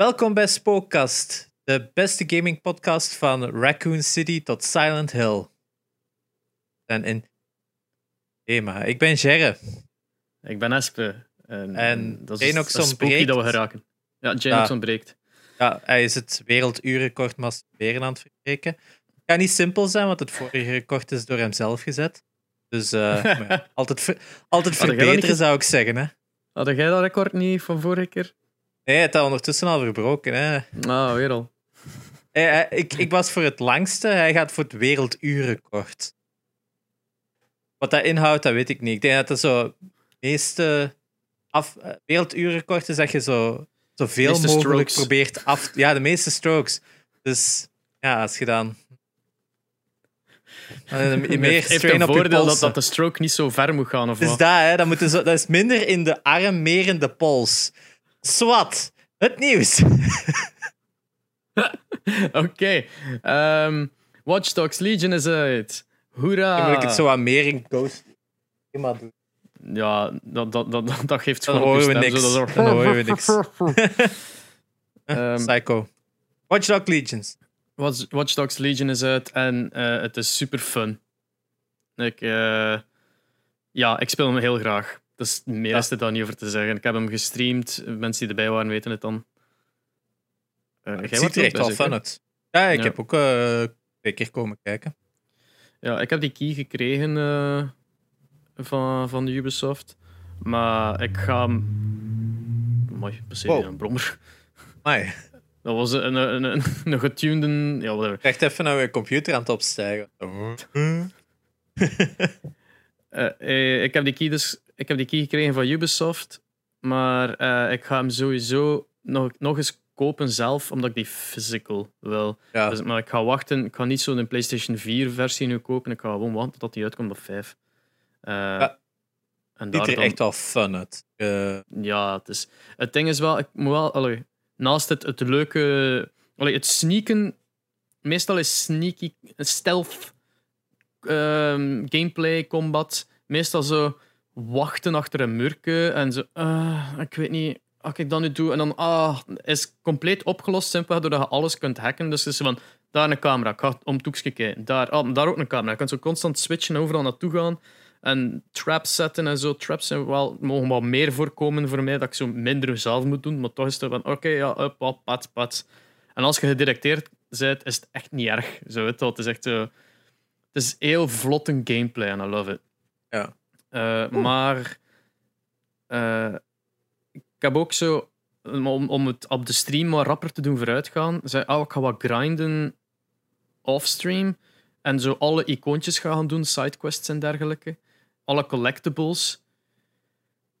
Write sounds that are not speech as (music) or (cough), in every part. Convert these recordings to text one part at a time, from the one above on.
Welkom bij Spookcast, de beste gaming podcast van Raccoon City tot Silent Hill. En in. Maar ik ben Jerre. Ik ben Espe. En, En dat is, Janox dat spooky we geraken. Ja, Janox Ja. ontbreekt. Ja, hij is het werelduurrecord masturberen aan het verbreken. Het kan niet simpel zijn, want het vorige record is door hem zelf gezet. Dus eh, (laughs) ja, altijd, ver- altijd verbeteren, zou ik zeggen. Hè? Had jij dat record niet van vorige keer? Nee, het is ondertussen al verbroken. Hè? Ah, weer al. Hij- ik, ik was voor het langste, hij gaat voor het werelduurrecord. Wat dat inhoudt, dat weet ik niet. Ik denk dat het zo meeste af, eh, werelduurrecord is dat je zo zoveel Meeste mogelijk strokes. probeert af... Ja, de meeste strokes. Dus ja, als je dan... (laughs) Eh, meer heeft een voordeel dat, dat de stroke niet zo ver moet gaan. Of Dus wat? dat, hè, dat, moet zo, dat is minder in de arm, meer in de pols. Swat, het nieuws. (laughs) Oké. Ehm, Watch Dogs Legion is uit. Hoera! Dan moet ik het zo wat meer in Ghost doen. Ja, dat, dat, dat, dat, geeft gewoon horen we niks. zo dat horen we niks. (laughs) (laughs) Psycho. Watch Dogs Legions. Watch, Watch Dogs Legion is uit en eh, het is super fun. Ik, eh, ja, ik speel hem heel graag. Meer Ja. is er dan niet over te zeggen. Ik heb hem gestreamd. Mensen die erbij waren weten het dan. Eh, Het ziet er echt wel fun uit. Ja, ik Ja. heb ook eh, twee keer komen kijken. Ja, ik heb die key gekregen eh, van, van de Ubisoft. Maar ik ga hem... Mooi, passeer Wow. een brommer. Amai, Dat was een, een, een, een getunede... Ja, whatever. echt even naar mijn computer aan het opstijgen. Ik, heb die key dus, ik heb die key gekregen van Ubisoft, maar eh, ik ga hem sowieso nog, nog eens kopen zelf, omdat ik die physical wil. Ja, Dus, maar ik ga wachten. Ik ga niet zo'n PlayStation 4 versie nu kopen. Ik ga gewoon wachten tot die uitkomt op 5. Eh, Ja. en ziet er dan, echt wel fun uit. Eh, Ja, het, is, het ding is wel, ik moet wel, allee, naast het, het leuke, allee, het sneaken, meestal is sneaky, stealth, ehm, gameplay, combat, meestal zo wachten achter een murken en zo, ah, ik weet niet, als ik dat nu doe, en dan, ah, is compleet opgelost, simpelweg doordat je alles kunt hacken. Dus is van, daar een camera, ik ga om het kijken, daar, ah, daar ook een camera. Je kunt zo constant switchen, overal naartoe gaan en traps zetten en zo. Traps zijn wel, mogen wel meer voorkomen voor mij, dat ik zo minder zelf moet doen. Maar toch is het van, oké, ja, up, up, pat, pat. En als je gedirecteerd bent, is het echt niet erg. Zo, het is echt. Het is heel vlotte gameplay en I love it. Ja. Eh, maar... eh, ik heb ook zo... Om, om het op de stream wat rapper te doen vooruitgaan, zei oh, ik ga wat grinden offstream en zo alle icoontjes gaan doen, sidequests en dergelijke. Alle collectibles.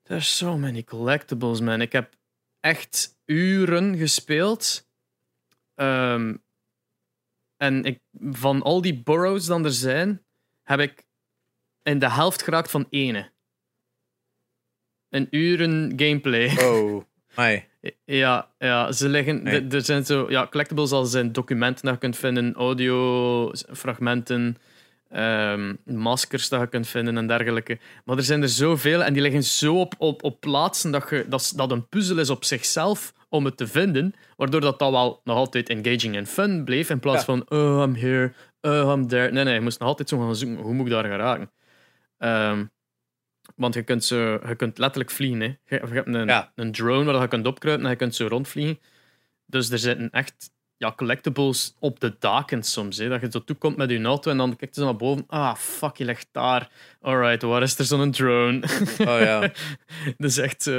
There's so many collectibles, man. Ik heb echt uren gespeeld. Ehm, en ik, van al die burrows dan er zijn, heb ik in de helft geraakt van ene. Een uren gameplay. oh, (laughs) amai. Ja, ja, ze liggen. Nee. Er zijn zo ja, collectibles als zijn documenten dat je kunt vinden, audio fragmenten, ehm, maskers dat je kunt vinden en dergelijke. Maar er zijn er zoveel en die liggen zo op, op, op plaatsen dat, je, dat, dat een puzzel is op zichzelf om het te vinden, waardoor dat, dat wel nog altijd engaging en fun bleef in plaats Ja. van oh, I'm here, oh, I'm there. Nee, nee, je moest nog altijd zo gaan zoeken, hoe moet ik daar gaan Ehm, want je kunt, zo, je kunt letterlijk vliegen. Hè. Je, je hebt een, Ja. een drone waar je kunt opkruipen en je kunt zo rondvliegen. Dus er zitten echt ja, collectibles op de daken soms. Hè. Dat je zo toekomt met je auto en dan kijkt je zo naar boven. Ah, fuck, je ligt daar. Alright, waar is er zo'n drone? Oh ja. (laughs) dus echt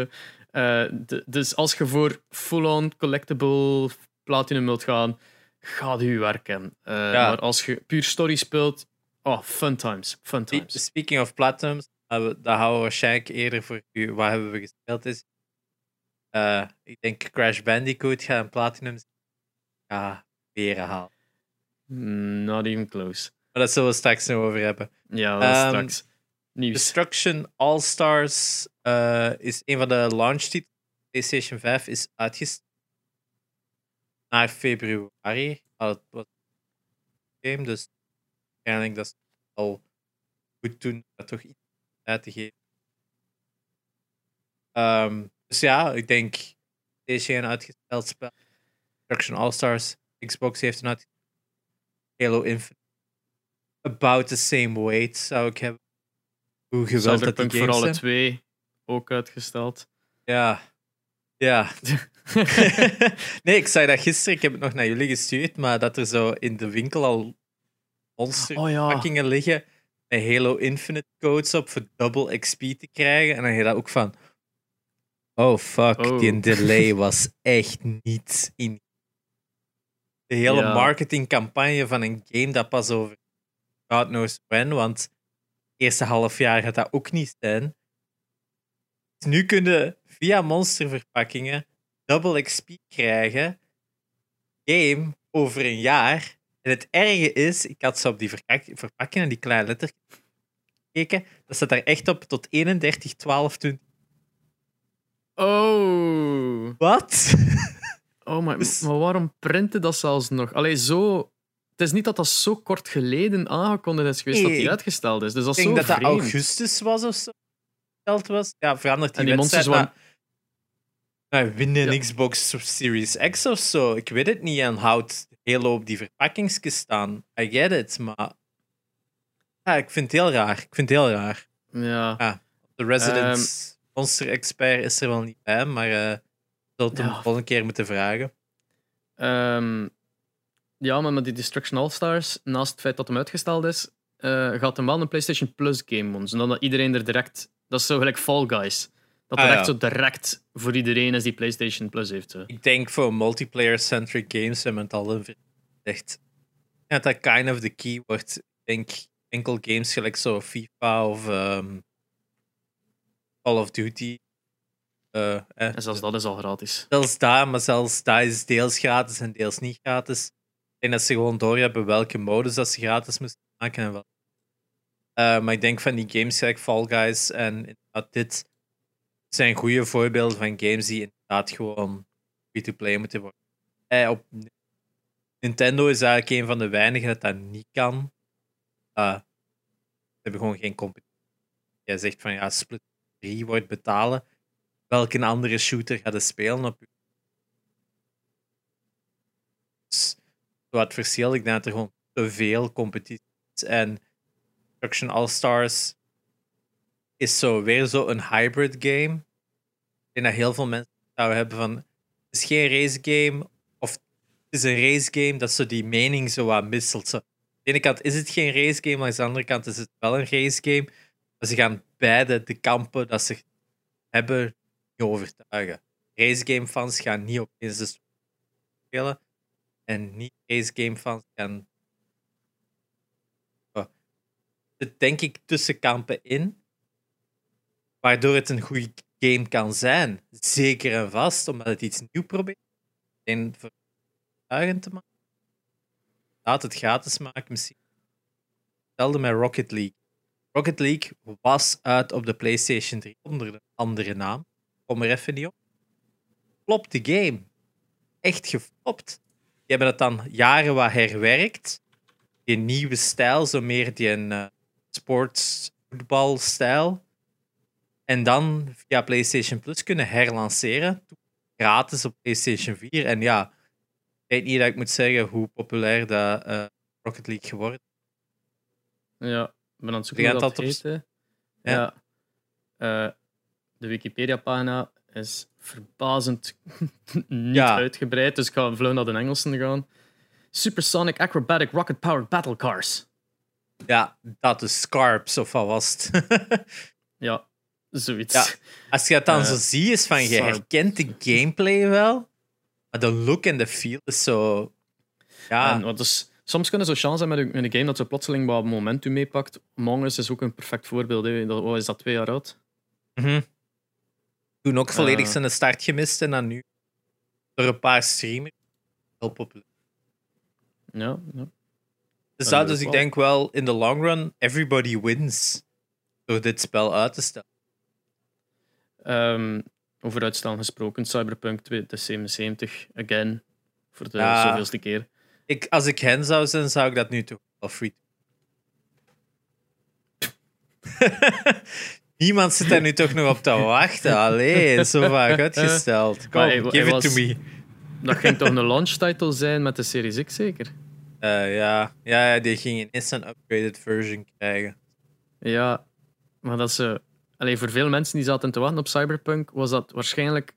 d- dus als je voor full-on collectible platinum wilt gaan, ga je werken. Eh, Ja. Maar als je puur story speelt, oh, fun times. Fun times. Speaking of platinums, uh, dat houden we waarschijnlijk eerder voor u. Wat hebben we gespeeld? Is, Eh, ik denk Crash Bandicoot gaat een platinum ja, beren halen. Not even close. Maar dat zullen we straks nog over hebben. Ja, dat is Ehm, straks. Nieuws. Destruction All-Stars eh, is een van de launchtitels. PlayStation 5 is uitgesteld naar februari. Ah, dat was game, dus waarschijnlijk dat ze al goed doen om dat toch iets uit te geven. Ehm, dus ja, ik denk deze een uitgesteld spel. Destruction All-Stars. Xbox heeft een uit. Halo Infinite. About the same weight zou ik hebben. Hoe geweldig dat die voor alle zijn. twee ook uitgesteld. Ja. Ja. (laughs) (laughs) nee, ik zei dat gisteren. Ik heb het nog naar jullie gestuurd. Maar dat er zo in de winkel al monsterpakkingen oh ja. liggen. Met Halo Infinite codes op voor double XP te krijgen. En dan heb je dat ook van. Oh fuck, Oh. die delay (laughs) was echt niet in. De hele Ja. marketingcampagne van een game dat pas over God knows when, want het eerste half jaar gaat dat ook niet zijn. Dus nu kunnen via monsterverpakkingen double XP krijgen. Game over een jaar. En het erge is, ik had zo op die verpak- verpakkingen, die kleine letter gekeken, dat staat daar echt op tot 31, 12, 20. Oh. Wat? (laughs) Oh, maar, Dus- maar waarom printen dat zelfs nog? Allee, zo... Het is niet dat dat zo kort geleden aangekondigd is geweest dat Nee, die uitgesteld is. Dus dat Ik denk zo dat dat augustus was of zo. Was. Ja, verandert die, En die wedstrijd. Maar, maar winnen Ja. Xbox Series X of zo. Ik weet het niet. En houdt Halo op die verpakkingsjes staan. I get it, maar... Ja, ik vind het heel raar. Ik vind het heel raar. Ja. De Resident Ehm. Monster Expert is er wel niet bij, maar eh zult hem Ja. de volgende keer moeten vragen. Ehm, ja, maar met die Destruction All-Stars, naast het feit dat hem uitgesteld is, eh, gaat hem wel een PlayStation Plus game worden. Zodat iedereen er direct... Dat is zo gelijk Fall Guys. Dat Ah, er ja. echt zo direct voor iedereen is die PlayStation Plus heeft. Ik denk voor multiplayer-centric games hebben we het al over gezegd. Ja, dat kind of the key wordt. Ik denk enkel games gelijk zo FIFA of ehm, Call of Duty. Eh, eh, En zelfs dat is al gratis. zelfs daar, maar zelfs daar is deels gratis en deels niet gratis. Ik denk dat ze gewoon doorhebben welke modus dat ze gratis moesten maken en wel. Eh, maar ik denk van die games gelijk Fall Guys en inderdaad dit zijn goede voorbeelden van games die inderdaad gewoon free-to-play moeten worden. Eh, op Nintendo is eigenlijk een van de weinigen dat dat niet kan. Eh, ze hebben gewoon geen competitie. Jij zegt van ja, Split 3 wordt betalen. Welke andere shooter gaat er spelen op? Dus, wat verschil, ik denk dat er gewoon te veel competitie is. En Destruction All-Stars is zo weer zo een hybrid game. Ik denk dat heel veel mensen zouden hebben van het is geen race game of het is een race game dat zo die mening zo wat wisselt. Zo. Aan de ene kant is het geen race game, maar aan de andere kant is het wel een race game. Maar ze gaan beide de kampen dat ze hebben niet overtuigen. Race game fans gaan niet opeens de spelen en niet race game fans gaan zit denk ik tussen kampen in, waardoor het een goede game kan zijn. Zeker en vast, omdat het iets nieuws probeert. En voor overtuigend te maken. Laat het gratis maken misschien. Hetzelfde met Rocket League. Rocket League was uit op de PlayStation 3 onder een andere naam. Kom er even niet op. Flopt de game. Echt geflopt. Die hebben het dan jaren wat herwerkt. Die nieuwe stijl, zo meer die een eh, sportsvoetbalstijl. En dan via PlayStation Plus kunnen herlanceren. Gratis op PlayStation 4. En ja, ik weet niet dat ik moet zeggen hoe populair dat eh, Rocket League geworden is. Ja, ik ben aan het zoeken dat dat op-. Ja. Ja. Eh, de Wikipedia-pagina is verbazend (laughs) niet Ja. uitgebreid, dus ik ga vlug naar de Engelsen gaan. Supersonic Acrobatic Rocket Powered Battle Cars. Ja, dat is Scarps of wat was het? (laughs) Ja, zoiets. Ja. Als je het dan Eh, zo ziet, is van je herkent de gameplay wel, maar de look en de feel is zo. Ja, En dus, soms kunnen zo chance hebben met een, met een game dat zo plotseling wat momentum meepakt. Among Us is ook een perfect voorbeeld. Hè. Dat, wat is dat, twee jaar oud? mhm. toen ook volledig Eh. zijn start gemist en dan nu door een paar streamers heel populair. Ja, ja. Dus, dat, dus ik denk wel, in de long run, everybody wins door dit spel uit te stellen. Ehm, over uitstel gesproken, Cyberpunk 2077, again, voor de Ja. zoveelste keer. Ik, als ik hen zou zijn, zou ik dat nu toch wel free (laughs) Niemand zit daar nu toch nog op te (laughs) wachten. Allee, zo vaak (laughs) uitgesteld. Kom, hij give it to me. Dat ging toch een launch title zijn met de Series X zeker? Eh, ja. ja, ja, die ging ineens een upgraded version krijgen. Ja, maar dat ze. Alleen voor veel mensen die zaten te wachten op Cyberpunk, was dat waarschijnlijk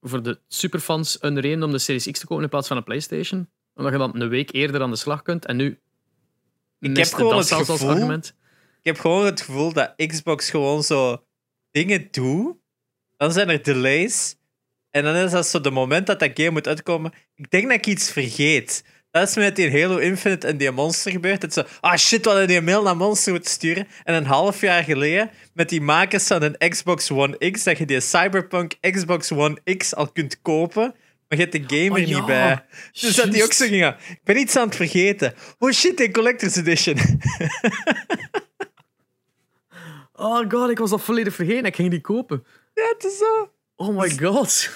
voor de superfans een reden om de Series X te kopen in plaats van een PlayStation. Omdat je dan een week eerder aan de slag kunt. En nu. heb miste gewoon het zelfs als gevoel- argument. Ik heb gewoon het gevoel dat Xbox gewoon zo dingen doet. Dan zijn er delays. En dan is dat zo de moment dat dat game moet uitkomen. Ik denk dat ik iets vergeet. Dat is met die Halo Infinite en die Monster gebeurd. Is zo, ah shit, we hadden die mail naar Monster moeten sturen. En een half jaar geleden, met die makers van een Xbox One X, dat je die Cyberpunk Xbox One X al kunt kopen. Maar je hebt de game Oh, er ja. niet bij. Dus dat die ook zo gingen. Ik ben iets aan het vergeten. Oh shit, die Collector's Edition. (laughs) Oh god, ik was dat volledig vergeten. Ik ging die kopen. ja, het is zo. Oh my god.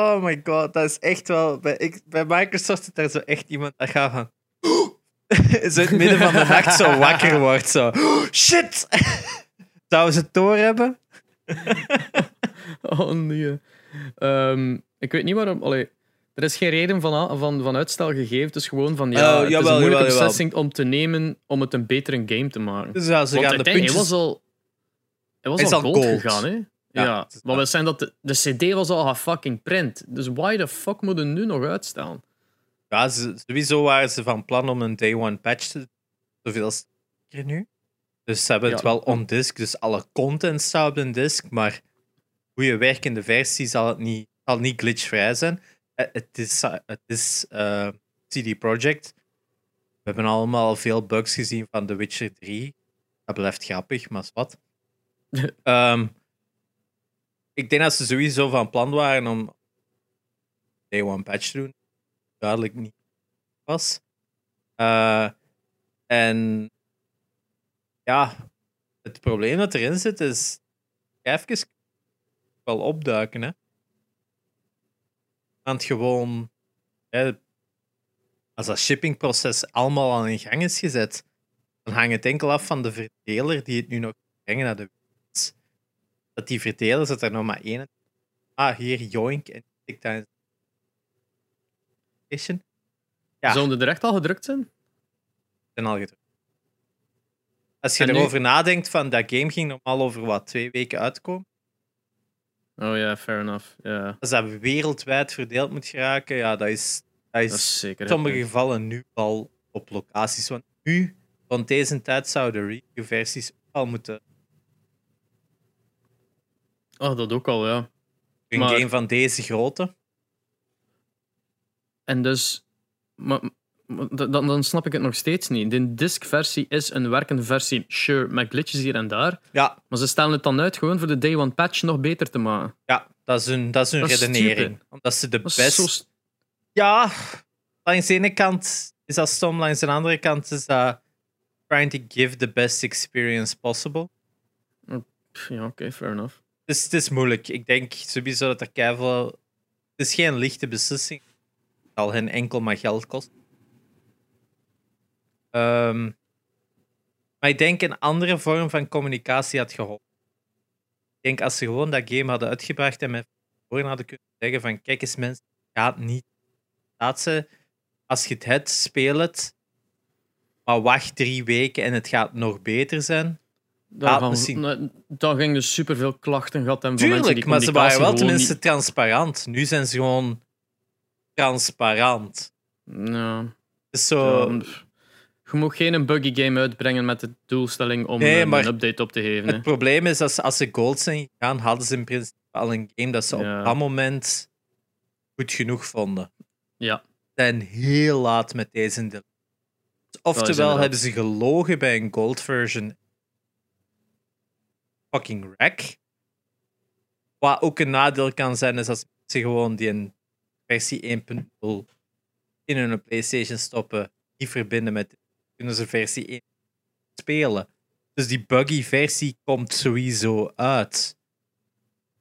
Oh my god, dat is echt wel. Bij, ik, bij Microsoft zit daar zo echt iemand dat gaat van. (gasps) zo in het midden van de nacht zo (laughs) wakker wordt. Zo. (gasps) Shit! (laughs) Zouden ze het door hebben? (laughs) Oh nee. Ehm, ik weet niet waarom. Allee, er is geen reden van, van, van uitstel gegeven. Het is gewoon van ja, Oh, het is een moeilijke jawel, jawel. beslissing om te nemen om het een betere game te maken. Dus ja, ze Want gaan de puntjes. hij was al, hij was al gold, gold. gegaan, hè? Ja, waar. wil zijn dat de, de CD was al fucking print. Dus why the fuck moet het nu nog uitstellen? Ja, sowieso waren ze van plan om een day one patch te zoveel nu. Dus ze hebben het wel on disk, dus alle content staat op de disk, maar goede werkende versie zal het niet, zal niet glitchvrij zijn. Eh, Het is, eh, het is eh, CD Projekt. We hebben allemaal veel bugs gezien van The Witcher 3. Dat blijft grappig, maar is wat. (laughs) Ehm, ik denk dat ze sowieso van plan waren om day one patch te doen. Duidelijk niet was. Eh, en ja, het probleem dat erin zit is even wel opduiken. Hè. Want gewoon, hè, als dat shippingproces allemaal al in gang is gezet, dan hangt het enkel af van de verdeler die het nu nog brengen naar de. Dat die verdeler zit er nog maar één. Ah, hier Joink en ik daar in. Ja. Zouden de direct al gedrukt zijn? zijn al gedrukt. Als je En nu- erover nadenkt, van dat game ging normaal over wat, twee weken uitkomen. Oh ja, fair enough. Ja, Als dat wereldwijd verdeeld moet geraken, ja, dat is, dat is, dat is zeker. in sommige gevallen nu al op locaties. Want nu, van deze tijd, zouden review-versies ook al moeten. Oh, dat ook al, ja. Een Maar- game van deze grootte. En dus, maar, dan, dan snap ik het nog steeds niet. De disk-versie is een werkende versie, sure, met glitches hier en daar. Ja, Maar ze stellen het dan uit gewoon voor de day one patch nog beter te maken. ja dat is hun, dat is hun Dat redenering. Omdat ze de best. zo Ja, langs de ene kant is dat stom, langs de andere kant is dat trying to give the best experience possible. Pff, Ja, oké, fair enough. Het is, moeilijk. Ik denk sowieso dat er keiveel... Het is geen lichte beslissing. Het zal hen enkel maar geld kosten. Ehm, maar ik denk een andere vorm van communicatie had geholpen. Ik denk als ze gewoon dat game hadden uitgebracht en met voor hadden kunnen zeggen van kijk eens mensen, gaat niet. Laat ze, als je het hebt, speel het. Maar wacht drie weken en het gaat nog beter zijn. Daar Ja, gaan, misschien. nee, daar ging dus superveel klachten gehad en van mensen Tuurlijk, die maar ze waren wel tenminste transparant. Nu zijn ze gewoon transparant. Ja, Dus zo, ja, je moet geen buggy game uitbrengen met de doelstelling om Nee, een, update op te geven. het probleem is dat ze, als ze gold zijn gegaan, hadden ze in principe al een game dat ze Ja. op dat moment goed genoeg vonden. Ja, zijn heel laat met deze. Oftewel hebben ze gelogen bij een gold version. Fucking wreck. Wat ook een nadeel kan zijn, is als ze gewoon die versie 1.0 in hun PlayStation stoppen, die verbinden met, kunnen ze versie 1 spelen. Dus die buggy versie komt sowieso uit.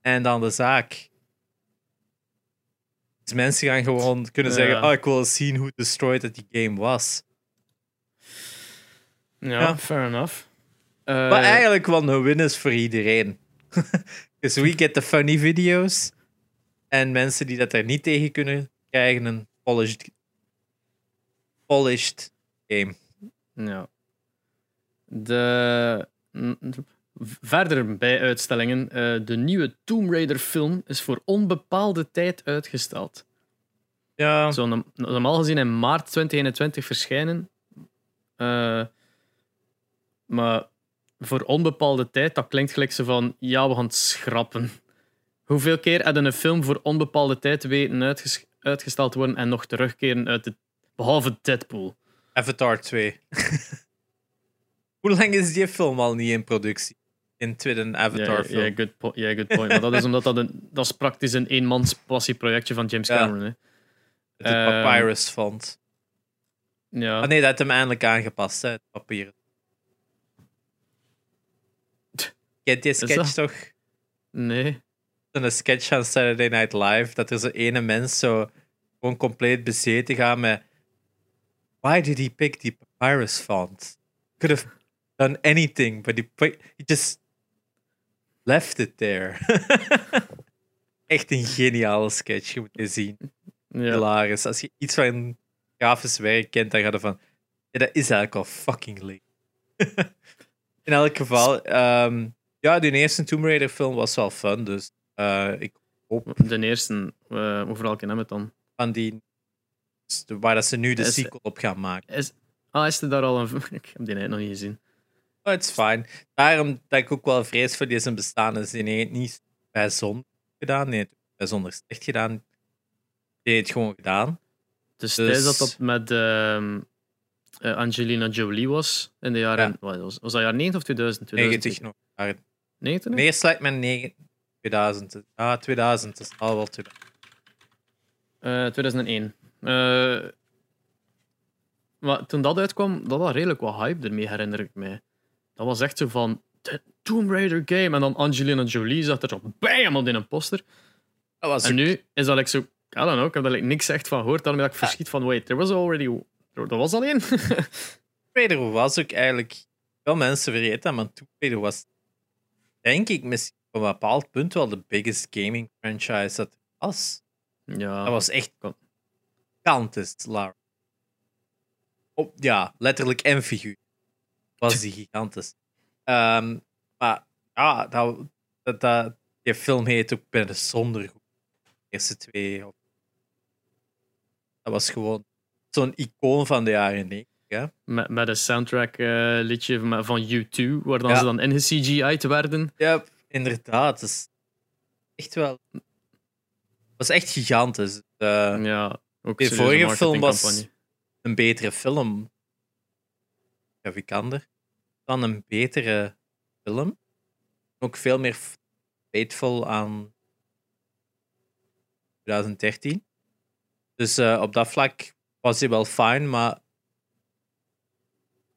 En dan de zaak. Dus mensen gaan gewoon kunnen Ja. zeggen: Oh, ik wil zien hoe destroyed dat die game was. ja, Ja. fair enough. Eh, Maar eigenlijk wel een win is voor iedereen. (laughs) Dus we get the funny video's. En mensen die dat er niet tegen kunnen, krijgen een polished, polished game. Ja. De... Verder bij uitstellingen. eh, de nieuwe Tomb Raider film is voor onbepaalde tijd uitgesteld. Ja, norm- normaal gezien in maart 2021 verschijnen. Eh, maar voor onbepaalde tijd, dat klinkt gelijk zo van... Ja, we gaan het schrappen. Hoeveel keer hadden een film voor onbepaalde tijd weten uitges- uitgesteld te worden en nog terugkeren uit het... Behalve Deadpool. Avatar 2. (laughs) Hoe lang is die film al niet in productie? In tweede Avatar Ja, good, po- ja, good point. Maar dat is omdat dat een... Dat is praktisch een eenmans passieprojectje van James Ja. Cameron. Hè. Het Ehm, Papyrus Font. Ja. Ah nee, dat heeft hem eindelijk aangepast, hè, het papier. Kent dat? sketch toch? Nee. Zo'n sketch van Saturday Night Live, dat er zo ene mens zo gewoon compleet bezeten gaat met Why did he pick the papyrus font? Could have done anything, but he, he just left it there. (laughs) Echt een geniale sketch, je moet die zien. Ja. Hilarisch. Als je iets van grafisch werk kent, dan ga je van... Ja, dat is eigenlijk al fucking leuk. (laughs) In elk geval, ehm, ja, die eerste Tomb Raider film was wel fun, dus eh, ik hoop De eerste, uh, over welke hebben we het dan? van die... Waar dat ze nu de Is- sequel op gaan maken. Is, ah, is er daar al een. (laughs) Ik heb die net nog niet gezien. Het is fijn. Daarom dat ik ook wel vrees voor deze bestaan is. Die heeft niet bijzonder gedaan. Nee, het bijzonder slecht gedaan. Die heeft het gewoon gedaan. Dus, Dus- dat dat met ehm, eh, Angelina Jolie was in de jaren. Ja. Was, was dat jaar 90 of 2000? 2000 90 nog. 90? Nee, sluit met 9 2000. Ah, 2000. Dat is al wel 2000. Eh, 2001. Eh, maar toen dat uitkwam, dat was redelijk wat hype ermee, herinner ik mij. Dat was echt zo van. "De Tomb Raider game. En dan Angelina Jolie zat er zo bam in een poster. Dat was En nu is dat like zo. I don't know, ik heb daar like niks echt van gehoord. Daarom dat ik verschiet van. Wait, there was already. Er was al één. Tomb Raider was ook eigenlijk... Veel mensen vergeten maar Tomb Raider was... Denk ik misschien op een bepaald punt wel de biggest gaming franchise dat er was. ja. Dat was echt gigantisch, Lara. Op, ja, letterlijk en figuur. Was die gigantisch. Ehm, maar ja, dat, dat, dat, die film heet ook bijzonder goed. De eerste twee. Dat was gewoon zo'n icoon van de jaren 90. Hè? Met, met een soundtrack eh, liedje van, van U2, waar dan Ja. ze dan in CGI'd werden. Ja, inderdaad. Het is echt wel. Was echt gigantisch. Eh, Ja, ook De vorige film was- een betere film. Ja, Vikander. Dan een betere film. Ook veel meer faithful aan 2013. Dus eh, op dat vlak was hij wel fijn, maar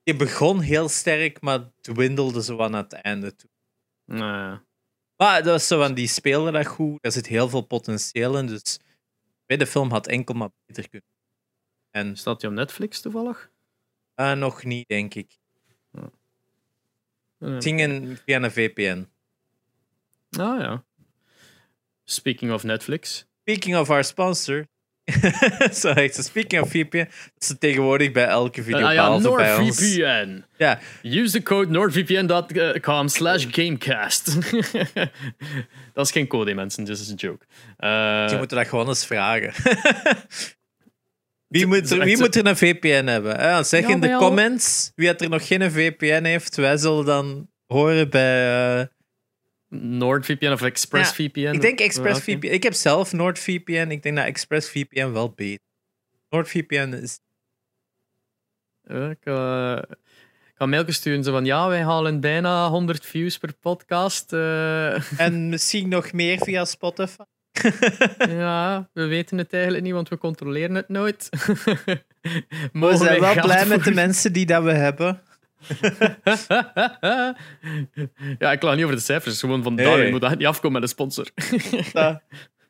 je begon heel sterk, maar dwindelde zo aan het einde toe. Nou ja. Maar dat was zo van, die speelde dat goed. Er zit heel veel potentieel in, dus bij de film had enkel maar beter kunnen. En Staat die op Netflix toevallig? eh, nog niet, denk ik. Het ging in, via een VPN. Ah ja. Speaking of Netflix. Speaking of our sponsor. (laughs) Zo echt, zo speaking of VPN. Dat ze tegenwoordig bij elke video Ah ja, behalve bij ons. NordVPN. Ja, Use the code nordvpn.com slash gamecast. (laughs) dat is geen code, mensen. Just een joke. Eh, je moet dat gewoon eens vragen. (laughs) wie, moet er, wie moet er een VPN hebben? Eh, zeg Ja, in de comments wie het er nog geen VPN heeft. Wij zullen dan horen bij... eh, NordVPN of ExpressVPN. ik denk ExpressVPN. Ik heb zelf NordVPN. Ik denk dat ExpressVPN wel beter. NordVPN is... Ja, ik, eh, ik ga mailtjes sturen zo van ja, wij halen bijna 100 views per podcast. eh. En misschien nog meer via Spotify. (laughs) ja, we weten het eigenlijk niet, want we controleren het nooit. (laughs) We zijn wel blij met de mensen die dat we hebben. (laughs) ja, ik laat niet over de cijfers. Gewoon van daar, je moet dat niet afkomen met een sponsor. (laughs) Dat-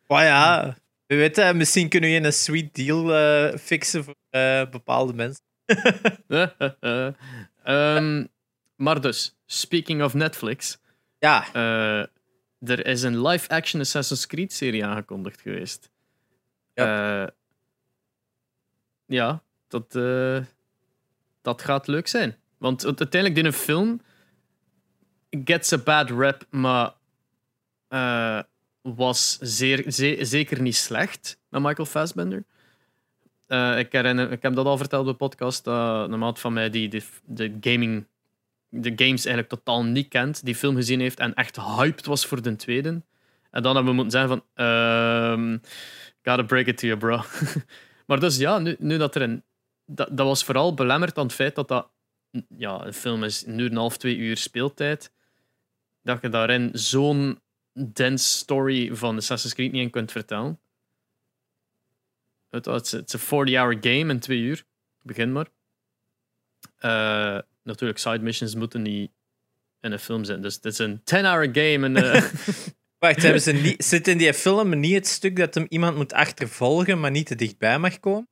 Maar ja, we weten, misschien kunnen we een sweet deal eh, fixen voor eh, bepaalde mensen. (laughs) Ehm, maar dus, speaking of Netflix. Ja, eh, er is een live-action Assassin's Creed-serie aangekondigd geweest. Eh, ja, dat, eh, dat gaat leuk zijn. Want uiteindelijk in een film gets a bad rap, maar uh, was zeer, zeker niet slecht met Michael Fassbender. Uh, ik, herinner, ik heb dat al verteld op de podcast. Dat een maat van mij die de, de, gaming, de games eigenlijk totaal niet kent, die film gezien heeft en echt hyped was voor de tweede. En dan hebben we moeten zeggen van... Um, gotta break it to you, bro. (laughs) maar dus ja, nu, nu dat er een... Dat, dat was vooral belemmerd aan het feit dat dat... Ja, een film is nu een half, twee uur speeltijd. Dat je daarin zo'n dense story van Assassin's Creed niet in kunt vertellen. Het is een 40-hour game in twee uur. Begin maar. Uh, natuurlijk, side missions moeten niet in een film zijn. Dus het is een 10-hour game. En, uh... (laughs) Wacht, hebben ze niet, zit in die film niet het stuk dat hem iemand moet achtervolgen, maar niet te dichtbij mag komen?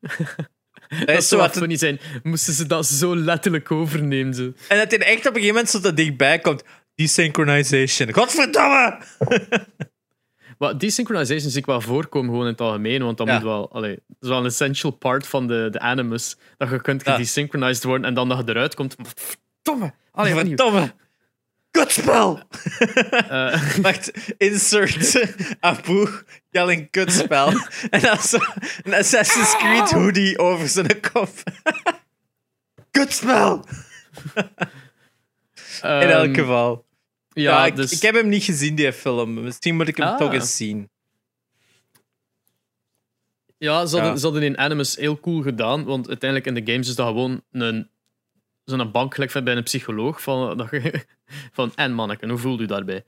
(laughs) dat, dat zou het... niet zijn. Moesten ze dat zo letterlijk overnemen? Zo. En dat hij echt op een gegeven moment zo te dichtbij komt. Desynchronization. Godverdomme! (laughs) Maar desynchronization zie ik wel voorkomen gewoon in het algemeen, want dat moet wel, allee, dat is wel een essential part van de, de animus. Dat je kunt gedesynchronized worden en dan dat je eruit komt. Verdomme! Allee, verdomme! Kutspel! Uh, (laughs) Wacht, insert (laughs) Apu yelling kutspel. (laughs) en dan zo een Assassin's Creed hoodie over zijn kop. kutspel! In elk ehm, geval. Ja, ik, dus... ik, heb hem niet gezien, die film. Misschien moet ik hem toch ah. eens zien. Ja, ze hadden, ja. ze hadden in Animus heel cool gedaan, want uiteindelijk in de games is dat gewoon een, zo'n bank gelijk bij een psycholoog. Van, dat je, (laughs) van en manneken, hoe voelt u daarbij?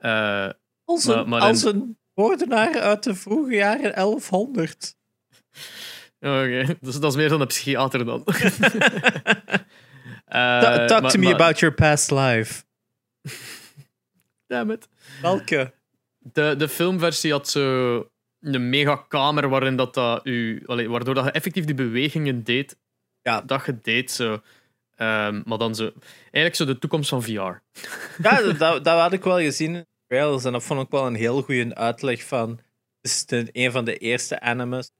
Uh, als een, maar, als een moordenaar uit de vroege jaren 1100. Oké, (laughs) dus dat is meer dan een psychiater dan. (laughs) uh, talk to me about your past life. Damn it. Welke? De, de filmversie had zo een megakamer waarin dat, dat u, allee, waardoor dat je effectief die bewegingen deed. Ja. Dat je deed zo. Um, maar dan zo. Eigenlijk zo de toekomst van VR. Ja, dat, dat had ik wel gezien in trailers. En dat vond ik wel een heel goede uitleg van. Het is de, een van de eerste animes.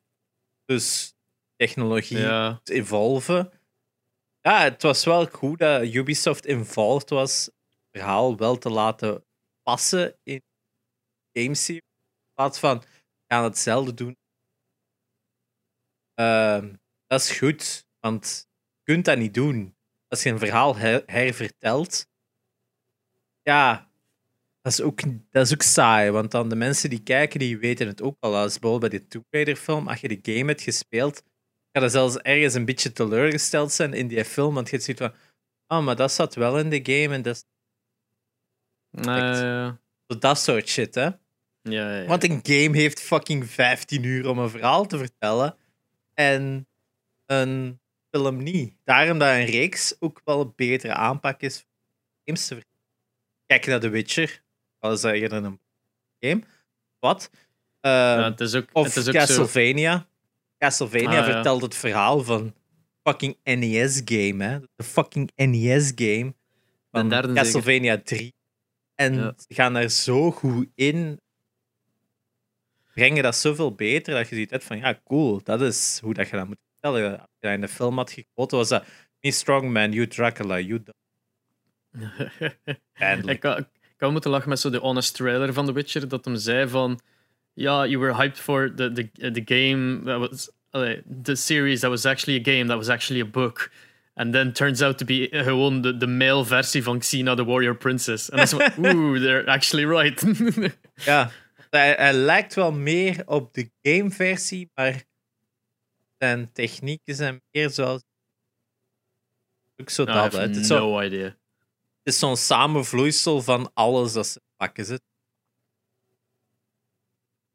Dus technologie ja. evolven. Ja, het was wel goed dat Ubisoft involved was. Het verhaal wel te laten passen in games. In plaats van gaan hetzelfde doen. Uh, dat is goed, want je kunt dat niet doen. Als je een verhaal her hervertelt, ja, dat is, ook, dat is ook saai. Want dan de mensen die kijken, die weten het ook al. Als bijvoorbeeld bij de Tomb Raider film, als je de game hebt gespeeld, ga je zelfs ergens een beetje teleurgesteld zijn in die film. Want je ziet van, oh, maar dat zat wel in de game en dat uh, dat soort shit, hè? Ja, ja, Want een game heeft fucking 15 uur om een verhaal te vertellen. En een film niet. Daarom dat een reeks ook wel een betere aanpak is voor games te. Kijk naar The Witcher. Al is dat eerder een game. Wat? Uh, ja, het is ook, of het is ook Castlevania. Zo... Castlevania ah, vertelt het verhaal van fucking NES-game, hè? De fucking NES-game van Castlevania zeker. 3. En ze gaan daar zo goed in. Brengen dat zoveel beter dat je ziet van ja, cool, dat is hoe dat je dat moet vertellen. Als je in de film had gekoten, was dat me strongman, you Dracula, you. (laughs) ik, kan, ik kan moeten lachen met zo de honest trailer van The Witcher, dat hem zei van ja, you were hyped for the, the, the game that was the series that was actually a game that was actually a book. And then turns out to be gewoon de, de male versie van Xena the Warrior Princess. En dan is van, (laughs) oeh, they're actually right. ja, (laughs) hij, lijkt wel meer op de gameversie, maar zijn technieken zijn meer zoals. Ook zo dat. I have no zo, idea. Het is zo'n samenvloeisel van alles dat ze pakken. Ze.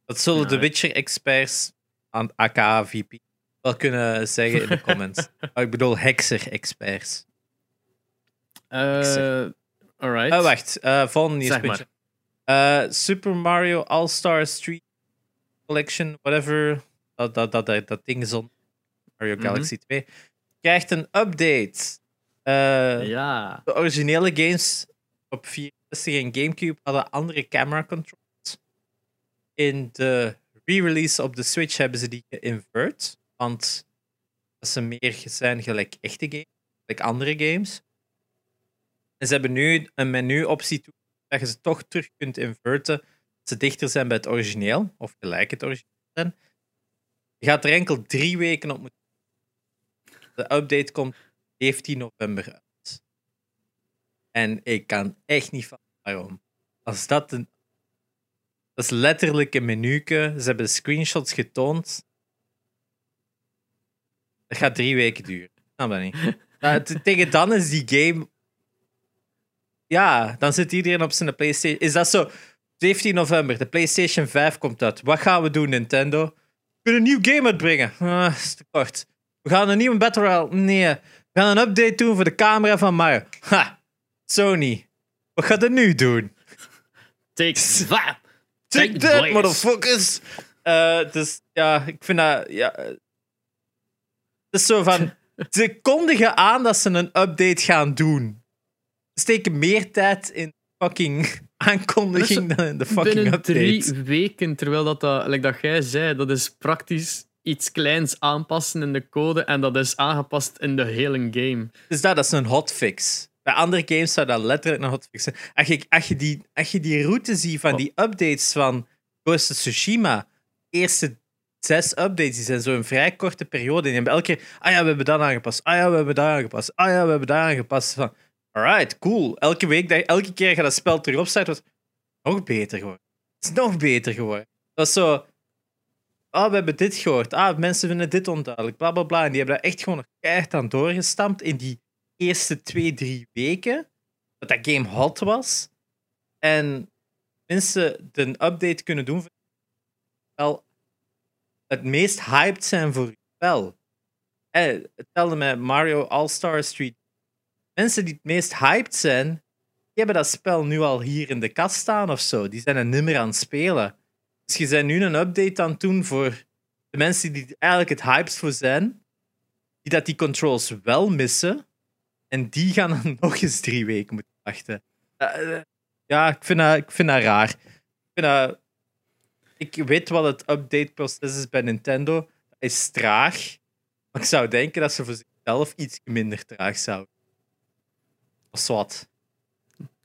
Dat zullen de Witcher-experts aan aka VP wel kunnen zeggen in de (laughs) comments. oh, ik bedoel hekser-experts. Uh, alright. Uh, wacht, uh, volgende nieuwspuntje. Uh, Super Mario All-Star Street Collection, whatever. Dat, dat, dat, ding is on Mario mhm. Galaxy 2. Krijgt een update. ja. De originele games op 64 en Gamecube hadden andere camera controls. In de re-release op de Switch hebben ze die geïnvert. Want ze meer zijn gelijk echte games, gelijk andere games. En ze hebben nu een menu-optie toe dat je ze toch terug kunt inverten. Dat ze dichter zijn bij het origineel, of gelijk het origineel zijn. Je gaat er enkel drie weken op moeten. De update komt 17 november uit. En ik kan echt niet van waarom. Als dat een. Dat is letterlijk een menuke. Ze hebben screenshots getoond. Dat gaat drie weken duren. Snap dat niet? (laughs) Nou, t- tegen dan is die game. Ja, dan zit iedereen op zijn PlayStation. Is dat zo? 17 november, de PlayStation 5 komt uit. Wat gaan we doen, Nintendo? We kunnen een nieuw game uitbrengen. Ah, dat is te kort. We gaan een nieuwe Battle Royale. Nee. We gaan een update doen voor de camera van Mario. Ha! Sony. Wat gaat er nu doen? Take (laughs) that! Take Take that, motherfuckers! Eh, dus ja, ik vind dat. Ja, eh, het is zo van. (laughs) Ze kondigen aan dat ze een update gaan doen. Ze steken meer tijd in fucking aankondiging dan in de fucking Binnen update. drie weken, terwijl dat, dat, like dat jij zei, dat is praktisch iets kleins aanpassen in de code en dat is aangepast in de hele game. Dus dat, dat is een hotfix. Bij andere games zou dat letterlijk een hotfix zijn. Als je, als je, die, als je die route ziet van Oh. die updates van Ghost of Tsushima, eerste zes updates, die zijn zo een vrij korte periode. En die hebben elke keer, ah ja, we hebben dat aangepast. Ah ja, we hebben dat aangepast. Ah ja, we hebben dat aangepast. Van, alright, cool. Elke week, dat, elke keer gaat dat spel terug opstaan, wordt nog beter geworden. Het is nog beter geworden. Dat is zo... Ah, we hebben dit gehoord. Ah, mensen vinden dit onduidelijk. Bla bla bla. En die hebben daar echt gewoon nog keihard aan doorgestampt in die eerste twee, drie weken. Dat dat game hot was. En mensen de update kunnen doen. Wel, het meest hyped zijn voor je spel. Eh, Hetzelfde met Mario All-Star Street. Mensen die het meest hyped zijn, die hebben dat spel nu al hier in de kast staan of zo. Die zijn een nummer aan het spelen. Dus je bent nu een update aan het doen voor de mensen die eigenlijk het hyped voor zijn, die dat die controls wel missen, en die gaan dan (laughs) nog eens drie weken moeten wachten. Eh, eh, ja, ik vind, dat, ik vind dat raar. Ik, vind dat, ik weet wat het update-proces is bij Nintendo. Dat is traag. Maar ik zou denken dat ze voor zichzelf iets minder traag zouden. Of wat.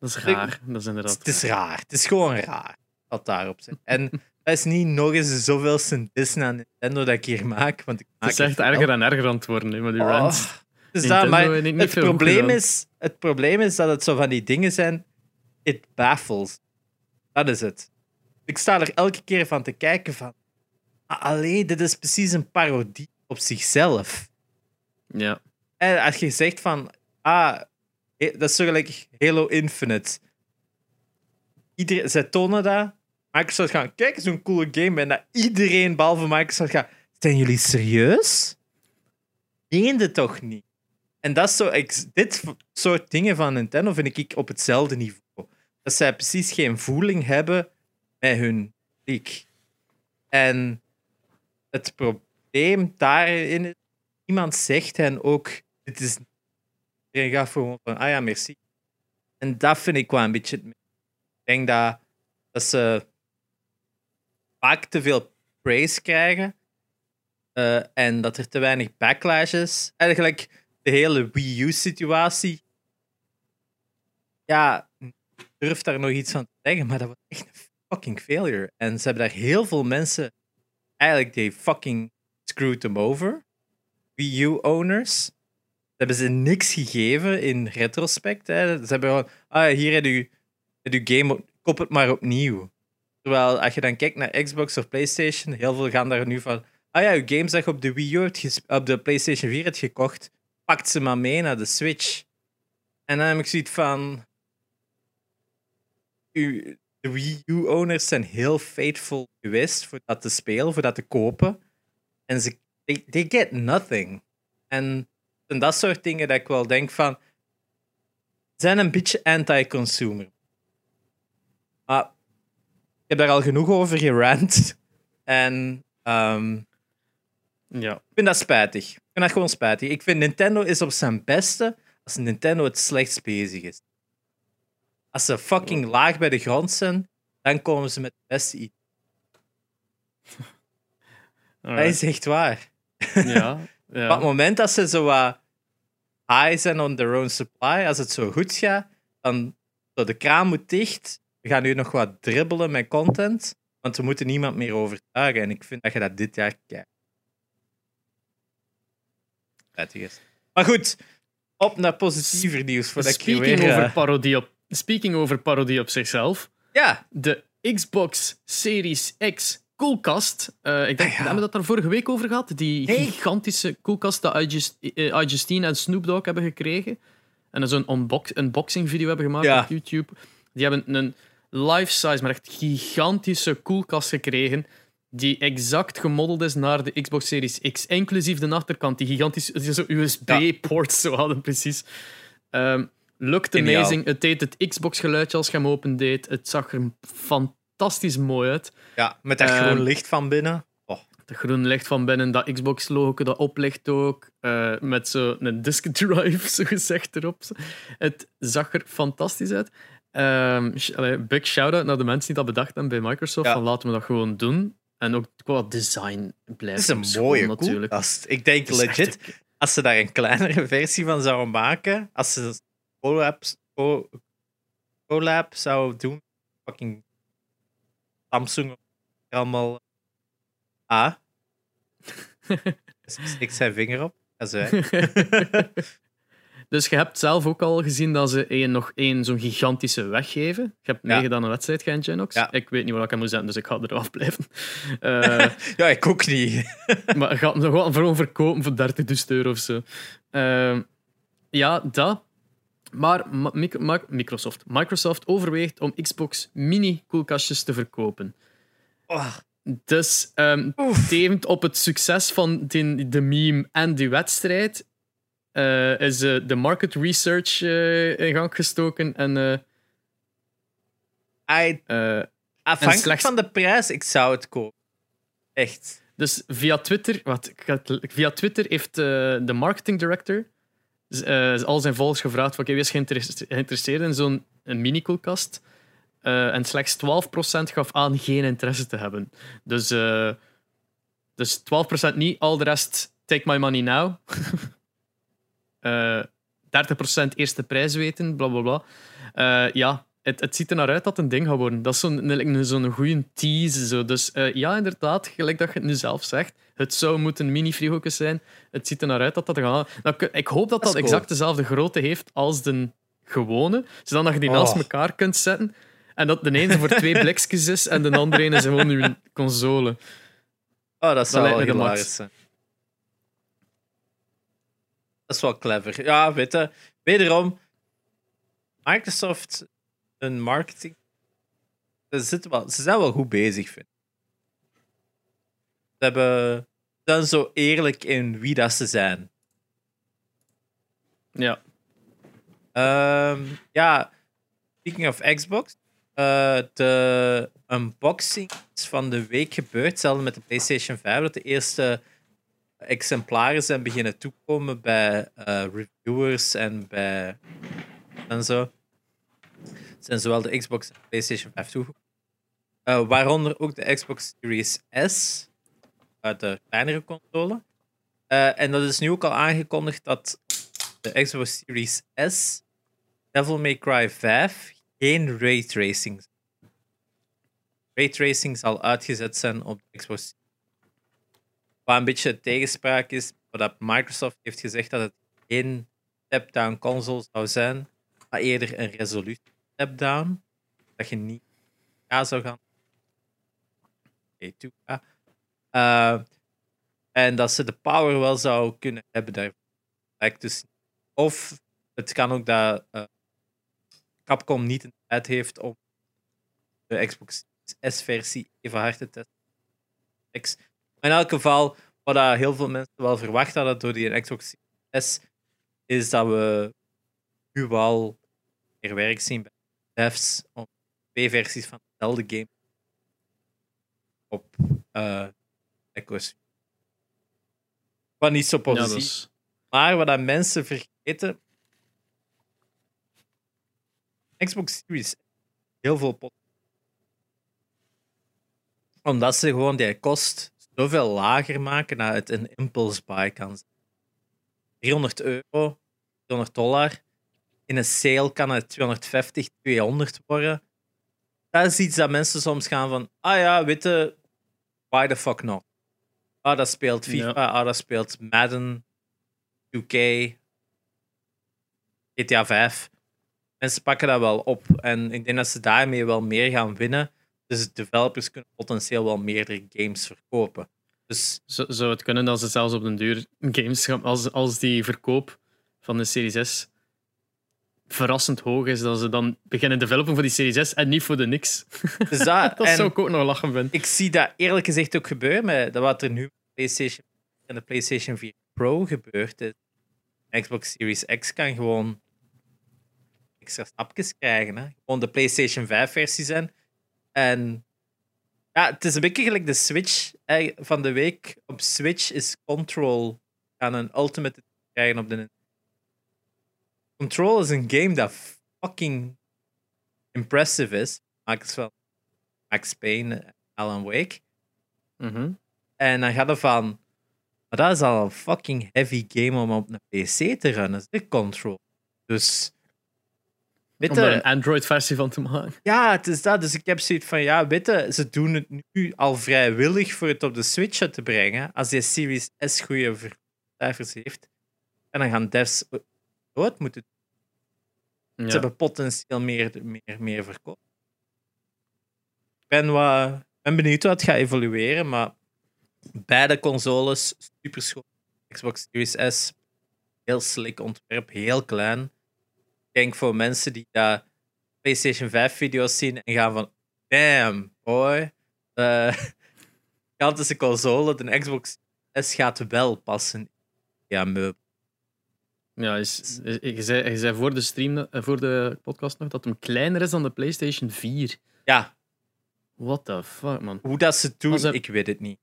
Dat is raar. Dat is inderdaad. Het is raar. Het is gewoon raar. Dat daarop zit. En (laughs) dat is niet nog eens zoveelste diss aan Nintendo dat ik hier maak. Want ik maak Het is echt erger en erger aan het worden, hè, met die Oh, rants. Dus maar het probleem, is, het probleem is dat het zo van die dingen zijn. It baffles. Dat is het. Ik sta er elke keer van te kijken van. ah, Allee, dit is precies een parodie op zichzelf. Ja. En als je zegt van, ah, he- dat is zo gelijk Halo Infinite. Iedereen, zij tonen dat. Microsoft gaat, kijk, zo'n coole game. En dat iedereen, behalve Microsoft, gaat, zijn jullie serieus? Meende toch niet? En dat is zo, dit soort dingen van Nintendo vind ik op hetzelfde niveau. Dat zij precies geen voeling hebben met hun publiek. En het probleem daarin is, iemand zegt hen ook, dit is iedereen gaat gewoon van, ah ja, merci. En dat vind ik wel een beetje... Ik denk dat, dat ze vaak te veel praise krijgen eh, en dat er te weinig backlash is. Eigenlijk de hele Wii U-situatie. Ja, ik durf daar nog iets van te zeggen, maar dat was echt een fucking failure. En ze hebben daar heel veel mensen eigenlijk die fucking screwed them over. Wii U-owners. Hebben ze niks gegeven in retrospect. Hè. Ze hebben gewoon, ah, hier heb je, je game, kop het maar opnieuw. Terwijl als je dan kijkt naar Xbox of PlayStation, heel veel gaan daar nu van, ah ja, je games dat op de Wii U op de PlayStation 4 hebt gekocht, pakt ze maar mee naar de Switch. En dan heb ik zoiets van, de Wii U-owners zijn heel faithful geweest voor dat te spelen, voor dat te kopen. En ze they, they get nothing. En, en dat soort dingen dat ik wel denk van, zijn een beetje anti-consumer. Maar ik heb daar al genoeg over gerant. (laughs) En ehm, Ja. ik vind dat spijtig. Ik vind dat gewoon spijtig. Ik vind Nintendo is op zijn beste als Nintendo het slechtst bezig is. Als ze fucking laag bij de grond zijn, dan komen ze met het beste idee. (laughs) Dat is echt waar. Ja. (laughs) Ja. op het moment dat ze zo wat high zijn on their own supply, als het zo goed gaat, dan zo de kraan moet dicht. We gaan nu nog wat dribbelen met content, want we moeten niemand meer overtuigen. En ik vind dat je dat dit jaar kijkt. Prettig is. Maar goed, op naar positiever nieuws voordat ik Speaking weer... over, parodie op, speaking over parodie op zichzelf. Ja, De Xbox Series X koelkast. Eh, ik denk, Ah, ja. hebben we dat daar vorige week over gehad? Die Nee. gigantische koelkast dat iJust- eh, en Snoop Dogg hebben gekregen. En zo'n unbox unboxing video hebben gemaakt Ja. op YouTube. Die hebben een life-size, maar echt gigantische koelkast gekregen. Die exact gemodeld is naar de Xbox Series X. Inclusief de achterkant, die gigantische USB-ports zo hadden, precies. Ehm looked Geniaal. amazing. Het deed het Xbox-geluidje als je hem opendeed. Het zag er fantastisch mooi uit. ja met dat Ehm, groen licht van binnen. Oh, De groen licht van binnen, dat Xbox-logo dat oplicht ook. eh, met zo'n disk (laughs) drive, zo gezegd, erop. Het zag er fantastisch uit. Allee, big shout-out naar de mensen die dat bedacht hebben bij Microsoft. Ja. Van laten we dat gewoon doen. En ook qua design het blijft is een hem schoon, mooie natuurlijk. koelkast. Ik denk Het is legit, een- als ze daar een kleinere (laughs) versie van zouden maken, als ze collabs, co- collab zou doen, fucking Samsung allemaal ah. (laughs) Ik zijn vinger op. Dat is wij. Dus je hebt zelf ook al gezien dat ze één, nog één zo'n gigantische weggeven. Je hebt meegedaan aan een wedstrijd, Genox. Ja. Ik weet niet waar ik aan moet zetten, dus ik ga er afblijven. (laughs) Eh ja, ik ook niet. (laughs) maar ik ga hem gewoon gewoon verkopen voor 30.000 euro of zo. Ehm, ja, dat. Maar Ma- Mic- Ma- Microsoft. Microsoft overweegt om Xbox mini-koelkastjes te verkopen. Oh, Dus tevend op het succes van die, de meme en die wedstrijd eh, is eh, de market research eh, in gang gestoken. En I, afhankelijk slechts- van de prijs, ik zou het kopen. Echt. Dus via Twitter, wat, via Twitter heeft de marketing director eh, al zijn volgers gevraagd: van, oké, wie is geïnteresse- geïnteresseerd in zo'n mini-koelkast? Eh, en slechts 12% gaf aan geen interesse te hebben. Dus, eh, dus 12% niet, al de rest take my money now. (laughs) Eh 30% eerste prijs weten, bla bla bla. Ja, het, het ziet er naar uit dat een ding gaat worden. Dat is zo'n zo'n goede tease. Zo. Dus ja, inderdaad, gelijk dat je het nu zelf zegt. Het zou moeten mini-frigo's zijn. Het ziet er naar uit dat dat gaat. Nou, ik- hoop dat Dat dat, cool. exact dezelfde grootte heeft als de gewone. Zodat je die Oh. naast elkaar kunt zetten. En dat de ene voor twee (laughs) blikjes is en de andere ene is gewoon uw console. Oh, dat zou wel hilarisch zijn. Dat is wel clever. Ja, weet je, wederom, Microsoft, hun marketing, ze, zitten wel, ze zijn wel goed bezig, vind ik. Ze hebben, zijn zo eerlijk in wie dat ze zijn. Ja. Ehm, ja, speaking of Xbox, eh, de unboxing is van de week gebeurd, hetzelfde met de PlayStation 5, dat de eerste exemplaren zijn beginnen toekomen bij eh, reviewers en bij en zo. Zijn zowel de Xbox en de PlayStation 5 toegekomen. Eh, waaronder ook de Xbox Series S, de kleinere console. Eh, en dat is nu ook al aangekondigd dat de Xbox Series S Devil May Cry 5 geen ray tracing zal uitgezet zijn op de Xbox Wat een beetje tegenspraak is, dat Microsoft heeft gezegd dat het geen step-down console zou zijn, maar eerder een resolutie step-down. Dat je niet ja zou gaan. Eh, en dat ze de power wel zou kunnen hebben daarvoor. Dus, of het kan ook dat eh, Capcom niet de tijd heeft om de Xbox S-versie even hard te testen. Maar in elk geval, wat heel veel mensen wel verwacht hadden door die Xbox S, is dat we nu al meer werk zien bij devs om twee versies van hetzelfde game op uh, wat niet zo positief maar wat mensen vergeten. Xbox Series heel veel pot. Omdat ze gewoon die kost zoveel lager maken dat het een impulse buy kan zijn. 300 euro, 300 dollar. In een sale kan het 250, 200 worden. Dat is iets dat mensen soms gaan van, ah ja, witte, why the fuck not? Ah, dat speelt FIFA, ah, dat speelt Madden, 2K, GTA 5. Mensen pakken dat wel op. En ik denk dat ze daarmee wel meer gaan winnen. Dus developers kunnen potentieel wel meerdere games verkopen. Dus Zou het kunnen dat ze zelfs op den duur games gaan, als, als die verkoop van de Series S verrassend hoog is, dat ze dan beginnen developen voor die Series S en niet voor de niks. Dus dat, (laughs) dat zou ik ook nog lachen ik zie dat eerlijk gezegd ook gebeuren met dat wat er nu PlayStation en de PlayStation 4 Pro gebeurt. Is, Xbox Series X kan gewoon extra stapjes krijgen. Hè? Gewoon de PlayStation 5 versie zijn. En ja, het is een beetje gelijk de Switch van de week. Op Switch is Control aan een Ultimate krijgen op de Control is een game dat fucking impressive is. Makers Max Payne en Alan Wake. Mhm. En dan gaat het van. Maar dat is al een fucking heavy game om op een PC te runnen. De Control. Dus. Weet Om je, een Android-versie van te maken. ja, het is dat. Dus ik heb zoiets van, ja, weet je, ze doen het nu al vrijwillig voor het op de Switch te brengen. Als die Series S goede cijfers heeft. En dan gaan devs dood moeten doen. Ja. Ze hebben potentieel meer, meer, meer verkoop. Ik ben, wat, ben benieuwd hoe het gaat evolueren, maar beide consoles super schoon. Xbox Series S, heel slick ontwerp, heel klein. Ik denk voor mensen die dat PlayStation 5 video's zien en gaan van damn, boy. De (laughs) gigantische console, de Xbox S gaat wel passen. Ja, meubel. Ja, is, is- je, zei, je zei voor de stream, eh, voor de podcast nog, dat hem kleiner is dan de PlayStation 4. Ja, What the fuck, man. hoe dat ze doen, ik weet het niet.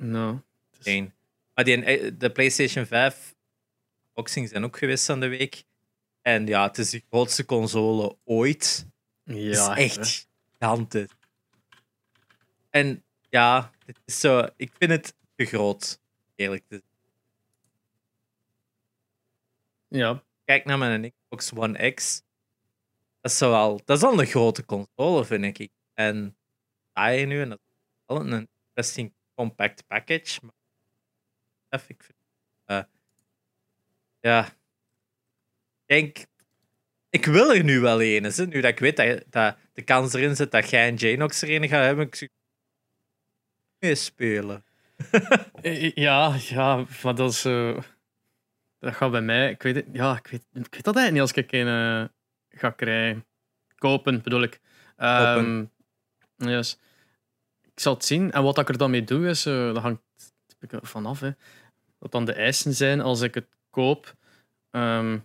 Nou. is- Eén. Maar die, eh, de PlayStation 5 boxing zijn ook geweest aan de week. En ja, het is de grootste console ooit. Ja, het is echt gigantisch. En ja, het is zo, ik vind het te groot, eerlijk te. Ja, Kijk naar mijn Xbox One X. Dat is, wel, dat is al een grote console, vind ik. En sta je nu, en dat is wel een interesting compact package. Maar ik vind, eh, ja, ik denk, ik wil er nu wel een. Hè, nu dat ik weet dat, dat de kans erin zit dat jij en Janox er een gaat hebben. Ik zou meespelen. (laughs) Eh, ja, ja, maar dat is. eh, dat gaat bij mij. Ik weet, het, ja, ik weet, ik weet dat eigenlijk niet als ik een eh, ga krijgen. Kopen, bedoel ik. Ehm, yes. Ik zal het zien. En wat ik er dan mee doe, is. eh dat hangt vanaf. Hè. Wat dan de eisen zijn als ik het koop. Ehm,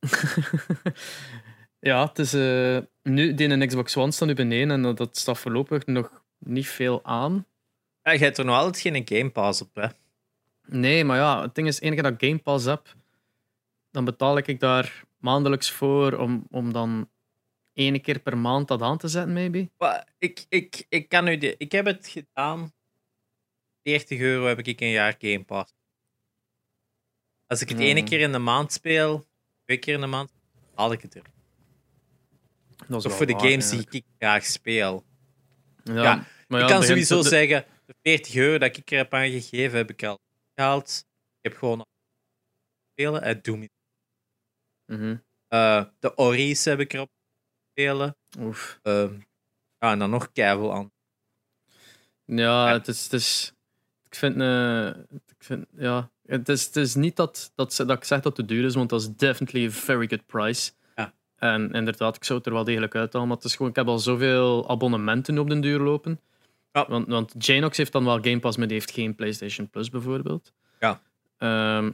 (laughs) ja, het is. eh, nu, die een Xbox One staat nu beneden en dat, staat voorlopig nog niet veel aan. Ja, jij hebt er nog altijd geen Game Pass op, hè? Nee, maar ja, het ding is, enige dat ik Game Pass heb, dan betaal ik daar maandelijks voor om, om dan ene keer per maand dat aan te zetten, maybe. Ik, ik, ik, kan nu de, ik heb het gedaan. 40 euro heb ik een jaar Game Pass. Als ik het ene Mm. keer in de maand speel, twee keer in de maand, haal ik het er. Dat is Of voor de games die ik graag speel. Ja, Ja, maar ik ja, kan sowieso de- zeggen, de 40 euro dat ik er heb aangegeven, heb ik al gehaald. Ik heb gewoon spelen. Het Doom. Mhm. Eh, de Ori's heb ik erop spelen. Oef. Ehm, ja, en dan nog keiveel aan. Ja, het is, het is... Ik vind... eh, ik vind ja, het, is, het is niet dat, dat, dat ik zeg dat het te duur is, want dat is definitely a very good price. Ja. En inderdaad, ik zou het er wel degelijk uithalen, maar het is gewoon, ik heb al zoveel abonnementen op den duur lopen. Ja. Want, want Janox heeft dan wel Game Pass, maar die heeft geen PlayStation Plus bijvoorbeeld. Ja. Ehm,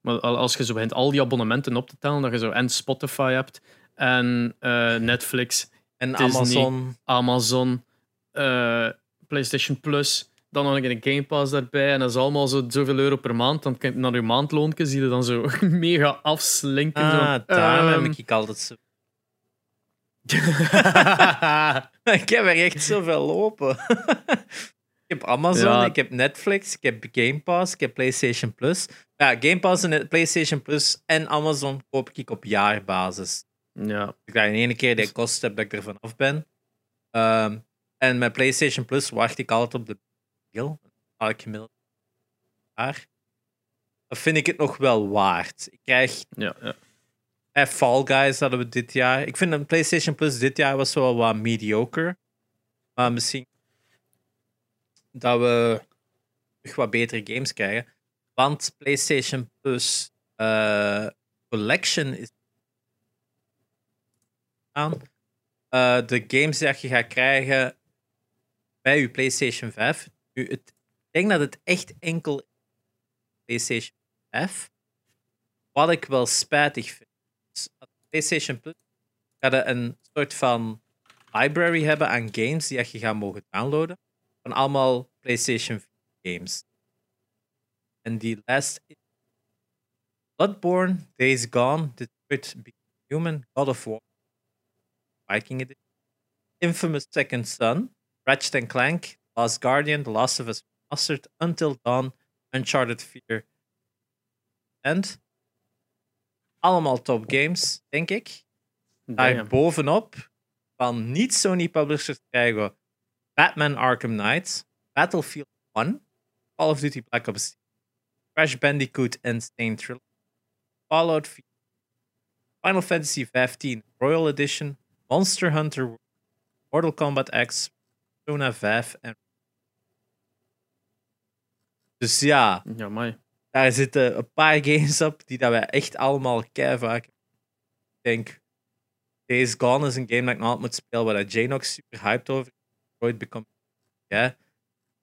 maar al- als je zo begint al die abonnementen op te tellen, dat je zo en Spotify hebt, en eh, Netflix, En Disney. Amazon. Amazon, eh, PlayStation Plus, dan nog een Game Pass daarbij. En dat is allemaal zo, zoveel euro per maand. Dan kijk je naar je maandloontje, zie je dan zo (laughs) mega afslinken. Ah, zo. daarom Ehm, heb ik altijd zo. (laughs) (laughs) ik heb er echt zoveel lopen. ik heb Amazon, Ja. ik heb Netflix, ik heb Game Pass, ik heb PlayStation Plus. Ja, Game Pass en PlayStation Plus en Amazon koop ik op jaarbasis. Ja. Ik ga in één keer de kost heb dat ik er vanaf ben. Ehm, en met PlayStation Plus wacht ik altijd op de deal. Ik gemiddeld jaar. Dat vind ik het nog wel waard. Ik krijg Ja, ja. eh, Fall Guys hadden we dit jaar. Ik vind een PlayStation Plus dit jaar was wel wat mediocre. Maar misschien dat we nog wat betere games krijgen. Want PlayStation Plus eh, Collection is Eh, de games die je gaat krijgen bij je PlayStation 5. Nu, het, ik denk dat het echt enkel PlayStation 5. Wat ik wel spijtig vind. PlayStation Plus ga je een soort van library hebben aan games die je gaat mogen downloaden. Van allemaal PlayStation 4 games. En die is Bloodborne, Days Gone, Detroit Human, God of War, Viking Edition, Infamous Second Son, Ratchet Clank, Last Guardian, The Last of Us Remastered, Until Dawn, Uncharted 4 en allemaal top games, denk ik. Daar bovenop van niet Sony publishers krijgen Batman Arkham Knight, Battlefield 1, Call of Duty Black Ops 3, Crash Bandicoot Stain Trilogy, Fallout 4, Final Fantasy 15 Royal Edition, Monster Hunter Mortal Kombat X, Persona 5 en. Dus ja, daar zitten een paar (laughs) games op die dat wij echt allemaal kei vaak. Ik denk, Days Gone is een game dat ik nog altijd moet spelen, waar nog super hyped over is. Detroit Become ja,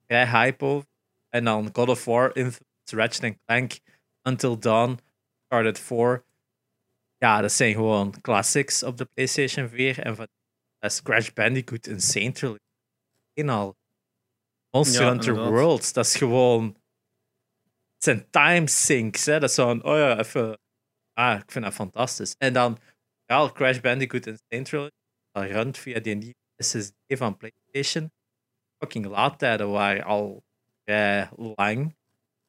vrij hype over. En dan God of War, Infamous, Ratchet Clank, Until Dawn, Uncharted 4. Ja, dat zijn gewoon classics op de PlayStation 4. En van is Crash Bandicoot en Saint Trilogy. Eén al. Monster Ja, Hunter inderdaad. Worlds, dat is gewoon. Het zijn time sinks, hè? Dat is zo'n. Oh ja, even. Ah, ik vind dat fantastisch. En dan. Ja, Crash Bandicoot en Saint Trilogy. Dat runt via die nieuwe SSD van PlayStation. Fucking laadtijden waren al vrij lang.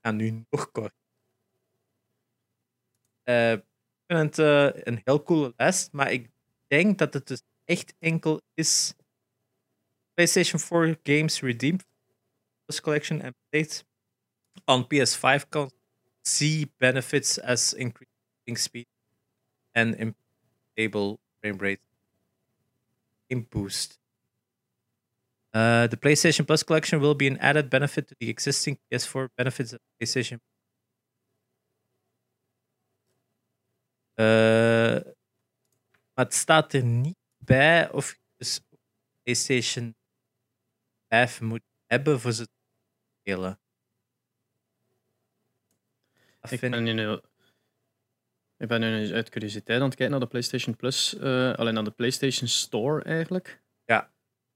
En nu nog kort. Eh, vind het eh, een heel coole lijst, maar ik denk dat het dus echt enkel is PlayStation 4 games redeemed Plus collection and played on PS5 can see benefits as increasing speed and stable frame rate game boost. Uh, the PlayStation Plus collection will be an added benefit to the existing PS4 benefits of PlayStation. Maar het staat er niet bij of je dus PlayStation 5 moet hebben voor ze te spelen. Dat Ik vind ben, nu, ik ben nu uit curiositeit aan het kijken naar de PlayStation Plus, eh, alleen naar de PlayStation Store eigenlijk. Ja.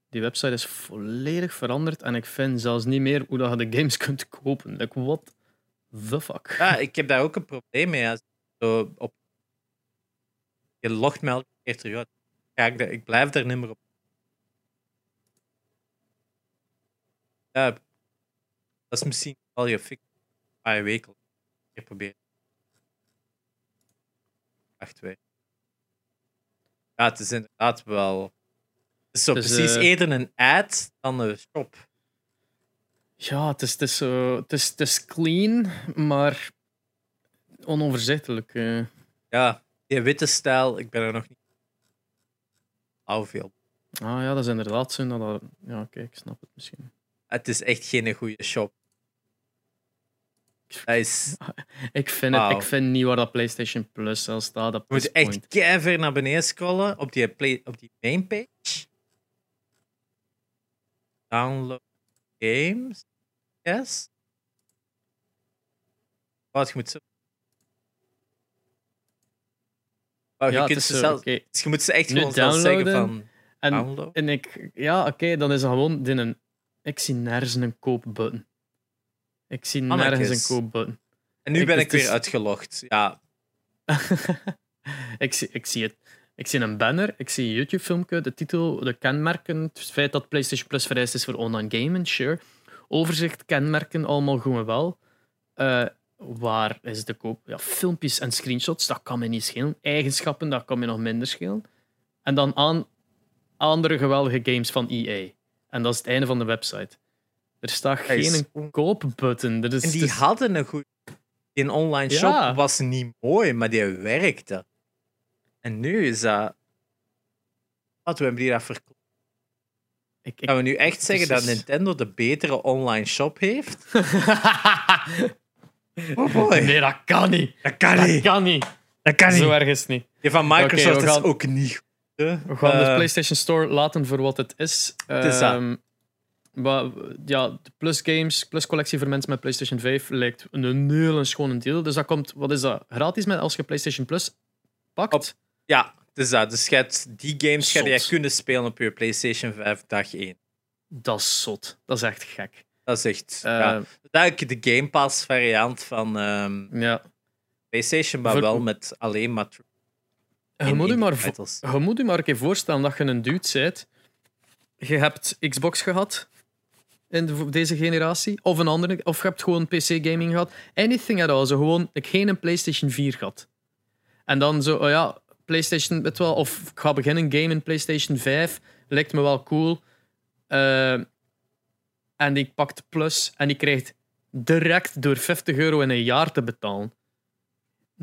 Die website is volledig veranderd en ik vind zelfs niet meer hoe dat je de games kunt kopen. Like, what the fuck? Ja, ik heb daar ook een probleem mee. Als zo op... Je logt me elke keer terug uit. Ik, daar- ik blijf er niet meer op. Ja, dat is misschien al je fix. Een paar weken. Keer proberen. Wacht, twee. Ja, het is inderdaad wel. Het is zo Dus, precies eh, eerder een ad dan een shop. Ja, het is, het is, zo, het is, het is clean, maar onoverzichtelijk. eh. Ja, die witte stijl, ik ben er nog niet. Hou veel. Ah ja, dat is inderdaad zo. Dat, dat- ja, oké, ik snap het misschien. Het is echt geen goede shop. Dat is, (laughs) Ik vind, het, ik vind niet waar dat PlayStation Plus al staat. op je moet echt keihard naar beneden scrollen op die, play, op die main page. Download games. Yes. Wat je moet zo. Je, Ja, kunt ze zelf, dus je moet ze echt Nu gewoon zelf zeggen downloaden. van En, download. en ik, ja, oké, dan is het gewoon in een. Ik zie nergens een koopbutton. Ik zie nergens Mannetjes. een koopbutton. En nu ik- ben ik weer is- uitgelogd. Ja, (laughs) ik, zie, ik zie het. Ik zie een banner, ik zie een YouTube-filmpje, de titel, de kenmerken, het feit dat PlayStation Plus vereist is voor online gamen, sure. Overzicht, kenmerken, allemaal goed en wel. Eh, waar is de koop? Ja, filmpjes en screenshots, dat kan me niet schelen. Eigenschappen, dat kan me nog minder schelen. En dan aan andere geweldige games van EA. En dat is het einde van de website. Er staat geen koopbutton. Er is, En die is- hadden een goed. Die online Ja. shop was niet mooi, maar die werkte. En nu is dat. Wat we hebben die dat verkocht? ik, ik- Gaan we nu echt zeggen dat. Nintendo de betere online shop heeft? (laughs) Oh boy. nee, dat kan niet. Dat kan Dat niet. kan niet. Dat kan Zo erg is het niet. Die van Microsoft gaan- is ook niet goed. We gaan de Eh, PlayStation Store laten voor wat het is. is dat. Ehm, maar, ja, de Plus Games, Plus collectie voor mensen met PlayStation 5 lijkt een hele schone deal. Dus dat komt, wat is dat? Gratis met als je PlayStation Plus pakt? Op- Ja, dus dat. Dus die games ga Zot. jij kunnen spelen op je PlayStation 5 dag 1. Dat is zot. Dat is echt gek. Dat is echt. Eh, ja. Dat is de Game Pass variant van ehm, ja. PlayStation, maar wel met alleen maar. Je moet, je, maar, je moet je maar een keer voorstellen dat je een dude bent. Je hebt Xbox gehad in de- deze generatie, of een andere, of je hebt gewoon PC-gaming gehad. Anything at all. Zo gewoon ik geen een PlayStation 4 gehad. En dan zo, oh ja, PlayStation, weet wel, of ik ga beginnen game in PlayStation 5, lijkt me wel cool. Eh, en die pakt Plus en die krijgt direct door 50 euro in een jaar te betalen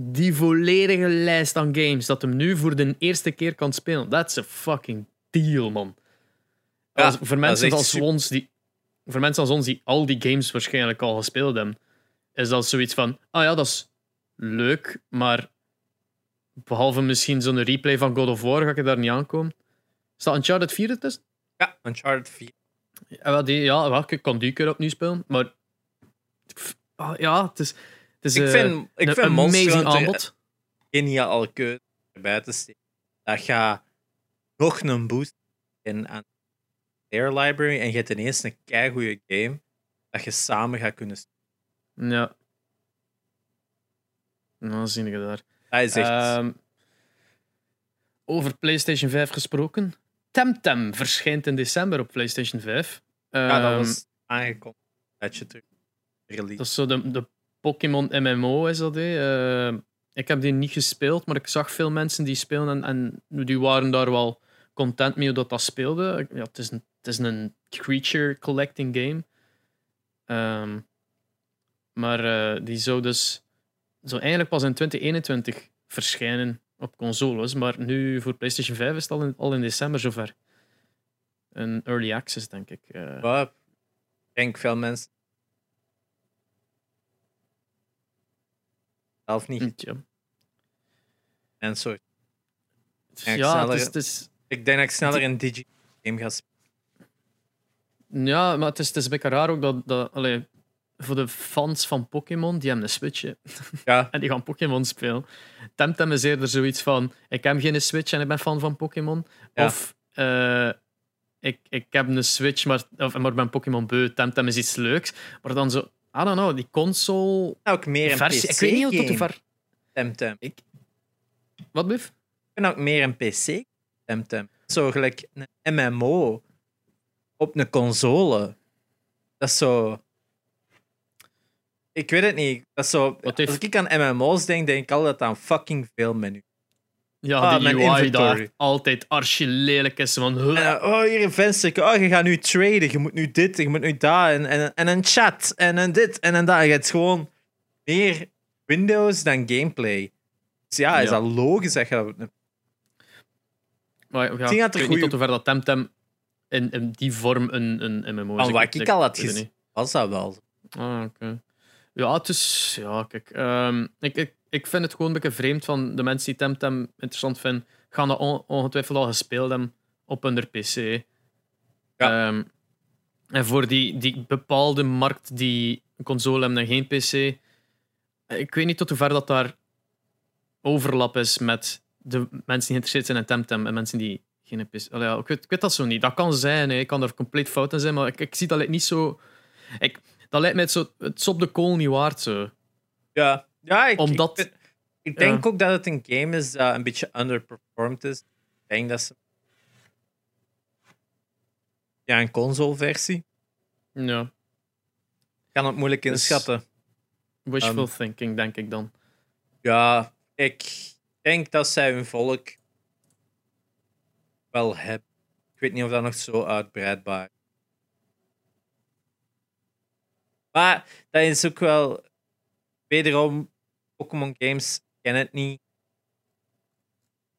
die volledige lijst aan games dat hem nu voor de eerste keer kan spelen. That's a fucking deal, man. Ja, Als- voor, dat mensen is als super. ons die, voor mensen als ons die al die games waarschijnlijk al gespeeld hebben, is dat zoiets van: ah ja, dat is leuk, maar behalve misschien zo'n replay van God of War ga ik daar niet aankomen. Staat Uncharted 4 ertussen? Ja, Uncharted 4. Ja, wel, die, ja wel, ik kan die keer opnieuw spelen, maar ah, ja, het is, het is Ik eh, vind, ik een vind amazing aanbod. geniaal keuze erbij te steken. Dat gaat nog een boost in aan de Air Library en je hebt ineens een keigoede game dat je samen gaat kunnen spelen. Ja. Nou, dan zie je daar. Is echt... Ehm, over PlayStation 5 gesproken. Temtem verschijnt in december op PlayStation 5. ja, dat Ehm, was aangekondigd dat je release. dat is zo de, de Pokémon MMO, is dat. hè? Eh, ik heb die niet gespeeld, maar ik zag veel mensen die spelen en, en die waren daar wel content mee hoe dat, dat speelde. Ja, het, is een, het is een creature collecting game. Ehm, maar eh, die zou dus zou eigenlijk pas in 2021 verschijnen op consoles, maar nu voor PlayStation 5 is het al in, al in december zover. Een early access, denk ik. Maar ik denk veel mensen. Zelf niet. ja. En zo. Ja, het is, het is, Ik denk dat ik sneller een digi game ga spelen. Ja, maar het is, het is een beetje raar ook dat, dat allee, voor de fans van Pokémon, die hebben een Switch hè, Ja, (laughs) en die gaan Pokémon spelen. Temtem is eerder zoiets van: ik heb geen Switch en ik ben fan van Pokémon. Ja. Of eh, ik, ik heb een Switch, maar, of, maar ik ben Pokémon beu. Temtem is iets leuks. Maar dan zo, I don't know, die console. nou ook meer een Versie. PC Ik weet niet tot hoe ver. Temtem. Ik Wat blief? vind ook meer een PC Temtem. Zo gelijk een MMO op een console. Dat is zo. Ik weet het niet. Dat is zo. Wat heeft- Als ik aan MMO's denk, denk ik altijd aan fucking veel menu. Ja, Ah, die mijn UI inventory. daar altijd archi lelijk is. Van, huh. En, eh, oh, hier een venster. Oh, je gaat nu traden. Je moet nu dit, je moet nu dat. En, en, en een chat. En een dit en een dat. Je hebt gewoon meer Windows dan gameplay. Dus ja, is Ja. dat logisch dat je dat... Maar, ja, ik er weet niet goeie- tot hoever dat Temtem in, in die vorm een, een MMO is. Van wat ik al had weet het gezien. niet. Was dat wel? Ah, oké. Ja, het is... Ja, kijk. ehm, ik, ik, ik vind het gewoon een beetje vreemd van de mensen die Temtem interessant vinden, gaan dat on- ongetwijfeld al gespeeld hebben op hun PC. Ja. Ehm, en voor die, die bepaalde markt die een console hebben en geen PC, ik weet niet tot hoever dat daar overlap is met de mensen die geïnteresseerd zijn in Temtem en mensen die geen PC... Ja, ik, weet, ik weet dat zo niet. Dat kan zijn, hè. ik kan er compleet fout in zijn, maar ik, ik zie dat niet zo... Ik, dat lijkt mij het, zo, het is op de kool niet waard. Zo. Ja. Ja, ik, Omdat- ik, denk ook dat het een game is dat een beetje underperformed is. Ik denk dat ze... Ja, een console-versie. Ja. Ik kan het moeilijk Dus- inschatten. Wishful Ehm. thinking, denk ik dan. Ja, ik denk dat zij hun volk wel hebben. Ik weet niet of dat nog zo uitbreidbaar is. Maar dat is ook wel. Wederom, Pokémon games ken het niet.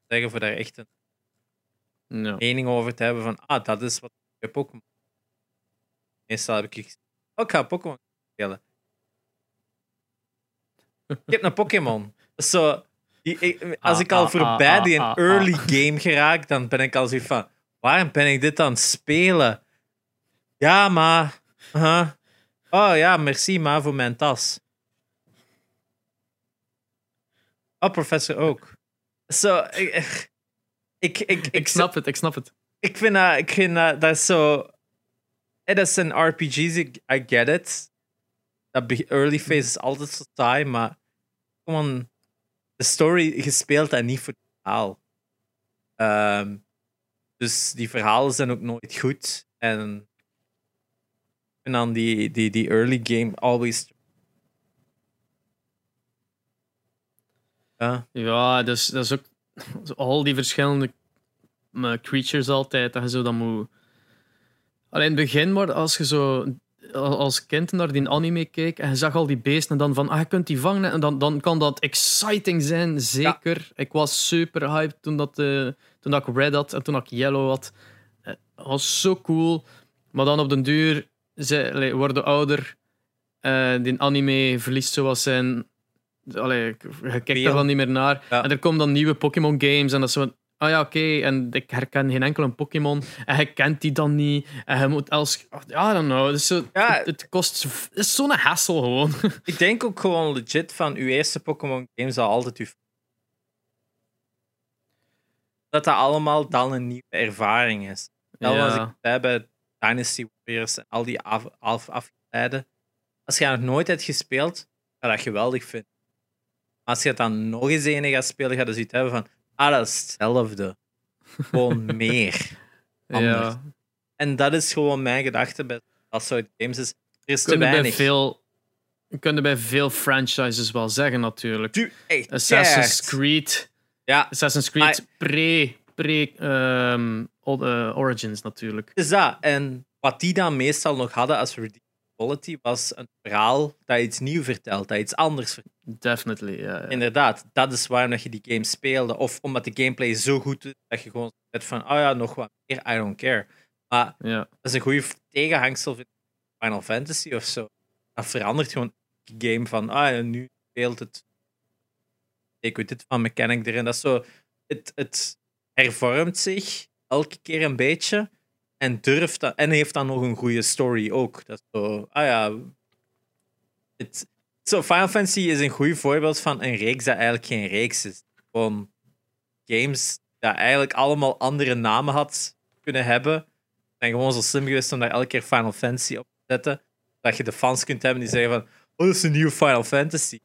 Zeggen voor daar echt een mening over te hebben van, ah, dat is wat bij Pokémon. Meestal heb ik gezegd, oh, ik ga Pokémon spelen. ik heb een Pokémon. Zo, als Ah, ik al ah, voorbij ah, die ah, een ah, early ah. game geraak, dan ben ik al zoiets van, waarom ben ik dit aan het spelen? Ja, maar... huh? Oh ja, merci maar voor mijn tas. Oh, professor ook. Zo, ik, ik, ik, ik, Ik snap het, ik snap het. ik vind dat, ik vind dat, dat is zo. eh, Dat zijn RPG's, ik I get it. Dat early phase is altijd zo saai, maar de story gespeeld en niet voor het verhaal. Ehm, dus die verhalen zijn ook nooit goed. En, en dan die, die, die early game always. Ja, Ja, dus, dat is ook al die verschillende eh, creatures altijd. Dat je zo dan moet. Alleen in het begin, maar als je zo al- als kind naar die anime keek en je zag al die beesten en dan van, ah, je kunt die vangen en dan, dan kan dat exciting zijn, zeker. Ik was super hyped toen, dat, eh, toen dat ik Red had en toen dat ik Yellow had. Eh, Het was zo cool. Maar dan op den duur, ze allee, worden ouder. eh die anime verliest zoals zijn... Allee, je kijkt er dan niet meer naar. Ja. En er komen dan nieuwe Pokémon games en dat is zo... Ah ja, oké, en ik herken geen enkele Pokémon. En je kent die dan niet. En je moet als... Ja, I don't know. Het, is zo, Ja. het, het kost... Het is zo'n hassle gewoon. (laughs) Ik denk ook gewoon legit van uw eerste Pokémon game zal altijd uw. Dat dat allemaal dan een nieuwe ervaring is. Ik ja. bij bij Dynasty En al die af, af, afgeleiden. Als je nog nooit hebt gespeeld, ga je dat geweldig vinden. Maar als je het dan nog eens ene gaat spelen, ga je zoiets hebben van. Ah, dat is hetzelfde. Gewoon (laughs) meer. anders. ja. En dat is gewoon mijn gedachte bij dat soort games. Is, er is te Kunnen bij weinig. veel... Kunnen bij veel franchises wel zeggen, natuurlijk. Tu- echt, Assassin's. Creed... Ja, Assassin's Creed pre... Pre... ehm, eh, Origins, natuurlijk. is dat. En wat die dan meestal nog hadden als redeeming quality was een verhaal dat iets nieuw vertelt, dat iets anders vertelt. Definitely, ja. Inderdaad, dat is waarom dat je die game speelde. Of omdat de gameplay zo goed is dat je gewoon zegt van, oh ja, nog wat meer, I don't care. Maar dat is een goede tegenhangsel van Final Fantasy of zo. Dat verandert gewoon de game van, ah ja, nu speelt het. Ik weet dit van mechanic erin. Dat is zo, het, het hervormt zich elke keer een beetje en durft dat, en heeft dan nog een goede story ook. Dat is zo, ah ja. Het, zo, Final Fantasy is een goed voorbeeld van een reeks dat eigenlijk geen reeks is. Gewoon games dat eigenlijk allemaal andere namen had kunnen hebben. En gewoon zo slim geweest om daar elke keer Final Fantasy op te zetten. Dat je de fans kunt hebben die zeggen van, oh, dat is een nieuwe Final Fantasy.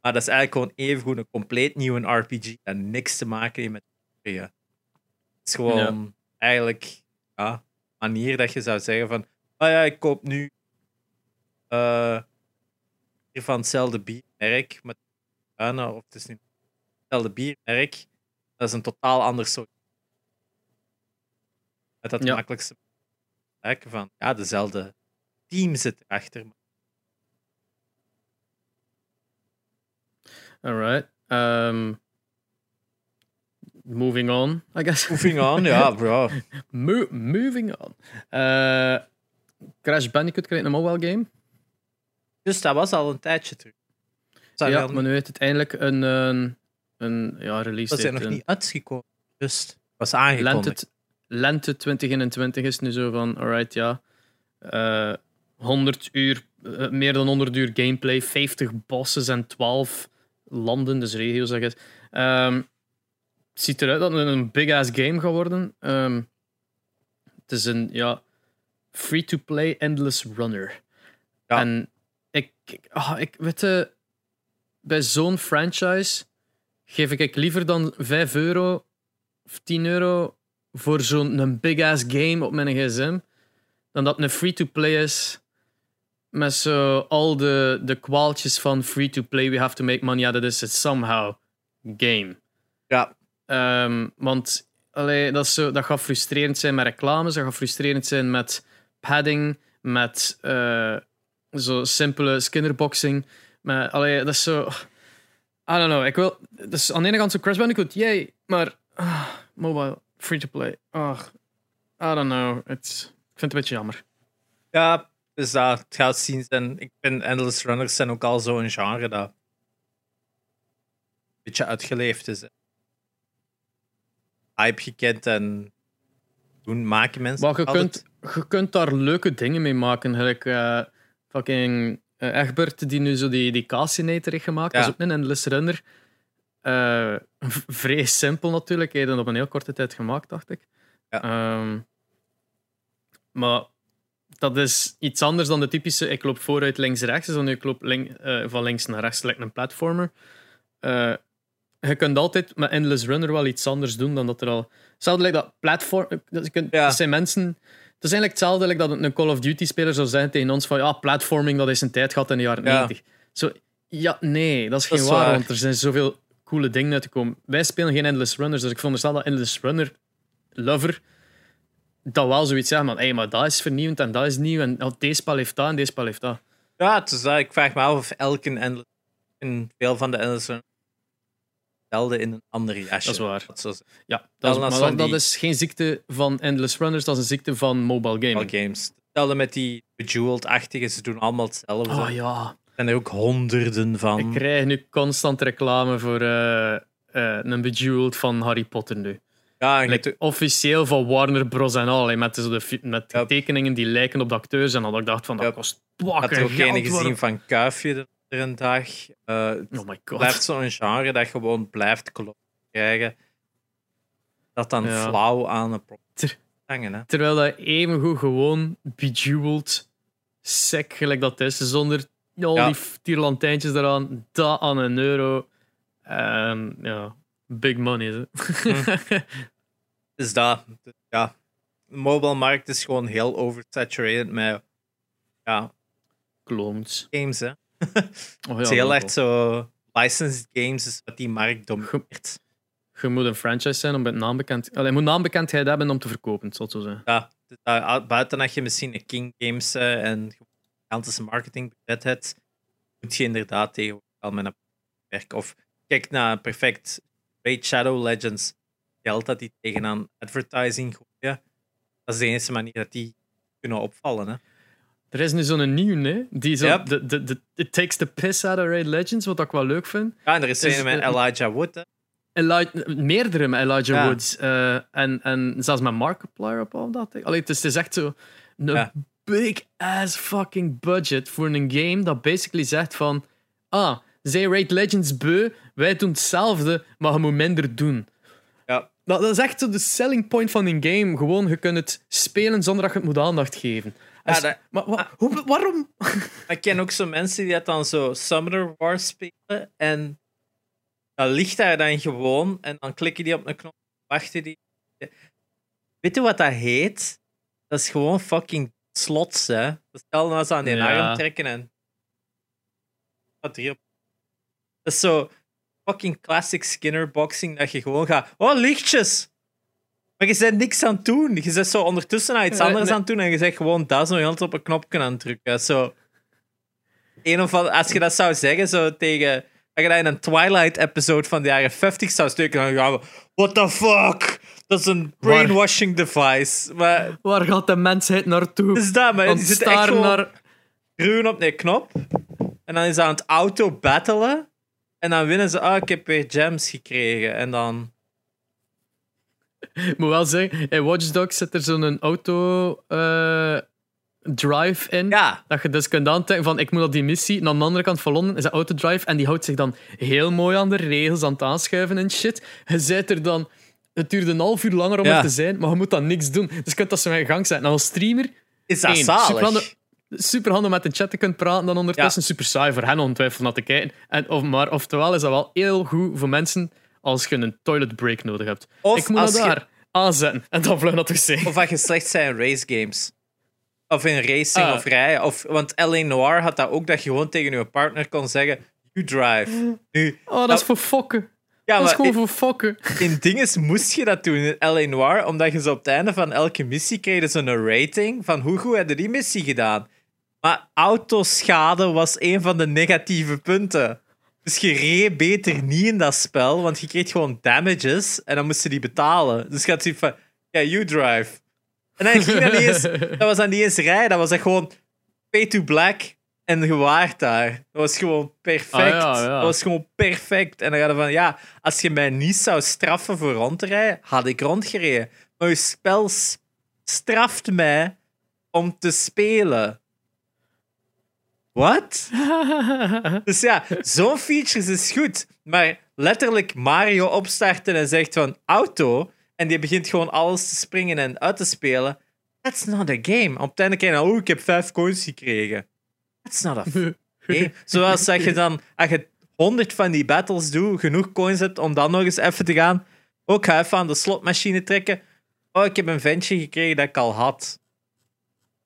Maar dat is eigenlijk gewoon evengoed een compleet nieuwe RPG dat niks te maken heeft met de. Het is gewoon eigenlijk ja, manier dat je zou zeggen van, oh ja, ik koop nu hier van hetzelfde biermerk met bruine, of het is niet hetzelfde biermerk. Dat is een totaal ander soort. Met dat Ja. makkelijkste kijken van, ja, dezelfde team zit erachter. Alright. Um, moving on, I guess. (laughs) Moving on, ja, bro. Mo- moving on. Eh, Crash Bandicoot krijgt een mobile game. Dus dat was al een tijdje terug. Zou ja, maar nu heeft het eindelijk een, een, een ja, release dat is nog een- niet uitgekomen. Dus was aangekondigd. Lente, lente 2021 is nu zo van, alright, ja. Eh 100 uur, eh, meer dan 100 uur gameplay, 50 bosses en 12 landen, dus regio's, zeg. Ehm, het ziet eruit dat het een big-ass game gaat worden. Ehm, het is een, ja, free-to-play endless runner. Ja. En ik, ik, ah, ik weet je, bij zo'n franchise geef ik liever dan 5 euro of 10 euro voor zo'n een big-ass game op mijn gsm, dan dat een free-to-play is met zo al de, de kwaaltjes van free to play, we have to make money out of this, it's somehow game. Ja, Ehm, want allee, dat, zo, dat gaat frustrerend zijn met reclames, dat gaat frustrerend zijn met padding, met eh, zo simpele skinnerboxing. Met, allee, dat is zo. I don't know. Ik wil. Dus aan de ene kant zo Crash Bandicoot, yay, maar ah, mobile, free to play. Ah, I don't know. It's, ik vind het een beetje jammer. ja dus dat het gaat zien. En ik vind Endless Runners zijn ook al zo'n genre dat een beetje uitgeleefd is. Hype gekend en doen maken mensen. Maar je altijd- kunt, je kunt daar leuke dingen mee maken. Gelijk eh, fucking eh, Egbert, die nu zo die, die Casinator heeft gemaakt. Ja. Dat is ook een endless runner. V- vrij simpel natuurlijk. Hij heeft dat op een heel korte tijd gemaakt, dacht ik. Ja. Ehm, maar dat is iets anders dan de typische ik loop vooruit links-rechts. Dus dan ik loop link- van links naar rechts, lijkt een platformer. Je kunt altijd met Endless Runner wel iets anders doen dan dat er al... Hetzelfde lijkt dat platform... Dat, kunt, Ja. dat zijn mensen... Het is eigenlijk hetzelfde like dat een Call of Duty-speler zou zijn tegen ons van ja, platforming, dat is een tijd gehad in de jaren Ja. 90. Zo, ja, nee, dat is Dat geen is waar, waar. want er zijn zoveel coole dingen uitgekomen. Wij spelen geen Endless Runners, dus ik veronderstel dat Endless Runner lover dat wel zoiets zeggen, van hey, maar dat is vernieuwend en dat is nieuw en oh, deze spel heeft dat en deze spel heeft dat. Ja, het is dat. Ik vraag me af of elke Endless... Veel van de Endless Runners stelde in een ander jasje. Dat is waar. Dat is Ja, dat, is, maar dat, die- is geen ziekte van Endless Runners, dat is een ziekte van mobile gaming. wel games. Hetzelfde met die Bejeweled-achtige. Ze doen allemaal hetzelfde. Oh ja, Er zijn er ook honderden van. ik krijg nu constant reclame voor eh, eh, een Bejeweled van Harry Potter nu. Ja, en Like, officieel van Warner Bros. en al. Met, zo de, met tekeningen die lijken op de acteurs. En al dat ik dacht van, dat Ja. kost had er ook geld. een gezien van Kuifje een dag. Het Oh my god. blijft zo'n genre dat gewoon blijft kloppen krijgen. Dat dan Ja. flauw aan een Ter- hangen. Hè. Terwijl dat evengoed gewoon bejeweled, sec gelijk dat is, zonder al Ja. die tierlantijntjes eraan, dat aan een euro. En ja, big money. Hè. (laughs) Dus dat, ja. De mobile markt is gewoon heel oversaturated met ja, Clones. games. Hè. (laughs) Oh, ja, het is heel echt zo. Licensed games is wat die markt domineert. Je moet een franchise zijn om met naambekend... Allee, je moet naambekendheid hebben om te verkopen, zal het zo zijn. Ja, dus daar- buiten dat je misschien een King Games eh, en gigantische marketing budget hebt, moet je inderdaad tegenwoordig al met een werk. Of kijk naar perfect Raid Shadow Legends. Geld dat die tegenaan advertising gooien. Dat is de enige manier dat die kunnen opvallen. Hè. Er is nu zo'n nieuw, hè? Die zo, Yep. de, de, de, it takes the piss out of Raid Legends, wat ik wel leuk vind. Ja, en er is Is een met Elijah Wood. Hè. Meerdere met Elijah Ja. Woods. eh, en, en zelfs met Markiplier op al dat. Allee, het, is, het is echt zo een Ja. big ass fucking budget voor een game dat basically zegt van ah, zij Raid Legends beu, wij doen hetzelfde, maar je moet minder doen. Ja. Dat, dat is echt zo de selling point van een game. Gewoon, je kunt het spelen zonder dat je het moet aandacht geven. Ja, Als- dat- maar wa- hoe, waarom? (laughs) Ik ken ook zo mensen die dat dan zo Summoner Wars spelen. En dat ligt daar dan gewoon. En dan klikken die op een knop. Wachten die. Weet je wat dat heet? Dat is gewoon fucking slots, hè. Dat stel nou eens aan die Ja. arm trekken en. Wat hier op. Dat is zo fucking classic Skinner boxing. Dat je gewoon gaat. Oh, lichtjes! Maar je bent niks aan het doen. Je bent zo ondertussen aan iets anders nee. aan het doen. En je zegt gewoon dat zo heel op een knopje aan het drukken. Zo. Een of andere, als je dat zou zeggen, zo tegen. Als je dat in een Twilight-episode van de jaren 50 zou steken, dan gaan we. What the fuck? Dat is een brainwashing device. Maar Waar gaat de mensheid naartoe? is dat, maar die zit echt gewoon naar... ruwen op een knop. En dan is hij aan het auto-battelen. En dan winnen ze, ah, ik heb weer gems gekregen. En dan... Ik moet wel zeggen, in Watch Dogs zit er zo'n auto eh, drive in. Ja, Dat je dus kunt aantikken van ik moet op die missie. En aan de andere kant van Londen is dat autodrive. En die houdt zich dan heel mooi aan de regels, aan het aanschuiven en shit. Je zit er dan... Het duurde een half uur langer om Ja. er te zijn, maar je moet dan niks doen. Dus je kunt dat zo in gang zetten. En als streamer, is dat zalig. superhandig- super handig met de chat te kunnen praten dan ondertussen. Super saai voor hen ongetwijfeld naar te kijken. En, of, maar oftewel is dat wel heel goed voor mensen als je een toilet break nodig hebt. Of ik moet als dat je- daar aanzetten en dan vlug naar wc. Of als je slecht zijn in race games. Of in racing Ah. of rijden. Of, want L.A. Noir had dat ook, dat je gewoon tegen je partner kon zeggen, you drive. Nu, Oh, dat is voor fokken. ja, dat is gewoon voor fokken. in, in dinges moest je dat doen in L.A. Noir, omdat je zo op het einde van elke missie kreeg een rating van hoe goed heb je die missie gedaan. Maar autoschade was een van de negatieve punten. Dus je reed beter niet in dat spel, want je kreeg gewoon damages en dan moest je die betalen. Dus je had zoiets van, ja, you drive. En dan ging dat niet eens, (laughs) dat was dan niet eens rijden, dat was echt gewoon pay to black en je waart daar. Dat was gewoon perfect. Ah, ja, ja. Dat was gewoon perfect. En dan je van, ja, als je mij niet zou straffen voor rond te rijden, had ik rondgereden. Maar je spel straft mij om te spelen. Wat? (laughs) Dus ja, zo'n features is goed. Maar letterlijk Mario opstarten en zegt van auto. En die begint gewoon alles te springen en uit te spelen. That's not a game. Op het einde krijg je oh, ik heb vijf coins gekregen. That's not a (laughs) game. Zoals dat je dan, als je honderd van die battles doet, genoeg coins hebt om dan nog eens even te gaan. Ook ga even aan de slotmachine trekken. Oh, ik heb een ventje gekregen dat ik al had.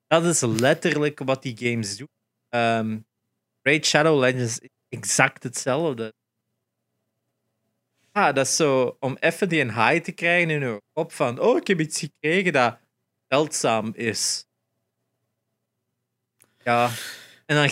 Dat is letterlijk wat die games doen. Ehm Raid Shadow Legends is exact hetzelfde. Ah, dat is zo om even die een high te krijgen in je kop van oh, ik heb iets gekregen dat zeldzaam is. Ja. En dan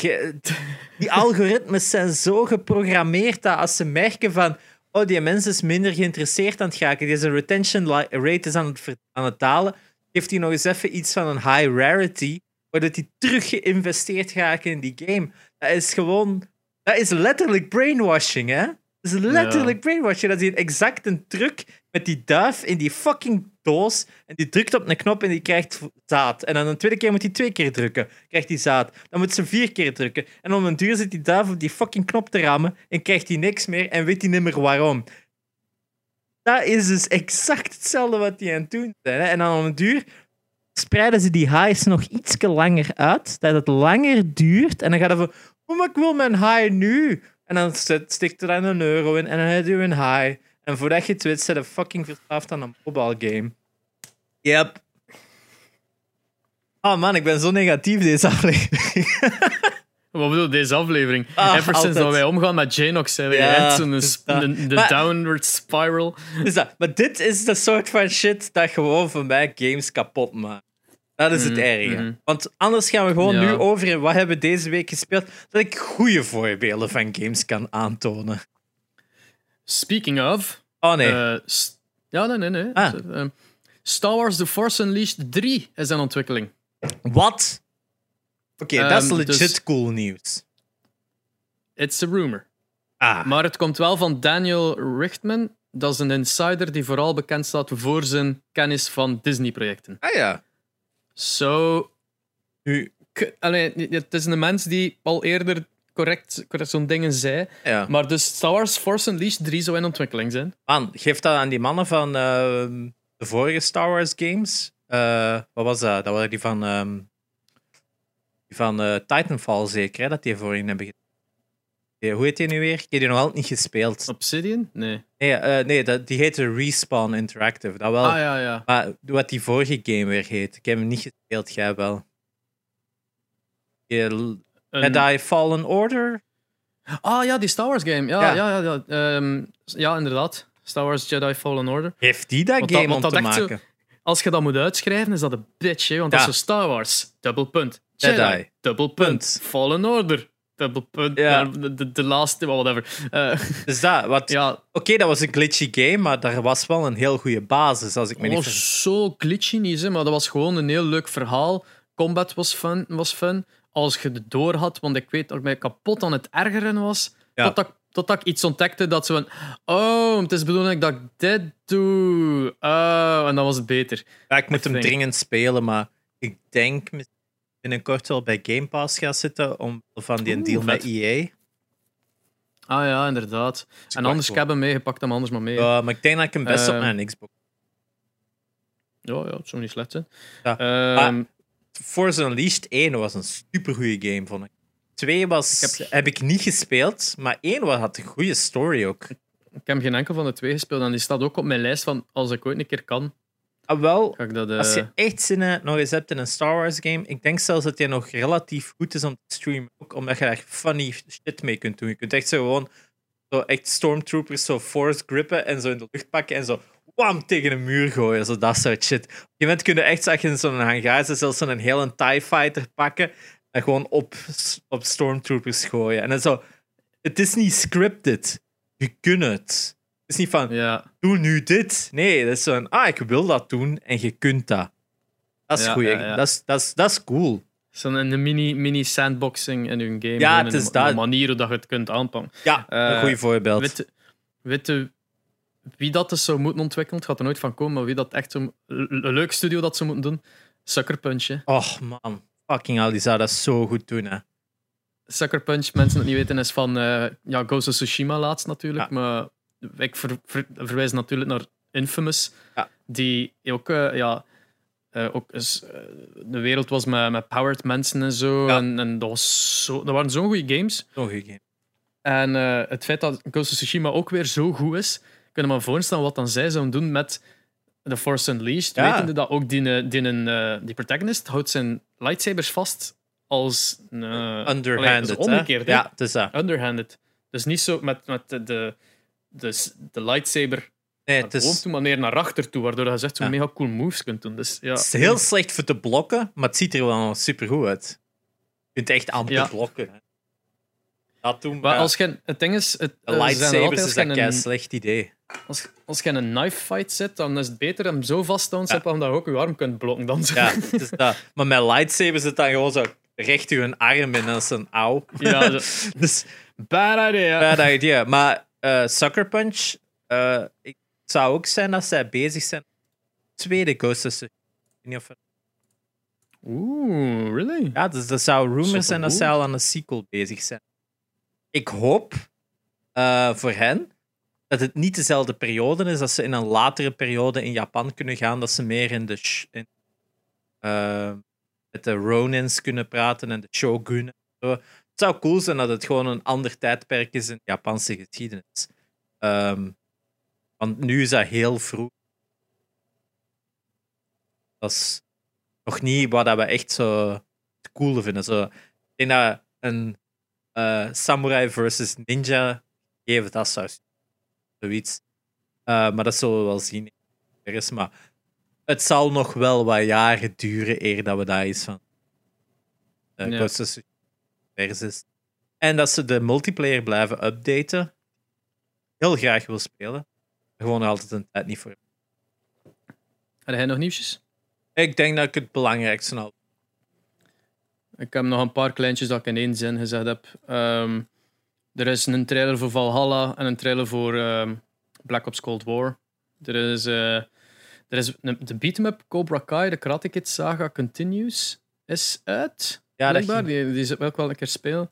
die algoritmes zijn zo geprogrammeerd dat als ze merken van oh, die mens is minder geïnteresseerd aan het gaan, die zijn retention rate is aan het, aan het dalen, geeft hij nog eens even iets van een high rarity, waardoor hij terug geïnvesteerd gaat in die game. Dat is gewoon... Dat is letterlijk brainwashing, hè? Dat is letterlijk brainwashing. Dat is exact een truc met die duif in die fucking doos. En die drukt op een knop en die krijgt zaad. En dan een tweede keer moet hij twee keer drukken. Krijgt hij zaad. Dan moet ze vier keer drukken. En om een duur zit die duif op die fucking knop te rammen. En krijgt hij niks meer en weet hij niet meer waarom. Dat is dus exact hetzelfde wat die aan het doen zijn. Hè? En dan om een duur spreiden ze die highs nog iets langer uit. Dat het langer duurt. En dan gaat het van, oh, maar ik wil mijn high nu. En dan st- stikt er dan een euro in en dan heb je een high. En voordat je het weet, zit fucking verslaafd aan een mobile game. Yep. Oh man, ik ben zo negatief deze (laughs) aflevering. Wat bedoel je, deze aflevering? Ah, Ever sinds altijd. dat wij omgaan met Janox, zijn we Ja, zo'n dus de, de Maar- downward spiral. Dus dat, maar dit is de soort van shit dat gewoon voor mij games kapot maakt. Dat is het Mhm, erge. mhm. Want anders gaan we gewoon Ja. nu over in wat hebben we deze week gespeeld, dat ik goede voorbeelden van games kan aantonen. Speaking of... Oh nee. eh, ja, nee, nee, nee. Ah. Eh, Star Wars The Force Unleashed 3 is in ontwikkeling. Wat? Oké, dat is ehm, legit dus- cool nieuws. It's a rumor. Ah, Maar het komt wel van Daniel Richtman. Dat is een insider die vooral bekend staat voor zijn kennis van Disney-projecten. ah ja. Zo... Nu, k- allee, het is een mens die al eerder correct, correct zo'n dingen zei. ja. Maar dus Star Wars Force Unleashed 3 zou in ontwikkeling zijn. Man, geef dat aan die mannen van ehm, de vorige Star Wars games. Eh, wat was dat? Dat waren die van, ehm, die van eh, Titanfall zeker, hè, dat die voorin hebben gedaan. Die- Hoe heet die nu weer? Ik heb die nog altijd niet gespeeld. Obsidian? Nee. Nee, eh, nee dat, die heette Respawn Interactive. Dat wel. Ah ja, ja. Maar wat die vorige game weer heet. Ik heb hem niet gespeeld, jij wel. Een- Jedi Fallen Order? Ah ja, die Star Wars game. Ja, Ja. ja. ja, ja. Ehm, ja, inderdaad. Star Wars Jedi Fallen Order. Heeft die dat Want dat- game om te zo- maken? Als je dat moet uitschrijven, is dat een bitch, hè? want Ja. dat is zo Star Wars. Dubbel punt. Jedi. Jedi. Dubbel punt. Punt. Fallen Order. Dubbel punt. Ja. De, de, laatste, whatever. Eh, (laughs) Dus dat, wat... ja, Oké, dat was een glitchy game, maar daar was wel een heel goede basis, als ik me het niet was zo glitchy niet, hè, maar dat was gewoon een heel leuk verhaal. Combat was fun. Was fun. Als je het door had, want ik weet dat ik mij kapot aan het ergeren was. Ja. Totdat, ik- totdat ik iets ontdekte dat ze van... Oh, het is bedoeling dat ik dit doe. Oh, en dan was het beter. Ja, ik moet hem dringend spelen, maar ik denk binnenkort wel bij Game Pass gaan zitten om van die Oeh, deal met. EA. Ah ja, inderdaad. En anders, ik heb hem meegepakt, hem anders maar mee. Ja, maar ik denk dat ik hem best op Eh, mijn Xbox. Ja, ja, het zou niet slecht zijn. Ja, Ehm, Forza Unleashed 1 was een supergoeie game, vond ik. 2 was, Ik heb... heb- ik niet gespeeld, maar 1 was, had een goede story ook. ik heb geen enkel van de twee gespeeld en die staat ook op mijn lijst van als ik ooit een keer kan. Ah, wel, dat, eh, als je echt zin hebt, nog eens hebt in een Star Wars game, ik denk zelfs dat die nog relatief goed is om te streamen. Ook omdat je daar funny shit mee kunt doen. Je kunt echt zo gewoon zo echt stormtroopers zo force grippen en zo in de lucht pakken en zo wam tegen een muur gooien. Zo dat soort shit. Op een gegeven moment kun je echt zag je in zo'n hangar zelfs zo'n hele TIE fighter pakken en gewoon op, op stormtroopers gooien. En dan zo, het is niet scripted. Je kunt het. Het is niet van, ja. Doe nu dit. Nee, dat is zo'n, ah, ik wil dat doen en je kunt dat. Dat is Ja, goed. ja, ja. Dat, is, dat, is, dat is cool. Zo'n een mini, mini sandboxing in hun game. Ja, het is de, dat. de manier hoe dat je het kunt aanpakken. Ja, een Eh, goed voorbeeld. Weet, je- weet je wie dat dus zou moeten ontwikkelen? Het gaat er nooit van komen, maar wie dat echt zo, een leuk studio dat ze moeten doen? Sucker Punch. Hè. Och man, fucking hell, die zou dat zo goed doen. Hè. Sucker Punch, mensen het niet weten, is van eh, ja, Ghost of Tsushima laatst natuurlijk. Maar ik ver, ver- verwijs natuurlijk naar Infamous, Ja. die ook, eh, ja, eh, ook is, eh, de wereld was met, met powered mensen en zo. Ja. En, en dat, was zo, dat waren zo'n goede games. Zo'n goeie game. En het feit dat Ghost of Tsushima ook weer zo goed is, kun je me voorstellen wat dan zij zouden doen met The Force Unleashed. Ja. Wetende dat ook die, die, die protagonist houdt zijn lightsabers vast als allee, Underhanded, is omgekeerd, hè? hè? Ja, het is dat. Underhanded. Dus niet zo met, met de, de, de, de lightsaber Nee, naar het is, boven toe, maar meer naar achter toe, waardoor je echt zo Ja. mega cool moves kunt doen. Dus, ja. het is heel slecht voor te blokken, maar het ziet er wel super goed uit. Je kunt echt amper Ja. blokken. Hè. Dat doen Maar als je, het ding is, het, de eh, lightsabers altijd, is dat een- slecht idee. Als, als je in een knife fight zit, dan is het beter hem zo vast te Ja. zodat je ook je arm kunt blokken. Dan zo. Ja, het is dat. (laughs) Maar met lightsabers zit dan gewoon zo recht je een arm in als een auw. Ja, (laughs) dus Bad idea. Bad idea. Maar eh Sucker Punch, eh, ik het zou ook zijn dat zij bezig zijn. Tweede Ghost of Tsushima. Oeh, really? Ja, dus dat zou rumors zijn dat zij al aan een sequel bezig zijn. Ik hoop eh, voor hen dat het niet dezelfde periode is, dat ze in een latere periode in Japan kunnen gaan, dat ze meer in de in, met de Ronins kunnen praten en de Shogun. Het zou cool zijn dat het gewoon een ander tijdperk is in de Japanse geschiedenis. Ehm, want nu is dat heel vroeg. Dat is nog niet wat dat we echt zo het coole vinden. Zo, ik denk dat een eh, samurai versus ninja geven, dat zou zoiets. Eh, maar dat zullen we wel zien. Er is, maar het zal nog wel wat jaren duren eer dat we daar iets van. Uh, Ja. En dat ze de multiplayer blijven updaten. Heel graag wil spelen. Gewoon altijd een tijd niet voor. Heb jij nog nieuwsjes? Ik denk dat ik het belangrijkste al. Ik heb nog een paar kleintjes dat ik in één zin gezegd heb. Ehm, er is een trailer voor Valhalla en een trailer voor ehm, Black Ops Cold War. Er is, eh, er is een, de beatmap Cobra Kai, de Karate Kid saga Continues, is uit. Ja, blijkbaar. Die, die ik wel een keer spelen.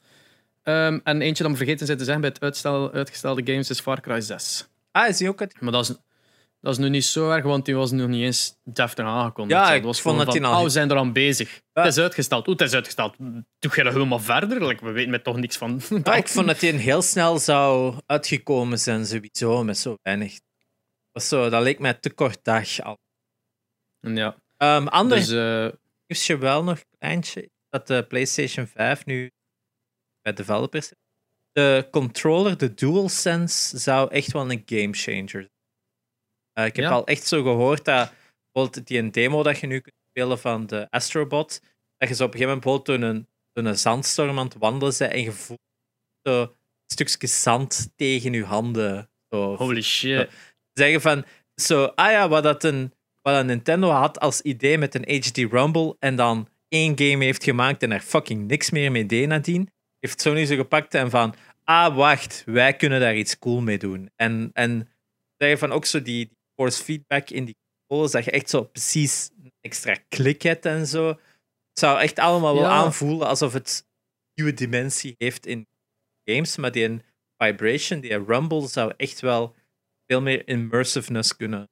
Ehm, en eentje dat me vergeten zijn te zeggen bij het uitstel, uitgestelde games is Far Cry 6. Ah, is die ook het? Maar dat is, dat is nu niet zo erg, want die was nog niet eens deftig aangekondigd. Ja, ik was vond dat van, nog- oh, we zijn eraan bezig. Ja. Het is uitgesteld. Hoe het is uitgesteld? Doe je dat helemaal verder? Like, we weten met toch niks van. Ja, ik (laughs) vond dat die heel snel zou uitgekomen zijn, sowieso, met zo weinig. Zo, dat leek mij te kort dag al. Ja, Ehm ander dus eh, nieuwsje wel nog, kleintje, dat de PlayStation 5 nu bij developers zit. De controller, de DualSense, zou echt wel een gamechanger zijn. Eh, ik heb Ja. al echt zo gehoord dat bijvoorbeeld die een demo dat je nu kunt spelen van de Astrobot, dat je zo op een gegeven moment bijvoorbeeld door een, door een zandstorm aan het wandelen bent en je voelt zo stukjes zand tegen je handen. Zo, holy shit. zeggen van, zo, ah ja, wat, dat een, wat een Nintendo had als idee met een HD Rumble en dan één game heeft gemaakt en er fucking niks meer mee deed nadien, heeft Sony zo gepakt en van, ah, wacht, wij kunnen daar iets cool mee doen. En, en zeggen van ook zo die, die force feedback in die controllers, dat je echt zo precies een extra klik hebt en zo. Het zou echt allemaal wel Ja. aanvoelen alsof het een nieuwe dimensie heeft in games, maar die vibration, die rumble, zou echt wel veel meer immersiveness kunnen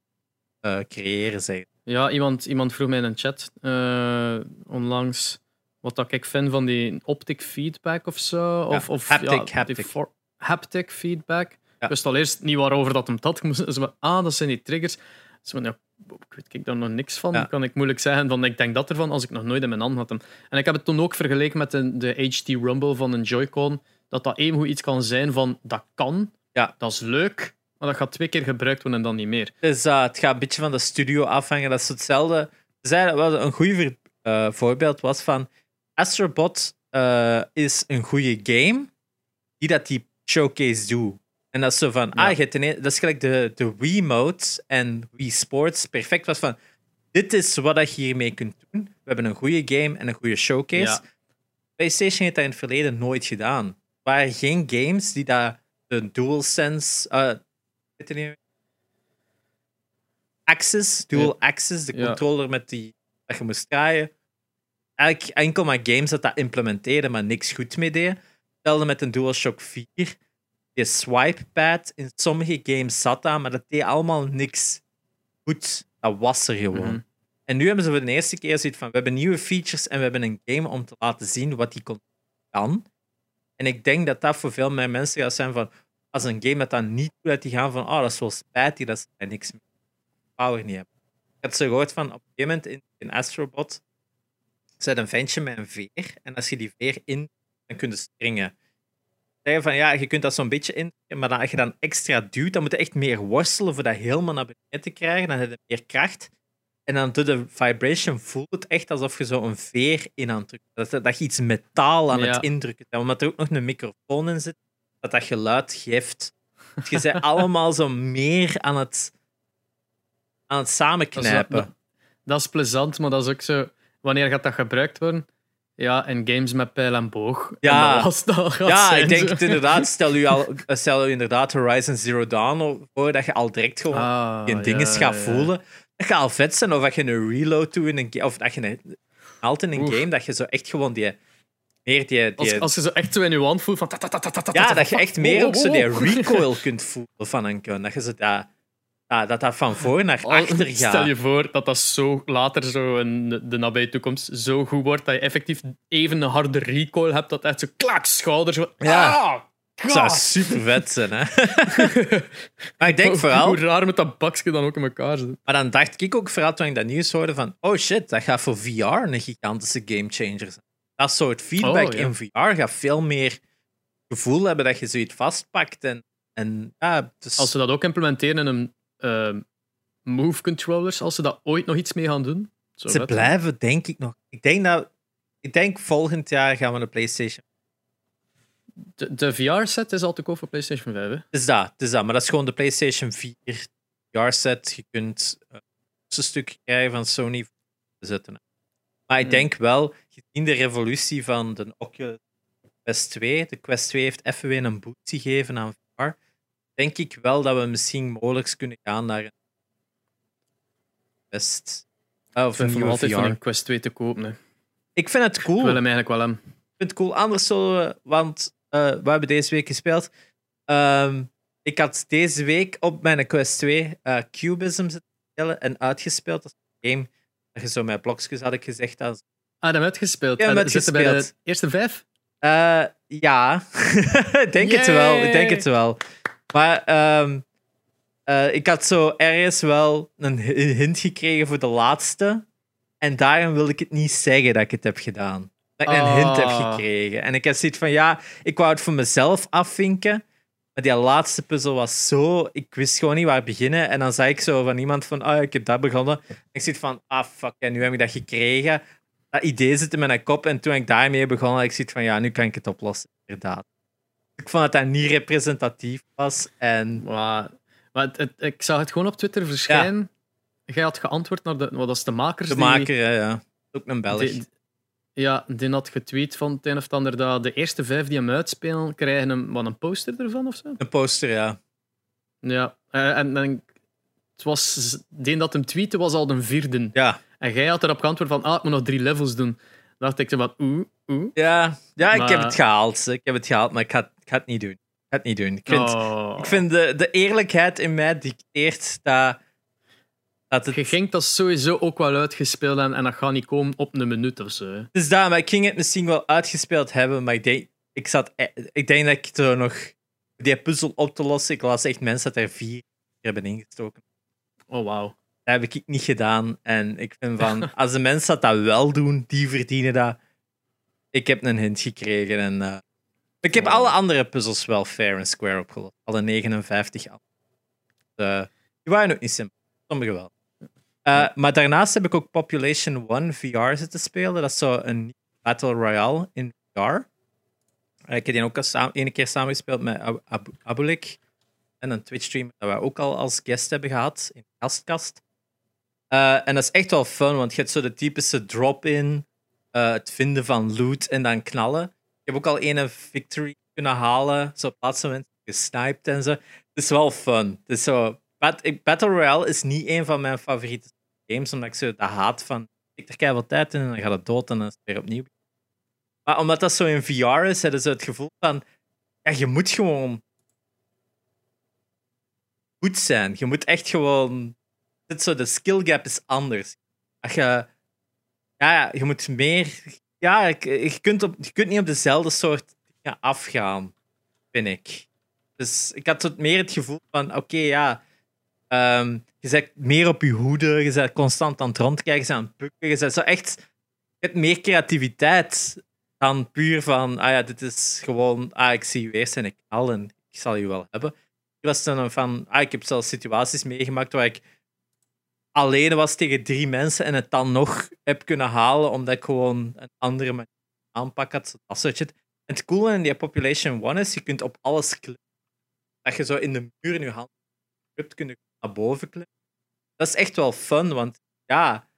eh, creëren, zeg. Ja, iemand, iemand vroeg mij in een chat eh, onlangs wat dat ik vind van die optic feedback of zo. Of, of haptic, ja, haptic. for- haptic feedback. Ja. Ik wist al eerst niet waarover dat hem dat moest. Ze ah, dat zijn die triggers. Ze van, ja, ik weet ik daar nog niks van. Ja. Kan ik moeilijk zeggen. Van, ik denk dat ervan als ik nog nooit in mijn hand had hem. En ik heb het toen ook vergeleken met de, de HT Rumble van een Joy-Con. Dat dat evengoed iets kan zijn van dat kan, Ja. dat is leuk, maar dat gaat twee keer gebruikt worden en dan niet meer. Dus uh, het gaat een beetje van de studio afhangen. Dat is hetzelfde. Ze zeiden wel een goed voorbeeld was van Astrobot uh, is een goede game die dat die showcase doet. En dat is zo van, Ja. ah, je dat is gelijk de, de Wii Mode en Wii Sports perfect was van, dit is wat je hiermee kunt doen. We hebben een goede game en een goede showcase. Ja. PlayStation heeft dat in het verleden nooit gedaan. Er waren geen games die dat de DualSense, uh, niet, Axis, Dual Axis, de Ja. controller met die dat je moest draaien. Eigenlijk enkel maar games dat dat implementeerden, maar niks goed mee deden. Hetzelfde met een DualShock 4. Je swipe pad in sommige games zat daar, maar dat deed allemaal niks goed. Dat was er gewoon. Mhm. En nu hebben ze voor de eerste keer zoiets van: we hebben nieuwe features en we hebben een game om te laten zien wat die kan. En ik denk dat dat voor veel meer mensen gaat zijn van: als een game dat dat niet doet, dat die gaan van: oh, dat is wel spijtig dat ze niks meer power niet hebben. Ik had zo gehoord van op een gegeven moment in, in Astrobot zit een ventje met een veer. En als je die veer in, dan kun je springen. Zeggen van ja, je kunt dat zo'n beetje in, maar dan, als je dan extra duwt, dan moet je echt meer worstelen voor dat helemaal naar beneden te krijgen. Dan heb je meer kracht. En dan door de vibration voelt het echt alsof je zo een veer in aan het drukken. Dat, dat je iets metaal aan Ja. het indrukken bent. Omdat er ook nog een microfoon in zit, dat dat geluid geeft. Dus je bent allemaal zo meer aan het, aan het Dat is, samenknijpen. dat, is plezant, maar dat is ook zo. Wanneer gaat dat gebruikt worden? Ja, in games met pijl en boog. Ja. En dat Ja, zijn, ik denk het inderdaad. Stel u, al, stel u inderdaad Horizon Zero Dawn voor dat je al direct gewoon Ah, je dingen ja, gaat ja. voelen. Dat gaat al vet zijn. Of dat je een reload doet in een game. Of dat je een, altijd in een Oef. game dat je zo echt gewoon die. Meer die. die Als, als je zo echt zo in je hand voelt van... ta- ta- ta- ta- ta- ta- ja, dat je echt meer ook zo die (laughs) recoil kunt voelen van een gun. Dat je zo dat, dat, dat, dat van voor naar achter Stel gaat. je voor dat dat zo later zo in de nabije toekomst zo goed wordt dat je effectief even een harde recoil hebt dat echt zo klak, schouders... Zo, Ja. Ah, Dat zou super vet zijn, hè? (laughs) maar ik denk vooral. Hoe raar met dat bakje dan ook in elkaar zit. Maar dan dacht ik ook vooral toen ik dat nieuws hoorde van oh shit, dat gaat voor VR een gigantische gamechanger zijn. Dat soort feedback Oh, ja. in VR gaat veel meer gevoel hebben dat je zoiets vastpakt. En, en ja, dus Als ze dat ook implementeren in een ehm, move controllers, als ze dat ooit nog iets mee gaan doen. Zo ze blijven, denk ik nog. Ik denk dat ik denk volgend jaar gaan we een PlayStation. De, de VR-set is al te koop voor PlayStation 5. Hè? Het is dat, het is dat, maar dat is gewoon de PlayStation 4 VR-set. Je kunt uh, een stuk krijgen van Sony te zetten. Maar ik Hmm. denk wel, gezien de revolutie van de Oculus Quest 2, de Quest 2 heeft even weer een boost gegeven aan VR, denk ik wel dat we misschien mogelijk kunnen gaan naar een Quest. uh, Of Ik een altijd VR. van een Quest 2 te kopen. Hè. Ik Ik vind het cool. wil hem eigenlijk wel. Ik vind het cool. Anders zullen we, want eh, we hebben deze week gespeeld. Ehm, ik had deze week op mijn Quest 2 eh, Cubism zitten spelen en uitgespeeld. Dat is een game dat je zo met blokjes had ik gezegd. Dat Ah, dat heb je uitgespeeld. Ja, En met zitten bij de gespeeld. eerste vijf? Eh, ja, (laughs) ik denk het wel. Ik denk het wel. Maar ehm, eh, ik had zo ergens wel een hi- een hint gekregen voor de laatste. En daarom wil ik het niet zeggen dat ik het heb gedaan. Dat ik een hint heb Ah. gekregen. En ik had zoiets van, ja, ik wou het voor mezelf afvinken. Maar die laatste puzzel was zo... Ik wist gewoon niet waar beginnen. En dan zei ik zo van iemand van, ah, ik heb dat begonnen. ik zit van, ah, fuck, en nu heb ik dat gekregen. Dat idee zit in mijn kop. En toen ik daarmee begon, had ik zoiets van, ja, nu kan ik het oplossen. Inderdaad. Ik vond dat dat niet representatief was. En Maar, maar het, het- ik zag het gewoon op Twitter verschijnen. Jij had geantwoord naar de, wat was de makers. de die- maker, hè, ja. Ook een Belg. die- ja, die had getweet van het een of het ander dat de eerste vijf die hem uitspelen, krijgen een, wat, een poster ervan of zo. Een poster, ja. Ja, eh, en, en het was, die dat hem tweette was al de vierde. Ja. En jij had erop geantwoord van, ah, ik moet nog drie levels doen. Dan dacht ik zo van, oeh, oeh. Ja, ja ik heb het gehaald. Ik heb het gehaald, maar ik ga, ik ga het niet doen. Ik ga het niet doen. Ik vind, Oh. ik vind de, de eerlijkheid in mij dicteert dat, dat het... Je ging dat sowieso ook wel uitgespeeld hebben en dat gaat niet komen op een minuut of zo. hè. Is dat, maar ik ging het misschien wel uitgespeeld hebben, maar ik denk, ik zat, e- ik denk dat ik er nog die puzzel op te lossen. Ik las echt mensen dat er vier hebben ingestoken. Oh, wauw. Dat heb ik niet gedaan. En ik vind van, (laughs) als de mensen dat, dat wel doen, die verdienen dat. Ik heb een hint gekregen en uh, ik heb alle andere puzzels wel fair en square opgelost. Alle 59 al. Uh, die waren ook niet simpel. Sommige wel. Uh, maar daarnaast heb ik ook Population 1 VR zitten spelen. Dat is zo een Battle Royale in VR. Ik heb die ook al samen, ene keer samengespeeld met Ab Ab Abulik. En een Twitch-streamer dat we ook al als guest hebben gehad in de gastkast. Uh, en dat is echt wel fun, want je hebt zo de typische drop-in, uh, het vinden van loot en dan knallen. Ik heb ook al ene victory kunnen halen, zo op laatste moment gesniped en zo. Het is wel fun. Het is zo, Bat Battle Royale is niet een van mijn favoriete games, omdat ik zo de haat van ik er keihard tijd in en dan gaat het dood en dan is het weer opnieuw. Maar omdat dat zo in VR is, heb je zo het gevoel van ja, je moet gewoon goed zijn. Je moet echt gewoon. Dit zo, de skill gap is anders. Als je, ja, je moet meer. Ja, je kunt, op, je kunt niet op dezelfde soort dingen afgaan, vind ik. Dus ik had het meer het gevoel van: oké, ja. Um, je bent meer op je hoede, je bent constant aan het rondkijken, je aan het pukken. Je zo echt. Je hebt meer creativiteit dan puur van: ah ja, dit is gewoon. Ah, ik zie je eerst en ik knal en ik zal je wel hebben was dan van, ah, ik heb zelfs situaties meegemaakt waar ik alleen was tegen drie mensen en het dan nog heb kunnen halen omdat ik gewoon een andere manier aanpak had. Dat soort. En het coole in die Population 1 is, je kunt op alles klimmen. Dat je zo in de muur in je hand hebt, kun je naar boven klimmen. Dat is echt wel fun, want ja,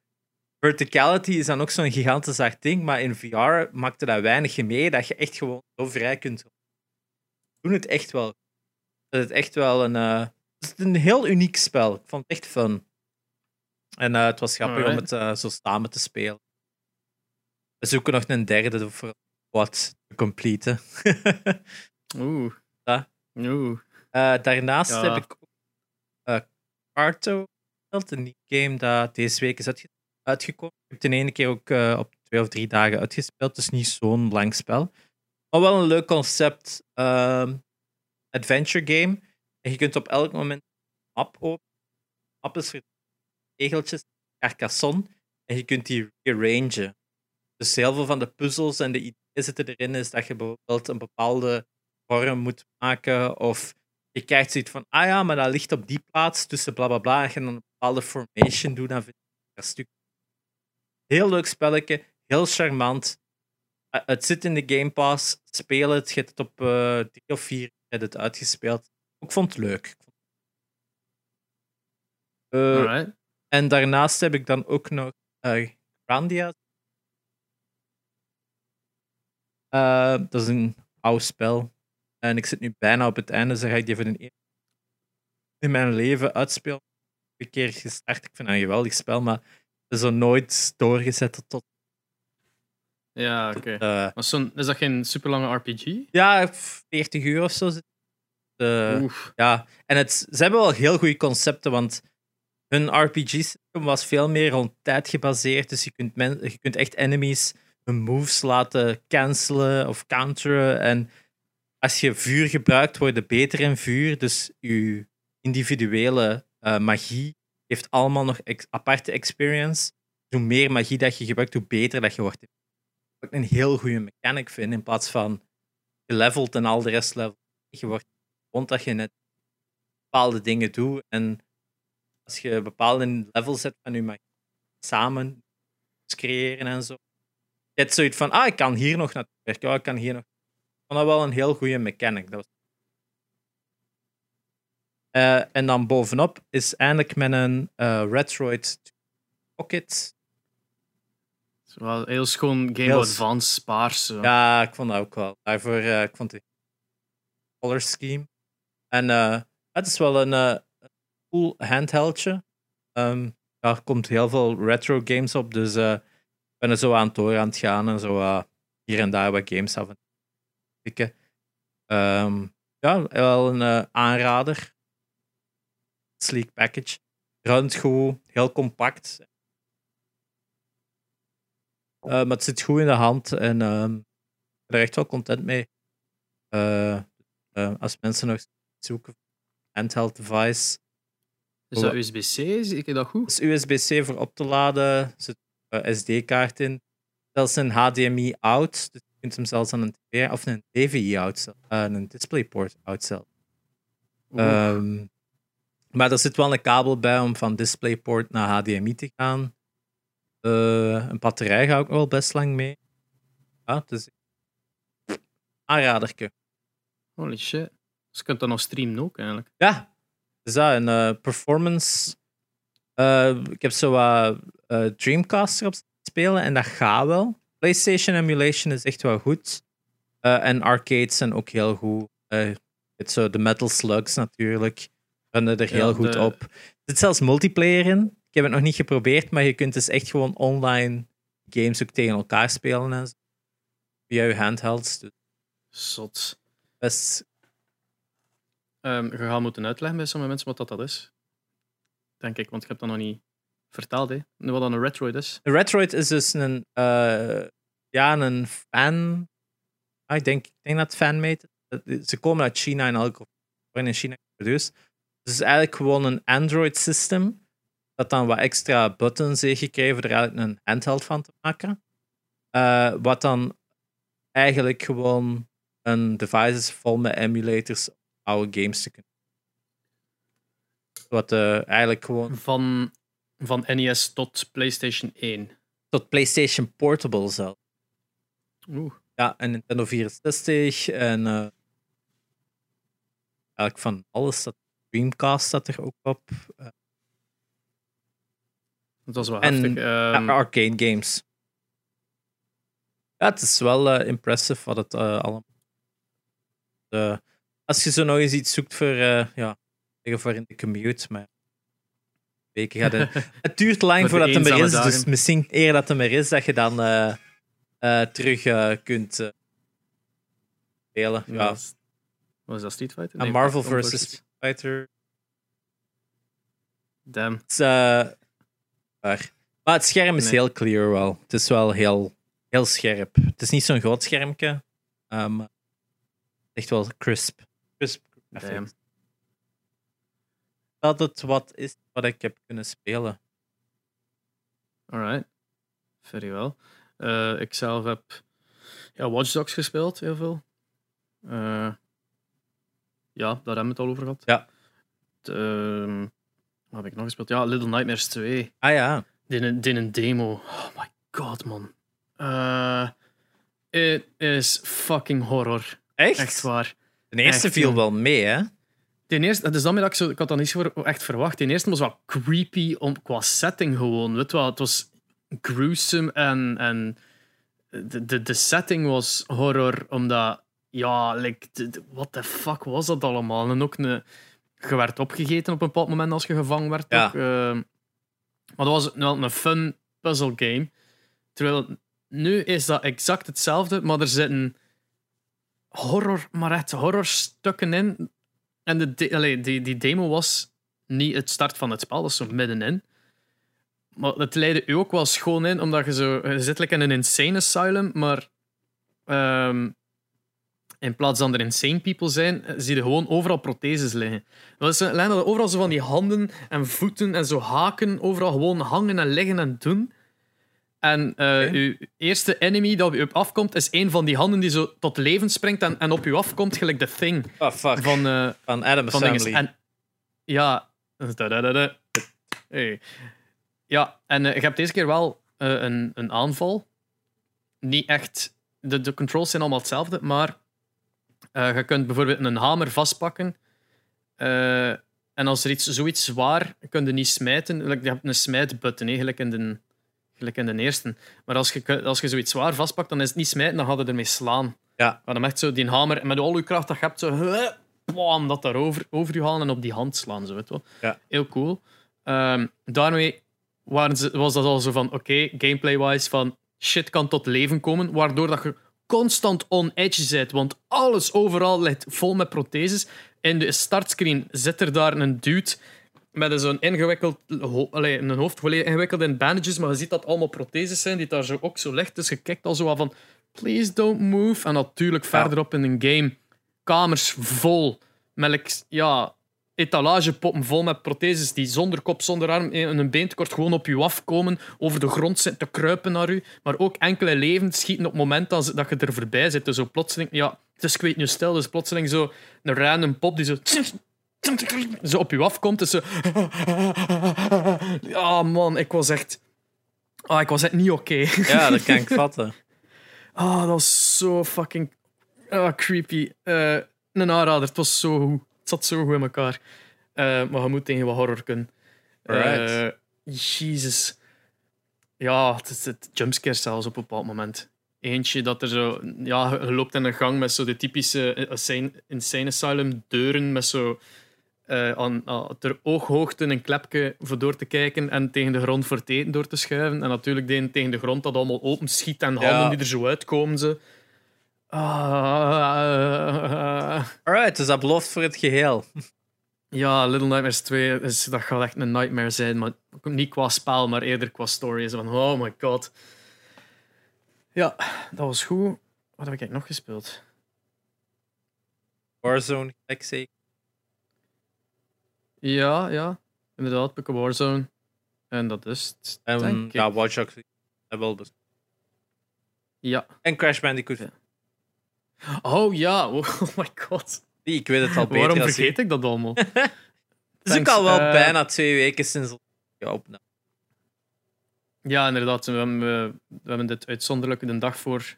verticality is dan ook zo'n gigantisch hard ding, maar in VR maakte dat weinig mee, dat je echt gewoon zo vrij kunt doen het echt wel dat het echt wel een, uh, het is een heel uniek spel. Ik vond het echt fun. En uh, het was grappig Alright. om het uh, zo samen te spelen. We zoeken nog een derde voor wat te completen. (laughs) Oeh. Ja. Oeh. daarnaast ja. heb ik ook Carto een nieuw game dat deze week is uitge uitgekomen. Ik heb het in ene keer ook op twee of drie dagen uitgespeeld, dus niet zo'n lang spel. Maar wel een leuk concept. Uh, adventure game. En je kunt op elk moment een map openen. De map is regeltjes, Carcassonne. En je kunt die rearrangen. Dus heel veel van de puzzels en de ideeën zitten erin. Is dat je bijvoorbeeld een bepaalde vorm moet maken. Of je krijgt zoiets van, ah ja, maar dat ligt op die plaats tussen bla bla bla. En je een bepaalde formation doet, dan vind je een stuk. Heel leuk spelletje, heel charmant. Uh, het zit in de Game Pass. Speel het. Je hebt het op uh, drie of vier het uitgespeeld. Ik vond het leuk. En daarnaast heb ik dan ook nog uh, Grandia. Uh, dat is een oud spel. En ik zit nu bijna op het einde, dus dan ga ik die voor een eerste in mijn leven uitspelen. Een keer gestart. Ik vind het een geweldig spel, maar het is zo nooit doorgezet tot. Ja, oké. Okay. Uh, is dat geen super lange RPG? Ja, 40 uur of zo. Uh, ja, en het, ze hebben wel heel goede concepten, want hun RPG-systeem was veel meer rond tijd gebaseerd. Dus je kunt, men, je kunt echt enemies hun moves laten cancelen of counteren. En als je vuur gebruikt, word je beter in vuur. Dus je individuele uh, magie heeft allemaal nog aparte experience. Hoe meer magie dat je gebruikt, hoe beter dat je wordt. Wat ik een heel goede mechanic vind, in plaats van geleveld en al de rest level. Je wordt rond dat je net bepaalde dingen doet. En als je bepaalde levels zet van je magie samen creëren en zo. Je hebt zoiets van, ah, ik kan hier nog naartoe werken. Oh, ik kan hier nog. Ik vond dat wel een heel goede mechanic. Dat was... Uh, en dan bovenop is eindelijk met een uh, Retroid Pocket. Wel heel schoon Game Heel Advance paars. Ja, ik vond dat ook wel. Daarvoor, uh, ik vond die color scheme. En het is wel een cool handheldje. Daar komt heel veel retro games op, dus uh, ik ben er zo aan het door aan het gaan en zo hier en daar wat games af en toe. Um, ja, wel een aanrader. Sleek package. Ruimt goed, heel compact. maar het zit goed in de hand en um, ben er echt wel content mee. Uh, als mensen nog zoeken handheld device. Is dat USB-C? Zie ik dat goed? is USB-C voor op te laden. Er zit een SD-kaart in. Zelfs een HDMI out. Dus je kunt hem zelfs aan een TV of een DVI out, zelf- eh, een DisplayPort out zelf. Ehm, maar er zit wel een kabel bij om van DisplayPort naar HDMI te gaan. Eh, een batterij gaat ook wel best lang mee. Ja, dus aanraderke. Holy shit. Dus je kunt dat nog streamen ook eigenlijk. Ja, dus dat een eh, performance. eh, ik heb zo wat eh, Dreamcast erop spelen en dat gaat wel. PlayStation emulation is echt wel goed. En arcades zijn ook heel goed. Hebt zo de Metal Slugs natuurlijk. Runnen er heel Ja, goed de- op. Er zit zelfs multiplayer in. Ik heb het nog niet geprobeerd, maar je kunt dus echt gewoon online games ook tegen elkaar spelen en zo. Via je handhelds. Dus Zot. best Ehm, je gaat moeten uitleggen bij sommige mensen wat dat, dat is. Denk ik, want ik heb dat nog niet verteld. Hè. Wat dan een Retroid is. Retroid is dus een, eh, ja, een fan. Ah, ik, denk, ik denk dat fanmate is. Ze komen uit China en worden in China geproduceerd. Dus het is eigenlijk gewoon een Android system. Dat dan wat extra buttons heeft gekregen er eigenlijk een handheld van te maken. Eh, wat dan eigenlijk gewoon een device is vol met emulators oude games te kunnen. Wat eh, eigenlijk gewoon Van, van NES tot PlayStation 1. tot PlayStation Portable zelf. Oeh. Ja, en Nintendo 64 en eh eigenlijk van alles. Dat Dreamcast staat er ook op. Eh, Dat was wel En- heftig. ja, Ehm, arcade games. Ja, het is wel impressive wat het allemaal. Als je zo nog eens iets zoekt voor, eh, ja, voor in de commute, maar weken gaat het. (laughs) Het duurt lang voordat het er is, dus misschien eer dat het er is, dat je dan eh, eh, terug kunt spelen. Ja, ja. was- Was dat Street Fighter? Nee, Marvel vs. Street Fighter. Damn. Het is, waar. Maar het scherm is Nee. heel clear wel. Het is wel heel, heel scherp. Het is niet zo'n groot schermpje. maar echt wel crisp. Damn. graphics. Dat het wat is wat ik heb kunnen spelen. Alright. Very well. Eh, ik zelf heb ja, Watch Dogs gespeeld, heel veel. Eh, ja, daar hebben we het al over gehad. Ja. Het, ehm, wat heb ik nog gespeeld? Ja, Little Nightmares 2. Ah ja. Die een, demo. Oh my god, man. Eh it is fucking horror. Echt? Echt waar. De eerste Echt, viel wel mee, hè? Ten eerste, dan dat ik, zo, ik had dat niet echt verwacht. Ten eerste was wel creepy om, qua setting gewoon. Weet je wel, het was gruesome en, en de, de, de setting was horror, omdat, ja, like, de- de- what the fuck was dat allemaal? En ook een, je werd opgegeten op een bepaald moment als je gevangen werd. Ja. ook, ehm. maar dat was wel een fun puzzle game. Terwijl nu is dat exact hetzelfde, maar er zitten horror, maar echt horrorstukken in. En de, de- die, die demo was niet het start van het spel, dat is zo middenin. Maar het leidde u ook wel schoon in, omdat je zo... Je zit like in een insane asylum, maar... ehm, in plaats van er insane people zijn, zie je gewoon overal protheses liggen. Dat is dat er overal zo van die handen en voeten en zo haken overal gewoon hangen en liggen en doen. En Oké. uw eerste enemy dat op u afkomt, is een van die handen die zo tot leven springt en, en op u afkomt, gelijk de Thing Oh, fuck. Van, van, eh, Adam van. En ja. Hey. ja, en eh, je hebt deze keer wel een, een aanval. Niet echt, de, de controls zijn allemaal hetzelfde, maar je kunt bijvoorbeeld een hamer vastpakken. en als er iets, zoiets zwaar, kun je niet smijten. Je hebt een smijtbutton, hè, gelijk in de, gelijk in de eerste. Maar als je, als je zoiets zwaar vastpakt, dan is het niet smijten, dan gaat het ermee slaan. Ja. Maar dan echt zo die hamer met al je kracht dat je hebt, zo bam, dat daarover over je halen en op die hand slaan. Zo, weet wel. Ja. Heel cool. Ehm, daarmee waren ze, was dat al zo van, oké, gameplay-wise, van shit kan tot leven komen, waardoor dat je constant on edge bent, want alles overal ligt vol met protheses. In de startscreen zit er daar een dude met zo'n ingewikkeld ho allee, een hoofd volledig ingewikkeld in bandages, maar je ziet dat allemaal protheses zijn die daar zo ook zo ligt. Dus je kijkt al zo aan van, please don't move. En natuurlijk verderop in een game, kamers vol met, ja, etalagepoppen vol met protheses die zonder kop, zonder arm en een beentekort gewoon op je afkomen, over de grond zitten te kruipen naar u. Maar ook enkele leven schieten op het moment dat, je er voorbij zit. Dus zo plotseling, ja, het is ik weet niet stil, dus plotseling zo een random pop die zo, zo op je afkomt. Dus zo, ja man, ik was echt, ah, ik was echt niet oké. Ja, dat kan ik vatten. (laughs) Ah, dat was zo fucking ah, creepy. Eh, een aanrader, het was zo goed. Het zat zo goed in elkaar. Eh, maar je moet tegen wat horror kunnen. Right. Eh, Jezus. Ja, het is het jumpscare zelfs op een bepaald moment. Eentje dat er zo... Ja, je loopt in een gang met zo de typische insane, insane asylum deuren met zo... eh, aan, aan ter ooghoogte een klepje voor door te kijken en tegen de grond voor het eten door te schuiven. En natuurlijk de tegen de grond dat allemaal open schiet en handen Ja. die er zo uitkomen. Zo. Ah, Alright, dus dat belooft voor het geheel. ja, Little Nightmares 2, is, dat gaat echt een nightmare zijn. Maar niet qua spel, maar eerder qua story. Zo van, oh my god. Ja, dat was goed. Wat heb ik eigenlijk nog gespeeld? Warzone, zeker. Ja, ja. Inderdaad, Pukke Warzone. En dat is het, En ja, Watch Dogs. wel bes- Ja. En Crash Bandicoot. Ja. Oh ja, (laughs) oh my god. Die, Ik weet het al beter. Waarom vergeet ik dat allemaal? (laughs) Het is ook al wel eh, bijna twee weken sinds ja, opname. Ja, inderdaad. We hebben, we hebben dit uitzonderlijk de dag voor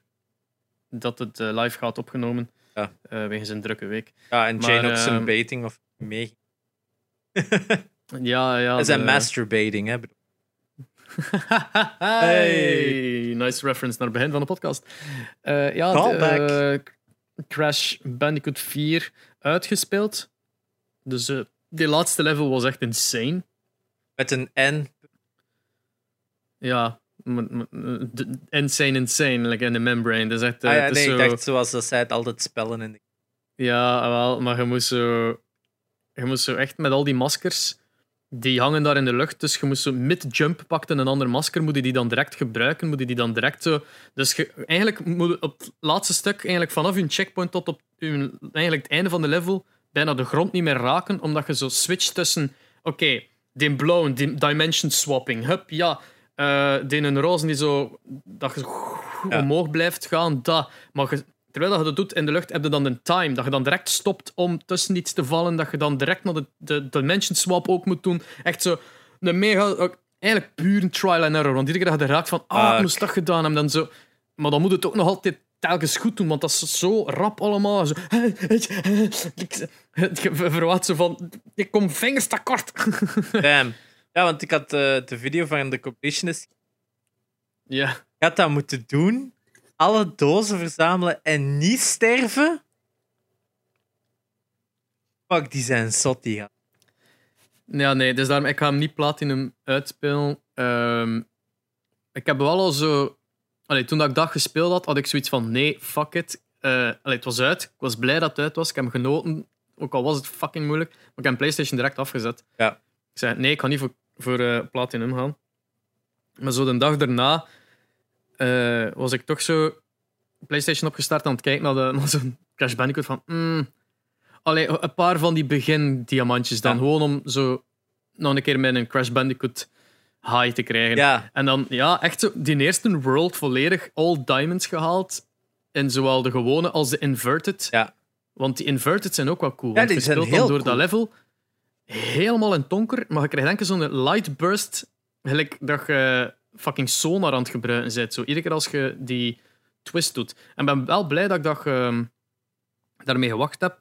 dat het eh, live gaat opgenomen. Ja. Eh, wegens een drukke week. Ja, en Jane ook zijn baiting of mee. Ja, ja. Dat zijn de- masturbating, hè. (laughs) hey, nice reference naar het begin van de podcast. Eh, ja, de, Callback. eh, Crash Bandicoot 4 uitgespeeld. Dus eh, die laatste level was echt insane. Met een N. Ja, de- insane, insane, like in de membrane. Dat is echt, ah, ja, nee, zo- ik dacht zoals dat zij het altijd spellen. En Ja, wel, maar je moest zo... Je moest zo echt met al die maskers... Die hangen daar in de lucht, dus je moest zo mid-jump pakken een ander masker, moet je die dan direct gebruiken, moet je die dan direct zo... Dus je, eigenlijk moet je op het laatste stuk, eigenlijk vanaf je checkpoint tot op je, eigenlijk het einde van de level, bijna de grond niet meer raken, omdat je zo switcht tussen... Oké, die blauwe, die dimension swapping, hup, ja... eh die een roze die zo... Dat je omhoog blijft gaan, dat. Maar je, terwijl dat je dat doet in de lucht, heb je dan een time. Dat je dan direct stopt om tussen iets te vallen. Dat je dan direct naar de, de dimension swap ook moet doen. Echt zo een mega... Eigenlijk puur een trial and error. Want iedere keer dat je raakt van... Ah, ik Fuck. moest dat gedaan hebben. Dan zo, maar dan moet het ook nog altijd telkens goed doen. Want dat is zo rap allemaal. Zo, (laughs) ik verwacht zo van... Ik kom vingers tekort. (laughs) Damn. Ja, want ik had eh, de video van de completionist. ja. Ik had dat moeten doen. Alle dozen verzamelen en niet sterven. Fuck, die zijn zot, die gasten. Ja, nee, dus daarom, ik ga hem niet platinum uitspelen. Ehm, ik heb wel al zo... Allee, toen dat ik dat gespeeld had, had ik zoiets van, nee, fuck it. Allee, het was uit. Ik was blij dat het uit was. Ik heb hem genoten. Ook al was het fucking moeilijk. Maar ik heb een PlayStation direct afgezet. Ja. Ik zei, nee, ik ga niet voor, voor eh, platinum gaan. Maar zo de dag daarna eh, was ik toch zo PlayStation opgestart aan het kijken naar, de, (laughs) naar zo'n Crash Bandicoot van... mm, allee, een paar van die begin-diamantjes dan. Ja. Gewoon om zo nog een keer met een Crash Bandicoot high te krijgen. Ja, En dan, ja, echt zo die eerste world volledig all diamonds gehaald. En zowel de gewone als de inverted. Ja. Want die inverted zijn ook wel cool. Ja, die je zijn heel door dat level helemaal in donker, maar je krijgt enkel zo'n light burst, gelijk dat je fucking sonar aan het gebruiken bent. Zo, iedere keer als je die twist doet. En ben wel blij dat ik dat, ehm, daarmee gewacht heb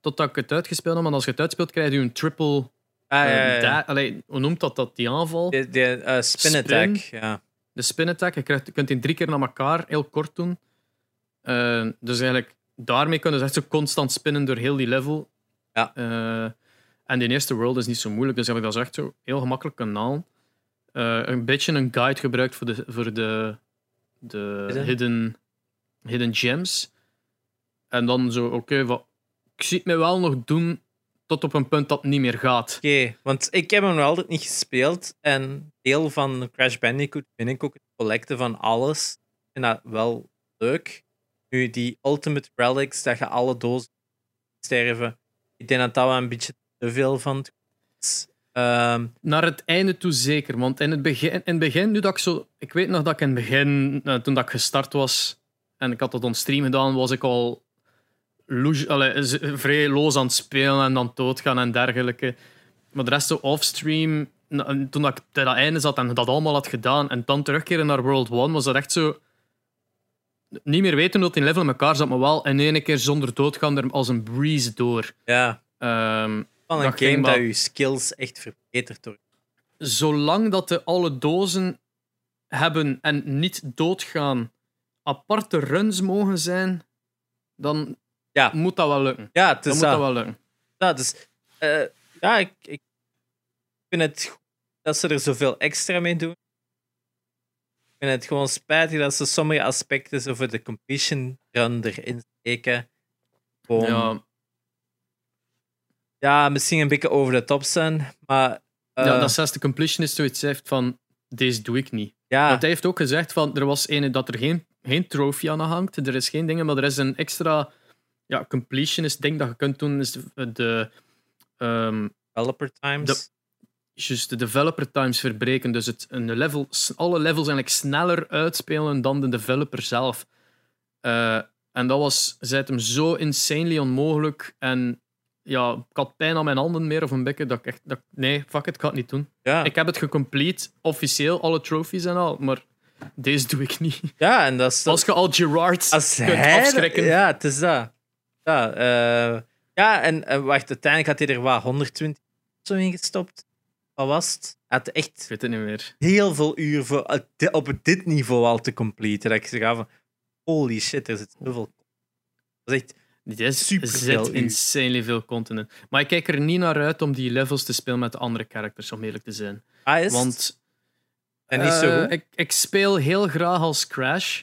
totdat ik het uitgespeeld heb. Want als je het uitspeelt, krijg je een triple... ah, ja, eh, ja, ja. da- allee, hoe noemt dat, dat? Die aanval? De, de eh, spin Spin. attack. Ja. De spin attack, je, krijgt, je kunt die drie keer naar elkaar heel kort doen. Eh, dus eigenlijk, daarmee kunnen ze echt zo constant spinnen door heel die level. Ja. Eh, en die eerste world is niet zo moeilijk, dus heb ik dat echt zo heel gemakkelijk kunnen halen. Eh, een beetje een guide gebruikt voor de, voor de, de Hidden? hidden, gems. En dan zo, oké, wat ik zie het me wel nog doen tot op een punt dat het niet meer gaat. Oké, want ik heb hem nog altijd niet gespeeld. En deel van Crash Bandicoot vind ik ook het collecten van alles. En dat wel leuk. Nu, die Ultimate Relics, dat je alle dozen sterven. Ik denk dat dat wel een beetje te veel van het Ehm, Naar het einde toe zeker. Want in het begin, in het begin nu dat ik zo. Ik weet nog dat ik in het begin, eh, toen dat ik gestart was en ik had dat on stream gedaan, was ik al z- vrij loos aan het spelen en dan doodgaan en dergelijke. Maar de rest zo offstream, toen dat ik bij dat einde zat en dat allemaal had gedaan en dan terugkeren naar World 1, was dat echt zo. Niet meer weten dat in level in elkaar zat, maar wel in één keer zonder doodgaan er als een breeze door. ja, Ehm, van een game dat je skills echt verbetert. Door. zolang dat de alle dozen hebben en niet doodgaan, aparte runs mogen zijn, dan Ja. moet dat wel lukken. Ja, het Dan is moet dat dat. wel lukken. Ja, dus, eh, ja ik, ik vind het goed dat ze er zoveel extra mee doen. Ik vind het gewoon spijtig dat ze sommige aspecten zo voor de completion run erin steken. Gewoon, ja. Ja, misschien een beetje over de top zijn, maar eh, ja, dat zelfs de completionist zoiets zegt van, deze doe ik niet. ja, Want hij heeft ook gezegd van, er was ene dat er geen, geen trophy aan hangt, er is geen dingen, maar er is een extra ja, completionist ding dat je kunt doen, is de, de ehm, developer times. Juist, de developer times verbreken. Dus het, een level, alle levels eigenlijk sneller uitspelen dan de developer zelf. Eh, en dat was, zei het hem, zo insanely onmogelijk. En ja, ik had pijn aan mijn handen meer of een bekke. Dat ik echt, dat, nee, fuck it, ik ga het niet doen. ja. Ik heb het gecomplete, officieel, alle trophies en al. Maar deze doe ik niet. ja, en dat is Als je al Gerard als kunt hij, afschrikken. Ja, het is dat. Ja, eh, ja en eh, wacht, uiteindelijk had hij er wat 120 zo in gestopt. Wat was het? Hij had echt Ik weet het niet meer. heel veel uur voor, eh, op dit niveau al te completen. Dat ik zeg van, holy shit, er zit zoveel. Dat is echt, Dit is zit uur. insanely veel content in. Maar ik kijk er niet naar uit om die levels te spelen met de andere characters, om eerlijk te zijn. ah, is Want en niet zo eh, ik, ik speel heel graag als Crash,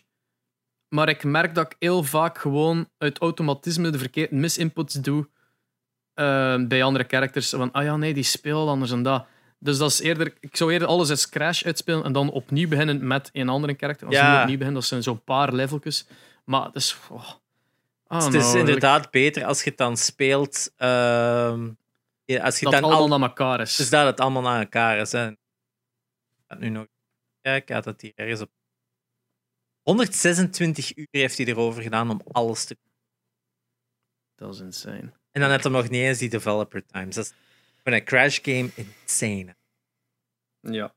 maar ik merk dat ik heel vaak gewoon uit automatisme de verkeerde misinputs doe eh, bij andere characters. Van, ah ja, nee, die speelt anders en dat. Dus dat is eerder, ik zou eerder alles als Crash uitspelen en dan opnieuw beginnen met een andere karakter. Als Ja. je opnieuw begint, dat zijn zo'n paar leveltjes. Maar het is... Oh, I don't het is inderdaad beter als je het dan speelt. ehm, ja, als je dat het dan allemaal al, naar elkaar is. dus dat het allemaal naar elkaar is. Hè. Ik ga nu nog kijken, had dat hier ergens op. 126 uur heeft hij erover gedaan om alles te Dat is insane. En dan had hij nog niet eens die developer times. Dat is voor een crash game insane. Ja.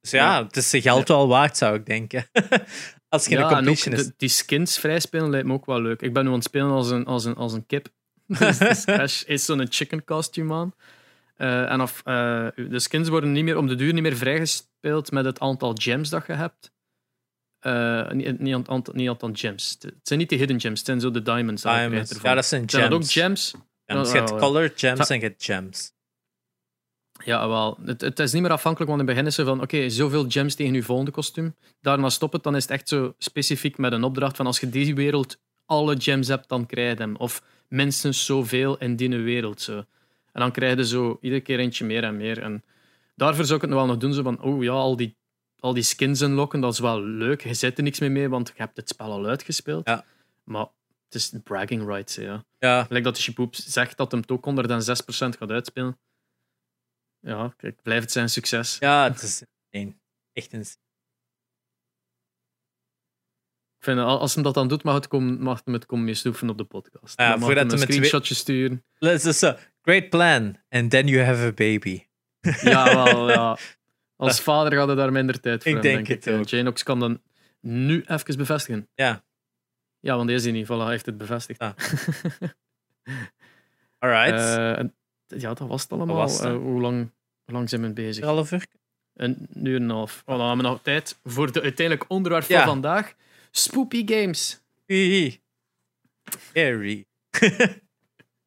Dus ja, het is zijn geld wel waard, zou ik denken. (laughs) Als je ja, een completionist... die skins vrijspelen lijkt me ook wel leuk. Ik ben nu aan het spelen als een, als een, als een kip. (laughs) dus Crash is zo'n chicken costume aan. Eh, en of, eh, de skins worden niet meer, om de duur niet meer vrijgespeeld met het aantal gems dat je hebt. Eh, niet, niet, aan- aantal, niet aantal gems. Het zijn niet de hidden gems, het zijn zo de diamonds. Diamonds. Ja, dat zijn Zijn dat ook gems. gems? Gems. Je hebt color gems en je hebt gems. Ja, wel. Het, het is niet meer afhankelijk, want in het begin is van oké, zoveel gems tegen je volgende kostuum. Daarna stop het, dan is het echt zo specifiek met een opdracht van als je deze wereld alle gems hebt, dan krijg je hem. Of minstens zoveel in die wereld. Zo. En dan krijg je zo iedere keer eentje meer en meer. En daarvoor zou ik het nog wel nog doen, zo van oh ja, al die, al die skins unlocken, dat is wel leuk. Je zit er niks meer mee, want je hebt het spel al uitgespeeld. Ja. Maar het is bragging rights, ja. Ja, Gelijk dat de Chipoep zegt dat hem het ook 106% gaat uitspelen. Ja, kijk, blijft het zijn succes. ja het is insane. Echt insane. Ik vind, al- als hem dat dan doet, mag, het kom, mag hem het komen mee snoeven op de podcast. Ja, mag voordat hem een hem screenshotje sturen. Let's just, uh, great plan. And then you have a baby. (laughs) Ja, wel, ja. (laughs) Als vader gaat hij daar minder tijd voor Ik hebben, denk het ik. ook. Janox kan dan nu even bevestigen. Ja. Ja, want deze is niet. Voilà, hij heeft het bevestigd. Ah. (laughs) Alright. Eh, en- ja, dat was het allemaal. was het, Eh, hoe, lang, hoe lang zijn we bezig? Een uur en een half. Oh, dan hebben we nog tijd voor de uiteindelijk onderwerp Ja. van vandaag. Spoopy Games.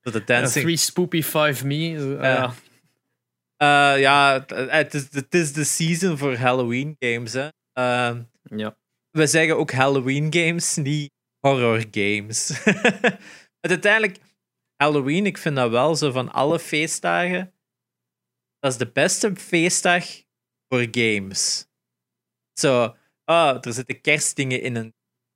Tot (laughs) de Uh, dancing. three Spoopy, five me. Uh, Ja. ja. Eh, ja, het- is, het is de season voor Halloween games. Hè. Ehm, ja. we zeggen ook Halloween games, niet horror games. (laughs) maar uiteindelijk, Halloween, ik vind dat wel zo van alle feestdagen. Dat is de beste feestdag voor games. Zo, ah, er zitten kerstdingen in een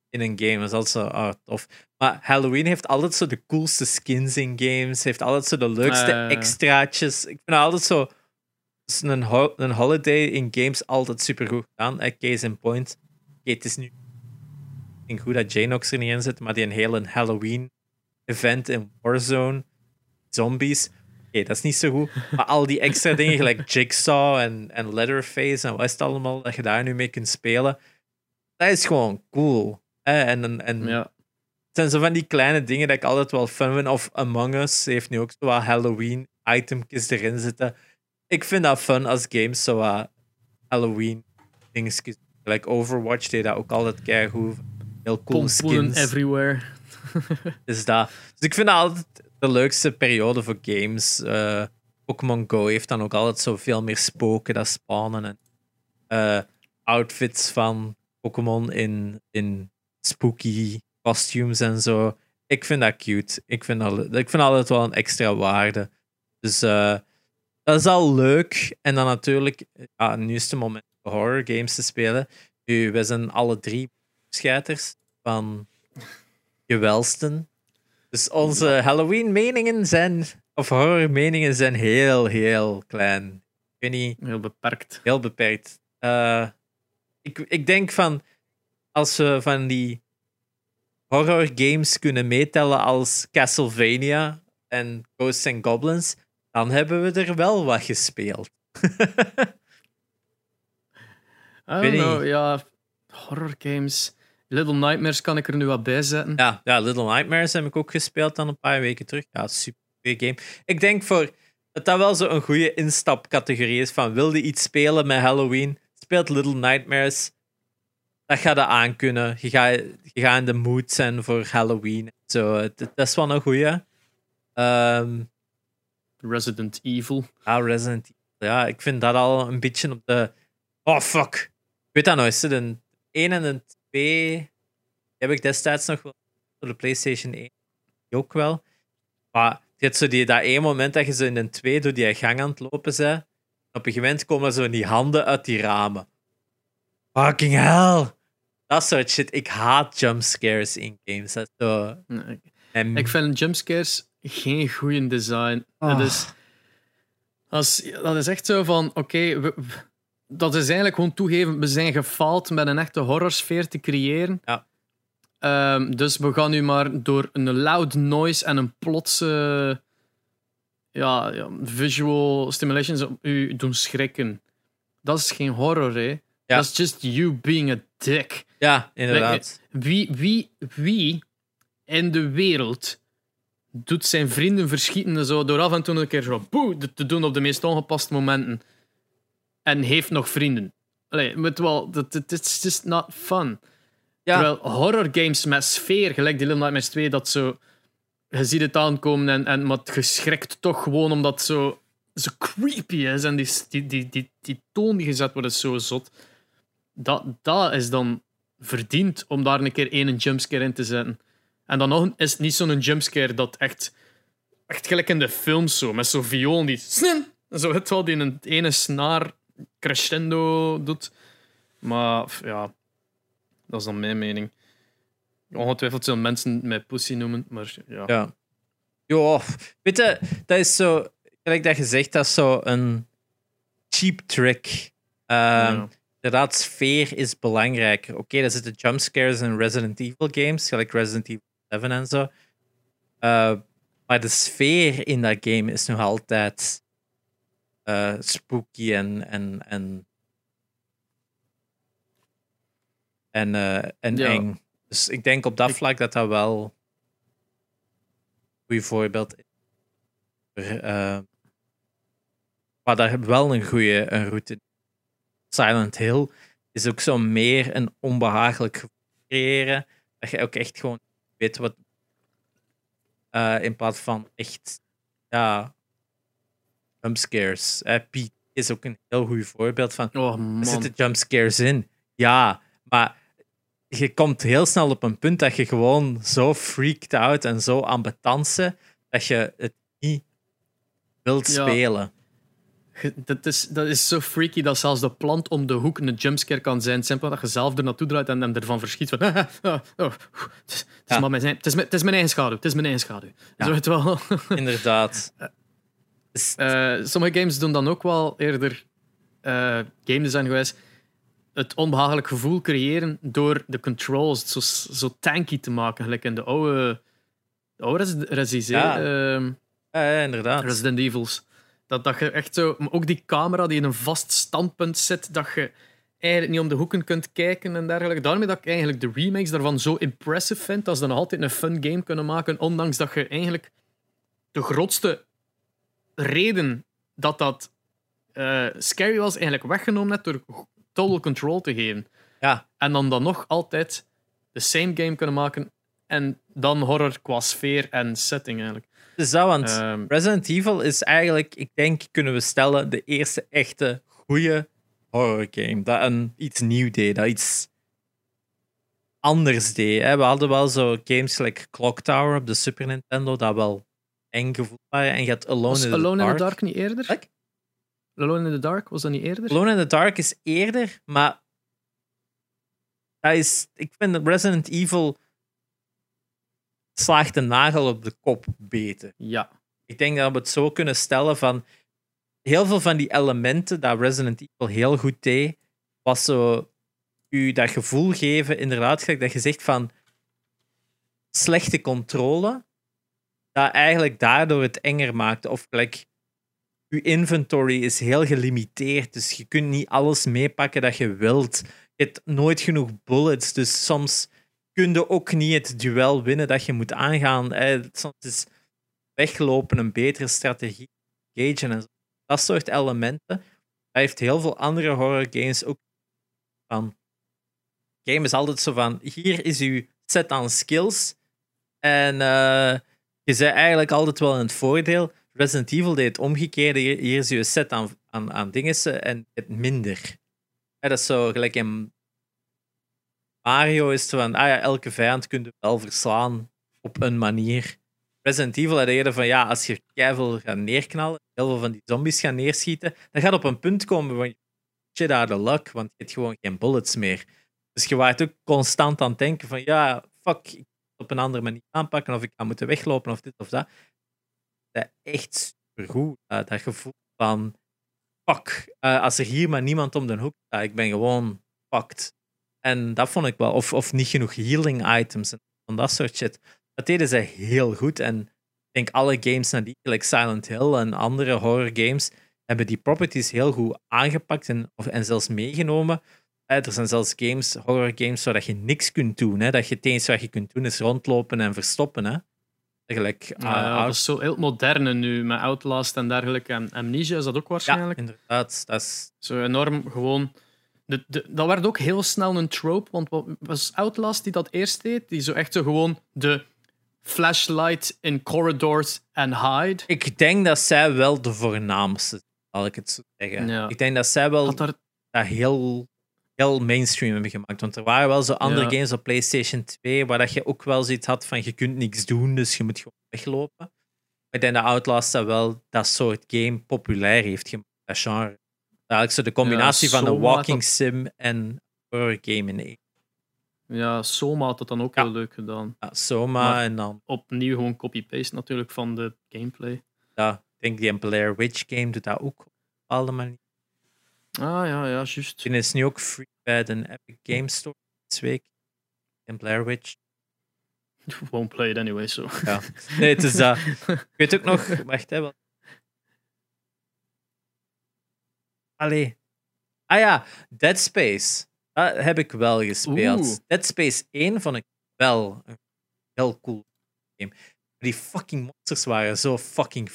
in een game. Dat is altijd zo ah, tof. Maar Halloween heeft altijd zo de coolste skins in games. Heeft altijd zo de leukste Eh. extraatjes. Ik vind altijd zo. Dus een, ho- een holiday in games altijd super goed gedaan. Eh, case in point. Het is nu. Ik denk goed dat Janox er niet in zit, maar die een hele Halloween event in Warzone. Zombies. Oké, dat is niet zo goed. Maar al die extra (laughs) dingen, gelijk Jigsaw en, en Leatherface en wat is het allemaal, dat je daar nu mee kunt spelen. Dat is gewoon cool. hè. En, en, Ja. het zijn zo van die kleine dingen dat ik altijd wel fun vind. Of Among Us heeft nu ook zo wat Halloween itemjes erin zitten. Ik vind dat fun als games zo wat Halloween dingetjes. Like Overwatch deed dat ook altijd keigoed. Heel cool Pompoenen skins. everywhere. Is (laughs) dat. Dus ik vind altijd de leukste periode voor games. Eh, Pokémon Go heeft dan ook altijd zoveel meer spoken dat spawnen. En eh, outfits van Pokémon in, in spooky costumes en zo. Ik vind dat cute. Ik vind, dat, ik vind altijd wel een extra waarde. Dus eh, dat is al leuk. En dan natuurlijk, ja, nu is het moment om horror games te spelen. Nu, wij zijn alle drie scheiters van gewelsten. Dus onze Halloween-meningen zijn, of horror-meningen zijn heel, heel klein. Ik weet niet, Heel beperkt. heel beperkt. Eh, ik, ik denk van, als we van die horror games kunnen meetellen als Castlevania en Ghosts and Goblins, dan hebben we er wel wat gespeeld. (laughs) I don't know, ja. Horror games. Little Nightmares kan ik er nu wat bij zetten. Ja, ja, Little Nightmares heb ik ook gespeeld dan een paar weken terug. Ja, super goede game. Ik denk voor dat dat wel zo'n goede instapcategorie is van wilde iets spelen met Halloween, speelt Little Nightmares. Dat gaat je aankunnen. Je gaat, je gaat in de mood zijn voor Halloween. Zo, dat is wel een goeie. Ehm Resident Evil. ja, Resident Evil. Ja, ik vind dat al een beetje op de... Oh, fuck. Ik weet dat eens. De 1 en de 2 heb ik destijds nog wel voor de PlayStation 1 ook wel. Maar zo die, dat één moment dat je zo in de 2 door die gang aan het lopen bent. Op een gegeven moment komen zo die handen uit die ramen. Fucking hell. Dat soort shit. Ik haat jumpscares in games. Dat zo... Nee, en- Ik vind jumpscares geen goede design. Dat, Ah. is, is, dat is echt zo van: oké, we- dat is eigenlijk gewoon toegeven, we zijn gefaald met een echte horrorsfeer te creëren. Ja. Ehm, dus we gaan nu maar door een loud noise en een plotse ja, ja, visual stimulations op u doen schrikken. Dat is geen horror, hè? Ja. Dat is just you being a dick. Ja, inderdaad. Wie, wie, wie in de wereld doet zijn vrienden verschieten zo, door af en toe een keer zo boe te doen op de meest ongepaste momenten en heeft nog vrienden? Allee, met wel, dat het is just not fun. Ja. Terwijl horror games met sfeer, gelijk die Little Nightmares 2, dat zo... Je ziet het aankomen en, en maar het geschrikt toch gewoon omdat het zo, zo creepy is en die, die, die, die, die toon die gezet wordt is zo zot. Dat, dat is dan verdiend om daar een keer één jumpscare in te zetten. En dan nog is het niet zo'n jumpscare dat echt, echt gelijk in de films zo, met zo'n viool die zo het wel die een ene snaar crescendo doet. Maar ja, dat is dan mijn mening. Ongetwijfeld zullen mensen mij pussy noemen, maar ja. Ja. Jo, weet je, dat is zo, gelijk dat je zegt, dat is zo een cheap trick. Ehm, Ja. Inderdaad, sfeer is belangrijk. Oké, er zitten jumpscares in Resident Evil games, gelijk Resident Evil 7 en zo. Eh, maar de sfeer in dat game is nog altijd eh, spooky en, en, en, en, eh, en Ja. eng. Dus ik denk op dat Ik- vlak dat dat wel een goed voorbeeld is. eh, maar daar heb wel een goede een route. Silent Hill is ook zo meer een onbehagelijk gevoel creëren. Dat je ook echt gewoon weet wat. in plaats van echt. Ja. Jumpscares. Eh, Pete is ook een heel goed voorbeeld van. Oh Er zitten jumpscares in. Ja, maar je komt heel snel op een punt dat je gewoon zo freaked out en zo ambetant bent dat je het niet wilt Ja. spelen. dat, is, dat is zo freaky dat zelfs de plant om de hoek een jumpscare kan zijn. Simpel dat je zelf er naartoe draait en hem ervan verschiet. Van, (laughs) oh, oh, het, is, het, is Ja. maar mijn, het, is, mijn- het is mijn eigen schaduw. Het is mijn eigen schaduw. Ja. Zo het wel. (laughs) Inderdaad. Eh, sommige games doen dan ook wel eerder eh, game design gewijs het onbehagelijk gevoel creëren door de controls zo, zo tanky te maken. Gelijk in de oude, de oude Resi- Resi- Ja. ja, ja, inderdaad. Resident Evils. Dat, dat je echt zo... maar Ook die camera die in een vast standpunt zit, dat je eigenlijk niet om de hoeken kunt kijken en dergelijke. Daarmee dat ik eigenlijk de remakes daarvan zo impressive vind, dat ze dan nog altijd een fun game kunnen maken, ondanks dat je eigenlijk de grootste reden dat dat eh, scary was, eigenlijk weggenomen hebt door total control te geven. Ja, En dan dan nog altijd de same game kunnen maken en dan horror qua sfeer en setting eigenlijk. dus dat, want Ehm, Resident Evil is eigenlijk, ik denk, kunnen we stellen, de eerste echte goede horror game. Dat een, iets nieuw deed, dat iets anders deed. Hè. We hadden wel zo games like Clock Tower op de Super Nintendo, dat wel eng gevoel waren. En je had Alone, Was in, the Alone Dark. in the Dark niet eerder? Alone in the Dark, was dat niet eerder? Alone in the Dark is eerder, maar dat is, ik vind Resident Evil slaagt de nagel op de kop beter. Ja. Ik denk dat we het zo kunnen stellen van heel veel van die elementen dat Resident Evil heel goed deed, was zo u dat gevoel geven, inderdaad, dat je zegt van slechte controle, dat eigenlijk daardoor het enger maakte. Of gelijk, je inventory is heel gelimiteerd, dus je kunt niet alles meepakken dat je wilt. Je hebt nooit genoeg bullets, dus soms kun je ook niet het duel winnen dat je moet aangaan. Soms is weglopen een betere strategie. Gagen en zo. Dat soort elementen. Dat heeft heel veel andere horror games ook van. Game is altijd zo van: hier is uw set aan skills. En eh, je bent eigenlijk altijd wel in het voordeel. Resident Evil deed het omgekeerde. Hier is uw set aan, aan, aan dingen en het minder. Ja, dat is zo gelijk in Mario is het van: ah ja, elke vijand kun je wel verslaan op een manier. Resident Evil had eerder van ja, als je keiveel gaat neerknallen, heel veel van die zombies gaan neerschieten, dan gaat op een punt komen van shit out of luck, want je hebt gewoon geen bullets meer. Dus je waart ook constant aan het denken van ja, fuck, op een andere manier aanpakken of ik ga moeten weglopen of dit of dat. Dat echt supergoed, dat, dat gevoel van fuck, eh, als er hier maar niemand om de hoek staat, ik ben gewoon fucked. En dat vond ik wel, of, of niet genoeg healing items en van dat soort shit. Dat deden ze heel goed. En ik denk alle games nadien, like Silent Hill en andere horror games, hebben die properties heel goed aangepakt en, of, en zelfs meegenomen. Eh, Er zijn zelfs games, horror games, waar je niks kunt doen. Hè? Dat je het enige wat je kunt doen is rondlopen en verstoppen. Hè? Gelijk, Ja, ah, ja, dat is zo heel moderne nu, met Outlast en dergelijke. En Amnesia is dat ook ja, waarschijnlijk. inderdaad. Dat is, Zo enorm gewoon. De, de, dat werd ook heel snel een trope, want wat was Outlast die dat eerst deed? Die zo echt zo gewoon de flashlight in corridors en hide. ik denk dat zij wel de voornaamste zal ik het zo zeggen. Ja. Ik denk dat zij wel dat heel, heel mainstream hebben gemaakt. Want er waren wel zo andere Ja. games op PlayStation 2 waar dat je ook wel zoiets had van je kunt niks doen, dus je moet gewoon weglopen. Maar ik denk dat Outlast dat wel dat soort game populair heeft gemaakt, dat genre. Eigenlijk zo de combinatie van een Soma walking sim en horror game in één. ja, Soma had dat dan ook Ja. heel leuk gedaan. Ja, Soma Maar- en dan, Opnieuw gewoon copy-paste natuurlijk van de gameplay. ja, ik denk die Blair Witch game doet dat ook op een bepaalde manier. Ah ja, ja, juist. Die is nu ook free bij de Epic Game Store deze week. In Blair Witch. (laughs) Won't play it anyway, so. Ja. Nee, het is dat. (laughs) Ik weet ook nog, wacht hè. Wat... Allee. Ah ja, Dead Space. Dat heb ik wel gespeeld. Oeh. Dead Space 1 vond ik wel een heel cool game. Die fucking monsters waren zo fucking.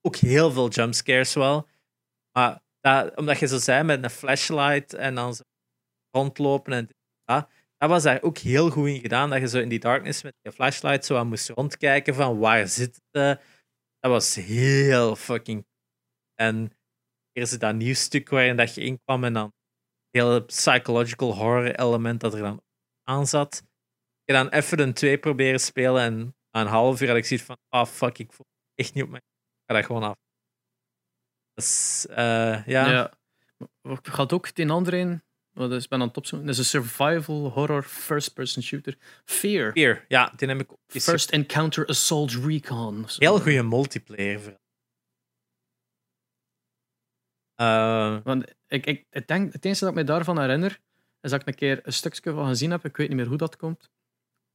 Ook heel veel jumpscares wel. Maar dat, omdat je zo zei met een flashlight en dan zo rondlopen en dat, dat was daar ook heel goed in gedaan. Dat je zo in die darkness met je flashlight zo aan moest rondkijken van waar zit het. Dat was heel fucking. En het dat nieuw stuk waarin dat je inkwam en dan heel psychological horror element dat er dan aan zat. Heb dan even een 2 proberen spelen en na een half uur had ik zoiets van, ah fuck, ik voel het echt niet op mij. Ik ga dat gewoon af. Dat is, eh, ja. Ja. Ik had ook die andere een. Wat is, ik ben aan het opzoeken. Dat is een survival horror first-person shooter. Fear. Fear. Ja, die heb ik First Encounter Assault Recon. Heel goede multiplayer. Eh, Want ik, ik, ik denk, het enige dat ik me daarvan herinner, is dat ik een keer een stukje van gezien heb. Ik weet niet meer hoe dat komt.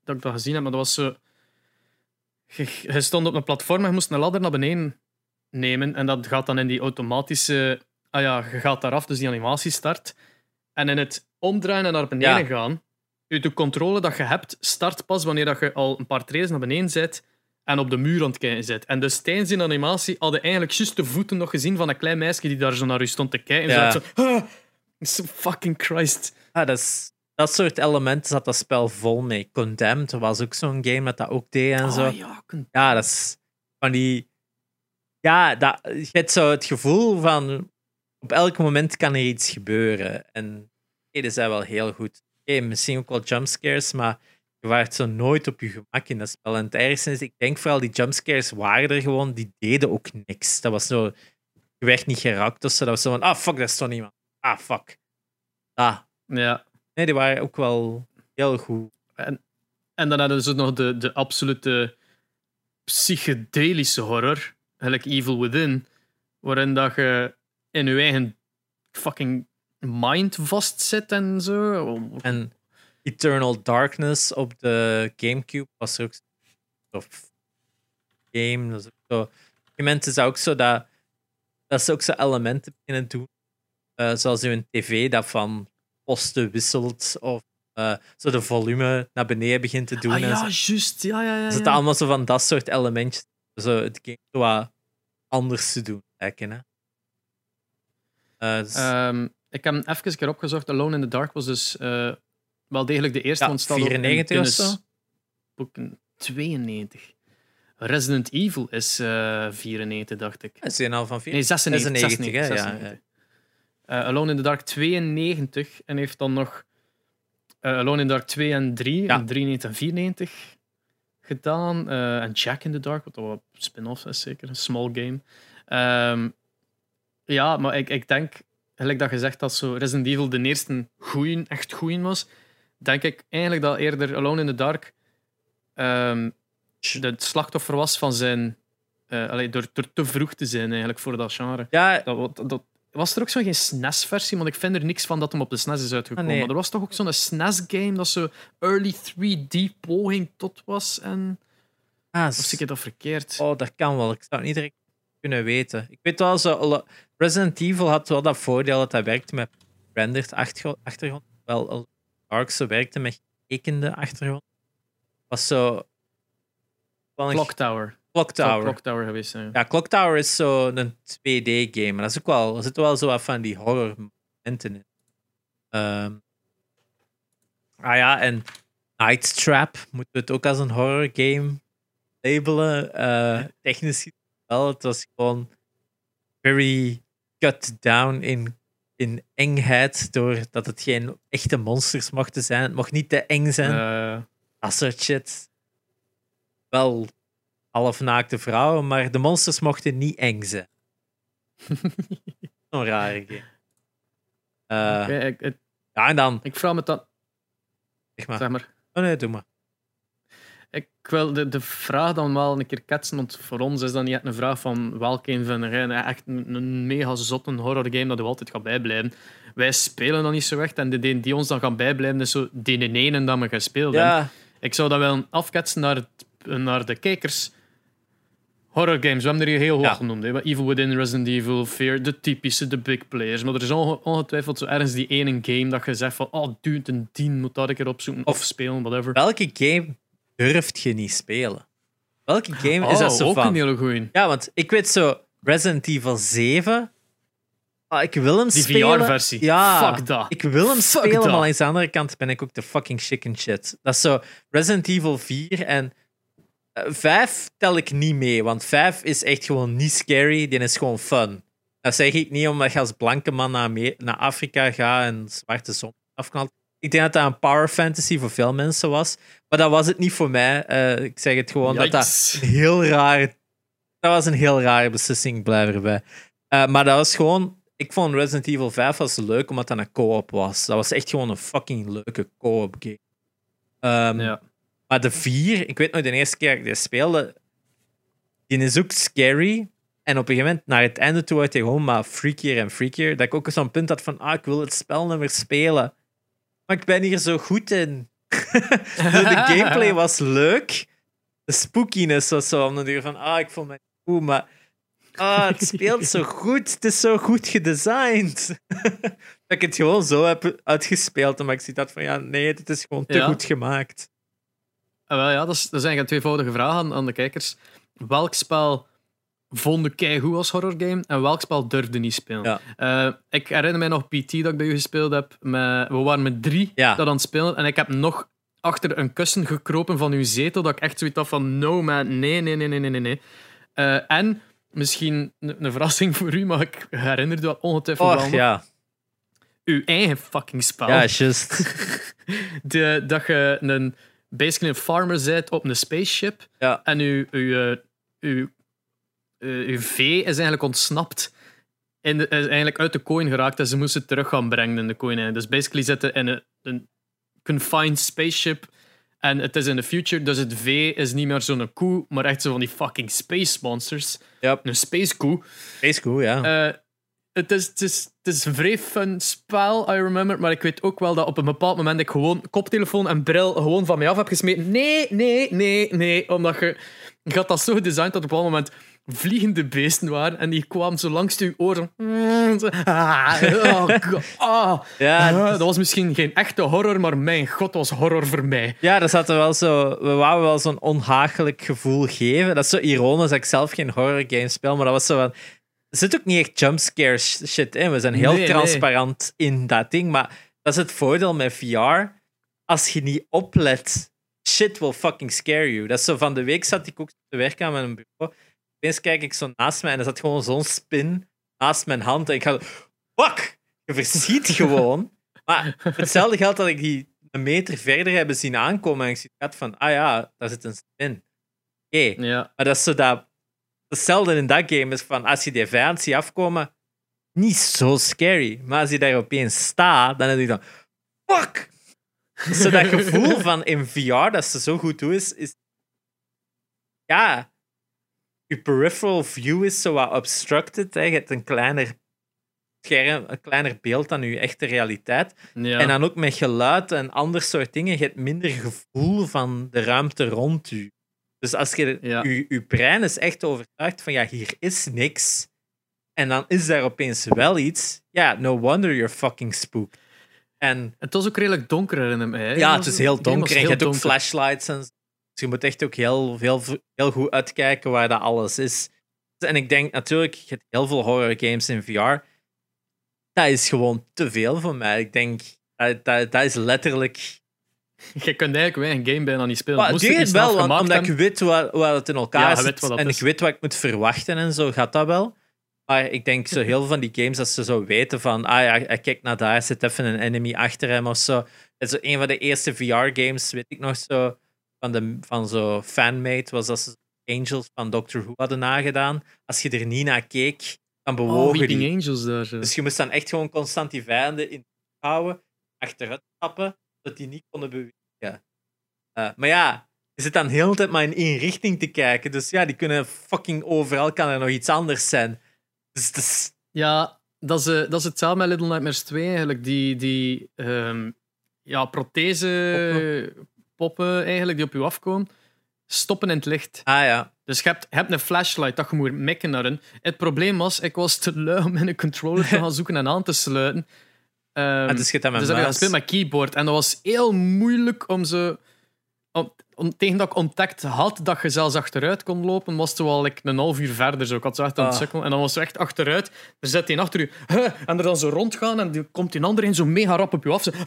Dat ik dat gezien heb, maar dat was zo... Je, je stond op een platform en je moest een ladder naar beneden nemen. En dat gaat dan in die automatische... Ah ja, je gaat daaraf, dus die animatie start. En in het omdraaien en naar beneden Ja. gaan, de controle dat je hebt, start pas wanneer dat je al een paar treden naar beneden zit en op de muur aan het kijken zit. En dus tijdens die animatie hadden eigenlijk juist de voeten nog gezien van een klein meisje die daar zo naar u stond te kijken. En Ja. zo, ah, so fucking Christ. ah, dat, is, dat soort elementen zat dat spel vol mee. Condemned was ook zo'n game dat dat ook deed en zo. Ah, ja, kun- Ja, dat is van die. Ja, dat, je hebt zo het gevoel van. Op elk moment kan er iets gebeuren. En die zijn wel heel goed. Oké, misschien ook wel jumpscares, maar je waart zo nooit op je gemak in dat spel. En het ergste is, ik denk vooral die jumpscares waren er gewoon, die deden ook niks. Dat was zo. Je werd niet geraakt of zo. Dat was zo van, ah fuck, daar stond iemand. Ah fuck. Ah. ja. Nee, die waren ook wel heel goed. En dan hadden ze nog de, de absolute psychedelische horror, gelijk Evil Within, waarin dat je in je eigen fucking mind vastzit en zo. En Eternal Darkness op de Gamecube was er ook zo'n game. Dat is ook zo. Een is dat ook zo dat, dat ze ook zo elementen beginnen doen. eh, zoals in tv dat van posten wisselt of eh, zo de volume naar beneden begint te doen. ah ja, juist. Ja, ja, ja. Er ja. zitten allemaal zo van dat soort elementjes. Zo het game zo wat anders te doen. Lijken, hè. Eh, dus- Ehm, ik heb hem even een keer opgezocht. Alone in the Dark was dus eh, wel degelijk de eerste. Ja, want het staat ook in 94 of zo? Boeken 92. Resident Evil is eh 94, dacht ik. is een al van vier. Nee, 96. 96, hè, 96, ja, ja. Eh, Alone in the Dark 92 en heeft dan nog eh, Alone in the Dark 2 en 3, Ja. en 93 en 94 gedaan. Eh, en Jack in the Dark, wat wel een spin-off is zeker, een small game. Ehm, ja, maar ik, ik denk, gelijk dat je zegt dat zo Resident Evil de eerste goeie, echt goeie was, denk ik eigenlijk dat eerder Alone in the Dark ehm de slachtoffer was van zijn... allee, door, door te vroeg te zijn eigenlijk voor dat genre. Ja, Dat, dat, dat- was er ook zo geen SNES-versie? Want ik vind er niks van dat hem op de SNES is uitgekomen. Ah, nee. Maar er was toch ook zo'n SNES-game dat zo early 3D-poging tot was? En... ah, Of zie ik dat verkeerd? Oh, dat kan wel. Ik zou het niet direct kunnen weten. Ik weet wel, zo, Resident Evil had wel dat voordeel dat hij werkte met rendered achtergro- achtergrond. Wel, zo werkte met getekende achtergrond. Was zo... Clock Tower. Clock Tower. Clock Tower geweest zijn. Ja, Clock Tower is zo een 2D-game. Maar dat is ook wel... Er zitten wel zo wat van die horror momenten in. Ehm, ah ja, en Night Trap moeten we het ook als een horror game labelen. Eh, technisch wel. Het was gewoon very cut down in, in engheid. Doordat het geen echte monsters mochten zijn. Het mocht niet te eng zijn. Dat soort shit. Wel halfnaakte vrouwen, maar de monsters mochten niet eng zijn. Zo'n rare game. Eh, ik, ik, Ja, en dan, ik vraag me dan... zeg maar. Zeg maar. Oh nee, doe maar. Ik wil de, de vraag dan wel een keer ketsen, want voor ons is dat niet echt een vraag van welke een jij nou echt een, een mega zotte horror game dat u altijd gaat bijblijven. Wij spelen dan niet zo echt en de die, die ons dan gaan bijblijven is zo die ene dat we gespeeld hebben. Ja, Ik zou dat wel afketsen naar, het, naar de kijkers. Horror games, we hebben er hier heel hoog Ja. genoemd. Hè. Evil Within, Resident Evil, Fear, de typische, de big players. Maar er is onge- ongetwijfeld zo ergens die ene game dat je zegt van oh dude, een 10 moet dat een keer opzoeken of, Of- spelen, whatever. welke game durft je niet spelen? Welke game is Oh, dat zo ook van? een hele goeie. Ja, want ik weet zo, Resident Evil 7. Ah, ik wil hem Die spelen. VR-versie. Ja, Fuck dat. ik wil hem Fuck spelen, maar aan de andere kant ben ik ook de fucking chicken shit. Dat is zo Resident Evil 4 en eh, 5 tel ik niet mee, want 5 is echt gewoon niet scary, die is gewoon fun. Dat zeg ik niet omdat je als blanke man naar, Afrika gaat en zwarte zon afknalt. Ik denk dat dat een power fantasy voor veel mensen was, maar dat was het niet voor mij. Eh, ik zeg het gewoon dat dat een heel raar. Dat was een heel rare beslissing, blijf erbij. Eh, maar dat was gewoon... Ik vond Resident Evil 5 was leuk omdat dat een co-op was. Dat was echt gewoon een fucking leuke co-op game. Ehm, Ja. Maar de 4, ik weet nog de eerste keer dat ik die speelde, die is ook scary. En op een gegeven moment, naar het einde toe, werd hij gewoon maar freakier en freakier. Dat ik ook zo'n punt had van, ah, ik wil het spel niet meer spelen. Maar ik ben hier zo goed in. (laughs) de gameplay was leuk. De spookiness was zo om de duur van, ah, ik vond me goed, maar ah, het speelt zo goed. Het is zo goed gedesigned. (laughs) dat ik het gewoon zo heb uitgespeeld. Maar ik zie dat van, ja, nee, het is gewoon te Ja. goed gemaakt. Ah, wel, ja, dat, is, dat zijn een tweevoudige vraag aan, aan de kijkers. Welk spel vond je goed als horrorgame en welk spel durfde niet spelen? Ja. Eh, ik herinner mij nog PT dat ik bij u gespeeld heb. Met, we waren met drie Ja. dat aan het spelen en ik heb nog achter een kussen gekropen van uw zetel dat ik echt zoiets had van no man, nee, nee, nee, nee, nee, nee, nee. Eh, en misschien een, verrassing voor u, maar ik herinner dat ongetwijfeld Och, ja. Uw eigen fucking spel. Ja, juist. (laughs) De, dat je een, basically een farmer bent op een spaceship. Ja. En uw, uw, eh, uw, eh, uw vee is eigenlijk ontsnapt. En is eigenlijk uit de coin geraakt en ze moesten het terug gaan brengen in de coin. Dus basically zitten in een, een confined spaceship. En het is in de future, dus het vee is niet meer zo'n koe, maar echt zo van die fucking space monsters. Een space koe. is goed, ja. Eh, het, is, het, is, het is een vrij fun spel, I remember. Maar ik weet ook wel dat op een bepaald moment ik gewoon koptelefoon en bril gewoon van mij af heb gesmeten. Nee, nee, nee, nee. Omdat je, je had dat zo gedesigned dat op een bepaald moment vliegende beesten waren. En die kwamen zo langs je oren. Zo, ah, oh (laughs) God, ah. ja, Ah, dat was misschien geen echte horror, maar mijn god, was horror voor mij. ja, dat zat er wel zo... We wouden wel zo'n onhagelijk gevoel geven. Dat is zo ironisch dat ik zelf geen horror games speel, maar dat was zo van... Er zit ook niet echt jumpscare sh- shit in. We zijn heel Nee, nee. transparant in dat ding, maar dat is het voordeel met VR. Als je niet oplet, shit will fucking scare you. Dat is zo van de week zat ik ook te werken aan mijn bureau. Opeens kijk ik zo naast mij en er zat gewoon zo'n spin naast mijn hand. En ik ga... Fuck! Je verschiet (laughs) gewoon. Maar hetzelfde geldt dat ik die een meter verder heb zien aankomen en ik zie van, ah ja, daar zit een spin. Oké, Ja. maar dat is zo dat... Hetzelfde in dat game is van, als je die vijand ziet afkomen, niet zo scary. Maar als je daar opeens staat, dan heb je dan... Fuck! Zo dat gevoel (laughs) van in VR, dat ze zo goed doen, is... is ja, je peripheral view is zo wat obstructed. Hè. Je hebt een kleiner scherm, een kleiner beeld dan je echte realiteit. ja. En dan ook met geluid en ander soort dingen. Je hebt minder gevoel van de ruimte rond u. Dus als je, Ja. je, je brein is echt overtuigd van ja, hier is niks. En dan is daar opeens wel iets. Ja, no wonder you're fucking spooked. En Het was ook redelijk donker herinner me. hè. ja, het is heel donker. En je hebt ook flashlights. En, zo. dus je moet echt ook heel, heel, heel goed uitkijken waar dat alles is. En ik denk natuurlijk, je hebt heel veel horror games in VR. Dat is gewoon te veel voor mij. Ik denk, dat, dat, dat is letterlijk (laughs) Je kunt eigenlijk een game bijna niet spelen. Maar Moest iets het wel, want, omdat ik weet hoe het in elkaar Ja, je zit. wat dat en is. ik weet wat ik moet verwachten en zo, gaat dat wel. Maar ik denk zo heel veel van die games dat ze zo weten van, ah ja, hij kijkt naar daar, zit even een enemy achter hem of zo. Het is een van de eerste VR-games, weet ik nog zo, van, de, van zo fanmate, was dat ze Angels van Doctor Who hadden nagedaan. Als je er niet naar keek, dan Oh, bewogen Weeping die. Angels daar. zo. Dus je moest dan echt gewoon constant die vijanden in houden, achteruit stappen, zodat die niet konden bewegen. Eh, maar ja, je zit dan de hele tijd maar in één richting te kijken. Dus ja, die kunnen fucking overal, kan er nog iets anders zijn. Dus het is... Ja, dat is, eh, dat is hetzelfde met Little Nightmares 2 eigenlijk. Die, die ehm, ja, prothese poppen. eigenlijk die op je afkomen, stoppen in het licht. Ah ja. Dus je hebt, je hebt een flashlight dat je moet mikken naar een. Het probleem was, ik was te lui om in een controller te (laughs) gaan zoeken en aan te sluiten. Ehm, Ah, dus je dat met dus heb ik muis. gespeeld met keyboard. En dat was heel moeilijk om ze... Om, om- tegen dat ik ontdekt had dat je zelfs achteruit kon lopen, was het wel like, een half uur verder. Zo. Ik had zo echt aan het Ah. sukkelen. En dan was ze echt achteruit. Er zit hij achter u. En er dan zo rondgaan. En dan komt die andere een zo mega rap op je af. Zo, (laughs)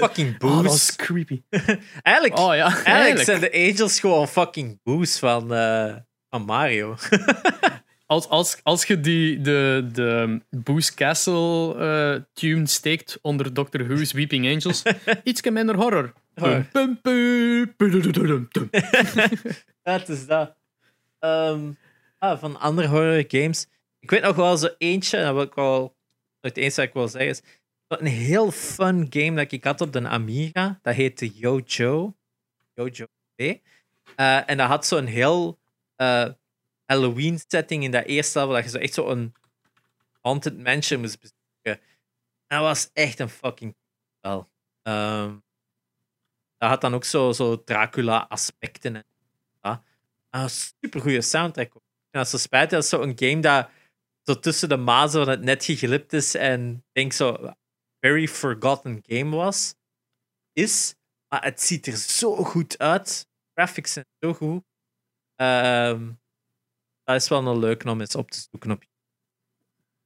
Fucking Oh, dat boost. was creepy. (laughs) Eigenlijk, Oh ja, eigenlijk eigenlijk. zijn de Angels gewoon fucking boost van, eh, van Mario. (laughs) Als, als, als je die, de, de Boost Castle eh, tune steekt onder Doctor Who's Weeping Angels, (laughs) iets minder horror. Pum, pum, pum, dat is dat. Ehm, Ah, van andere horror games. Ik weet nog wel zo eentje, dat wil ik wel. Het eens dat ik wil zeggen is. Een heel fun game dat ik had op de Amiga. Dat heette Yojo. Yojo 2. Uh, en dat had zo'n heel uh, Halloween setting in dat eerste level. Dat je zo echt zo een haunted mansion moest bezoeken. En dat was echt een fucking spel. Um, dat had dan ook zo, zo Dracula-aspecten. En ja. een super goede soundtrack. En dat is zo spijtig, dat is zo'n game dat zo tussen de mazen van het net geglipt is en denk zo very forgotten game was. Is, maar het ziet er zo goed uit. Graphics zijn zo goed. Um, dat is wel een leuk om eens op te zoeken op.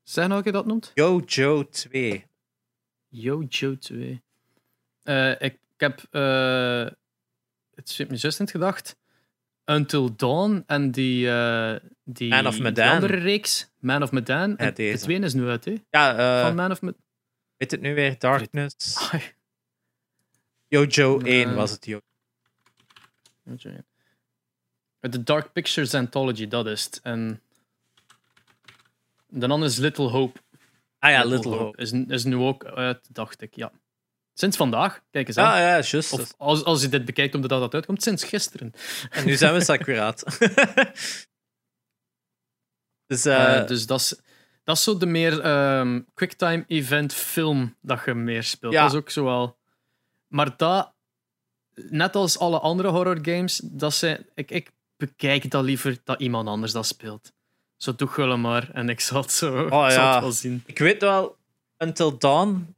Zeg nou je dat noemt? Jojo 2. Jojo 2. Uh, ik, ik, heb uh, het zit mijn zus in het gedacht. Until Dawn en die, uh, die, Man of Medan. die andere reeks, Man of Medan. Ja, de tweede is nu uit, hè? Ja, Van Man of Medan. Weet het nu weer? Darkness. Jojo 1 was het, Jojo. De Dark Pictures Anthology, dat is het. En de andere is Little Hope. Ah ja, Little, Little Hope. Is, is nu ook uit, dacht ik, ja. Sinds vandaag, kijk eens aan. Ah ja, juist. Of als, als je dit bekijkt omdat dat uitkomt, sinds gisteren. En nu zijn we Sakuraat. (laughs) dus, uh... uh, dus dat is, dat is zo de meer um, quicktime event film dat je meer speelt. Ja. Dat is ook zo wel. Maar dat, net als alle andere horror games, dat zijn, ik, ik bekijk dat liever dat iemand anders dat speelt. Zo doe gewoon maar en ik zal het zo oh, zal ja. het wel zien. Ik weet wel, Until Dawn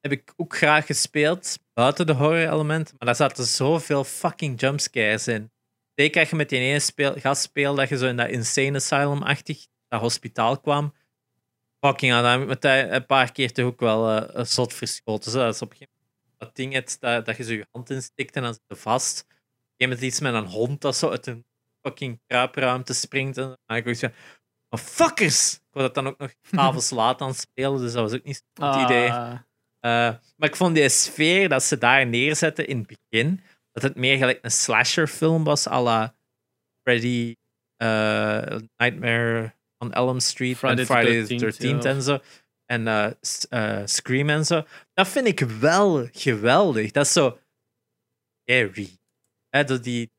heb ik ook graag gespeeld, buiten de horror-elementen, maar daar zaten zoveel fucking jumpscares in. Zeker als je met die ene speel, dat je zo in dat insane asylum-achtig, dat hospitaal kwam. Fucking aan, met een paar keer toch ook wel uh, een zot verschoten. Zo. Dat is op een gegeven moment dat ding het, dat, dat je zo je hand instikt en dan zit je vast. Op een gegeven moment iets met een hond dat zo uit een fucking kruipruimte springt. En dan ik zo, oh, fuckers! Ik was dat dan ook nog (laughs) avonds laat aan spelen, dus dat was ook niet zo'n goed Ah. idee. Uh, maar ik vond die sfeer dat ze daar neerzetten in het begin, dat het meer gelijk een slasherfilm was, à la Freddy, uh, Nightmare on Elm Street Friday en the Friday the 13th, 13th ja. en zo. En uh, Scream en zo. Dat vind ik wel geweldig. Dat is zo scary. Hè, dat die,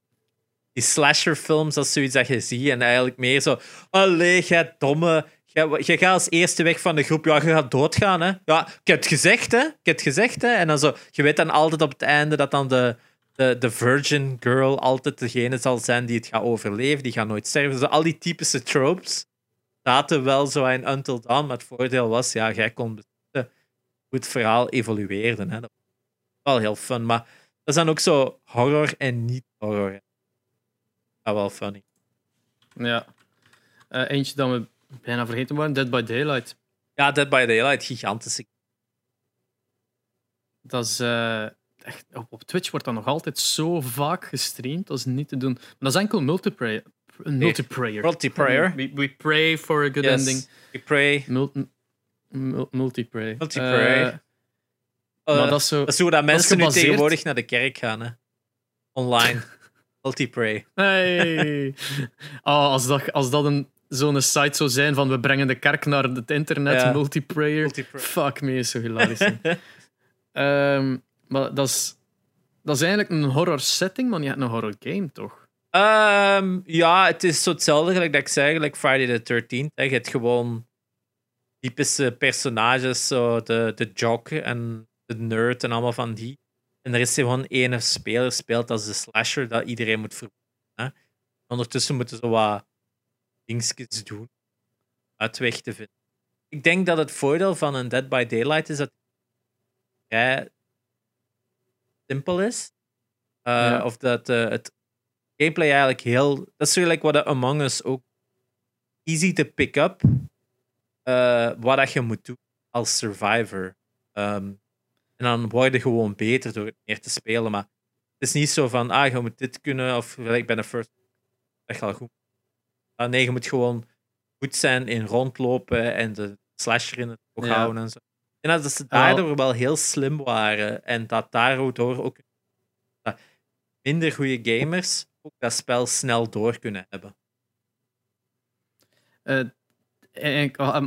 die slasherfilms, dat is zoiets dat je ziet en eigenlijk meer zo. Allee, jij domme. Je, gaat als eerste weg van de groep. Ja, je gaat doodgaan, hè. Ja, ik heb het gezegd, hè. Ik heb gezegd, hè. En dan zo... Je weet dan altijd op het einde dat dan de, de, de virgin girl altijd degene zal zijn die het gaat overleven. Die gaat nooit sterven. Dus al die typische tropes zaten wel zo in Until Dawn. Maar het voordeel was, ja, jij kon beslissen hoe het verhaal evolueerde, hè. Dat was wel heel fun. Maar dat dan ook zo horror en niet Dat wel funny. Ja. Uh, eentje dat we bijna vergeten waren, Dead by Daylight. Ja, Dead by Daylight, gigantische. Dat is uh, echt, op, Twitch wordt dat nog altijd zo vaak gestreamd, dat is niet te doen. Maar dat is enkel multiplayer. Multiplayer. Multiplayer. We, we pray for a good yes. ending. We pray. Mul mul multiplayer. Multiplayer. Uh, maar dat is zo. Dat is hoe dat mensen nu tegenwoordig naar de kerk gaan, hè? Online. (laughs) Multipray. Hey. oh, als dat, als dat een, zo'n site zou zijn van we brengen de kerk naar het internet, Ja. multiplayer. Multiplayer. Fuck me, is zo hilarisch. (laughs) Ehm, maar dat is, dat is eigenlijk een horror setting, maar je hebt een horror game, toch? Ehm, ja, het is zo hetzelfde gelijk dat ik zei, gelijk Friday the 13th. hè. Je hebt gewoon typische personages, zo de, de jock en de nerd en allemaal van die. En er is gewoon ene speler speelt als de slasher dat iedereen moet vermoeden. Ondertussen moeten ze wat dingetjes doen. Uitweg te vinden. Ik denk dat het voordeel van een Dead by Daylight is dat het vrij simpel is. Uh, Ja. Of dat uh, het gameplay eigenlijk heel... Dat is eigenlijk wat de Among Us ook... Easy to pick up. Uh, wat dat je moet doen als survivor. Um, en dan word je gewoon beter door het meer te spelen. Maar het is niet zo van, ah, je moet dit kunnen, of ik ben een first. Dat gaat goed. Ah, nee, je moet gewoon goed zijn in rondlopen en de slasher in het oog Ja. houden en zo. En dat ze daardoor wel heel slim waren. En dat daardoor ook minder goede gamers ook dat spel snel door kunnen hebben. eh,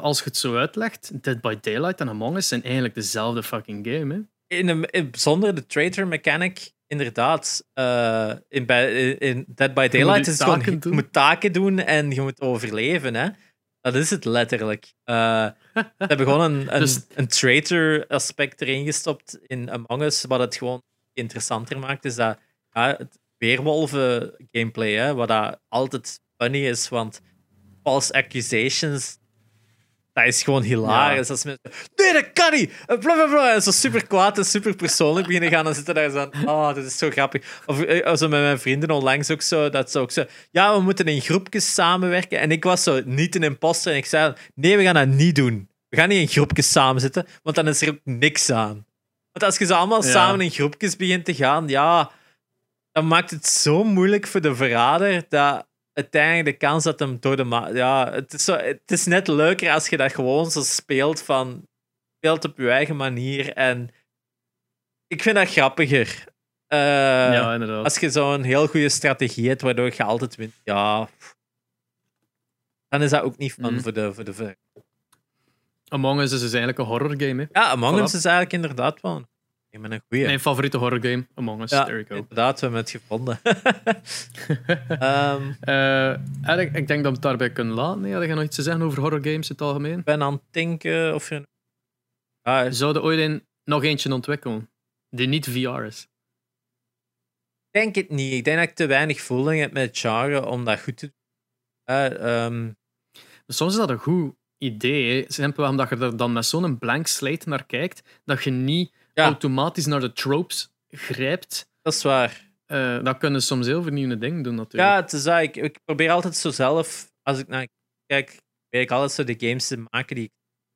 als je het zo uitlegt, Dead by Daylight en Among Us zijn eigenlijk dezelfde fucking game. Hè? In in, zonder de traitor mechanic, inderdaad. eh, in, in Dead by Daylight is het gewoon, je moet taken doen en je moet overleven. Hè? Dat is het letterlijk. Eh, ze hebben gewoon een, een, (laughs) Dus- een traitor aspect erin gestopt in Among Us, wat het gewoon interessanter maakt. Is dat ja, het weerwolven gameplay, hè, wat dat altijd funny is, want false accusations, dat is gewoon hilarisch. Als mensen, nee, dat kan niet! En Bla, bla, bla. En zo super kwaad en super persoonlijk beginnen gaan en zitten daar zo aan, oh, dit is zo grappig. Of eh, zo met mijn vrienden onlangs ook zo, dat ze ook zo, ja, we moeten in groepjes samenwerken. En ik was zo niet een imposter en ik zei, nee, we gaan dat niet doen. We gaan niet in groepjes samenzitten, want dan is er ook niks aan. Want als je zo allemaal Ja. samen in groepjes begint te gaan, ja, dan maakt het zo moeilijk voor de verrader dat uiteindelijk de kans dat hem door de ja, het is, zo, het is net leuker als je dat gewoon zo speelt van speelt op je eigen manier en ik vind dat grappiger. Eh, ja, inderdaad. als je zo'n heel goede strategie hebt waardoor je altijd wint, ja, dan is dat ook niet fun Mhm. voor de voor de Among Us is dus eigenlijk een horror game. Hè? Ja, Among. Us is eigenlijk inderdaad wel ik ben een goeie. Mijn favoriete horror game, Among Us. ja, There go. inderdaad, we hebben het gevonden. (laughs) En ik, denk dat we het daarbij kunnen laten. Nee, had je nog iets te zeggen over horror games in het algemeen? ik ben aan het denken of je. Ah, Zouden ooit een, nog eentje ontwikkelen die niet VR is? Ik denk het niet. Ik denk dat ik te weinig voeling heb met het genre om dat goed te doen. Eh, ehm, Soms is dat een goed idee. Hè. Simpelweg omdat je er dan met zo'n blank slate naar kijkt, dat je niet Ja. automatisch naar de tropes grijpt. dat is waar. Eh dat kunnen soms heel vernieuwende dingen doen, natuurlijk. Ja, het is dat. Ik, ik probeer altijd zo zelf, als ik naar kijk, probeer ik altijd zo de games te maken die ik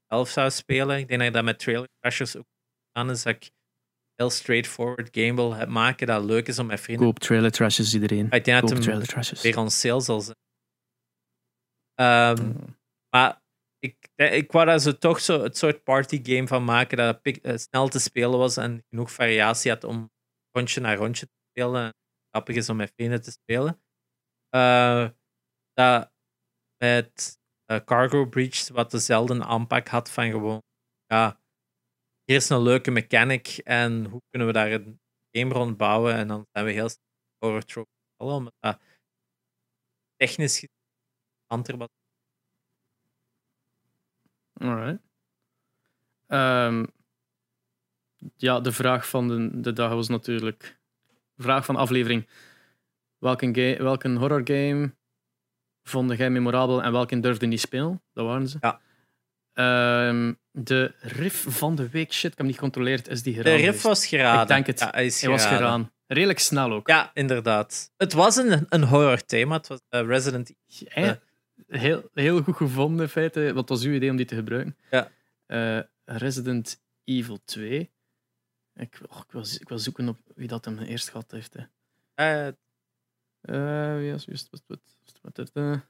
zelf zou spelen. Ik denk dat ik dat met Trailer Crashers ook aan is. Dat ik heel straightforward game wil maken dat leuk is om met vrienden. Koop trailer trashes iedereen. Ik denk dat trailer weer on sale zal zijn. Ehm, Maar ik, ik wou daar zo toch zo het soort partygame van maken dat pik- eh, snel te spelen was en genoeg variatie had om rondje na rondje te spelen. En grappig is om met vrienden te spelen. Eh, dat met eh, Cargo Breach wat dezelfde aanpak had van gewoon, ja, hier is een leuke mechanic en hoe kunnen we daar een game rond bouwen en dan zijn we heel snel vallen, omdat dat technisch interessanter was. Alright. Ehm, ja, de vraag van de, de dag was natuurlijk. Vraag van de aflevering. Welke, welke horror game vond jij memorabel en welke durfde niet spelen? Dat waren ze. Ja. Ehm, de riff van de week, shit, ik heb hem niet gecontroleerd. Is die De geraden riff geweest? was geraden. Ik denk het. Ja, hij is Hij was geraden. geraan. Redelijk snel ook. Ja, inderdaad. Het was een, een horror thema. Het was eh, Resident Evil. Heel, heel goed gevonden, in feite. Wat was uw idee om die te gebruiken? Ja. Eh, Resident Evil 2. Ik, oh, ik, wil, ik wil zoeken op wie dat hem eerst gehad heeft. Hè. Eh, Eh, wie? Wat, wat, wat, wat.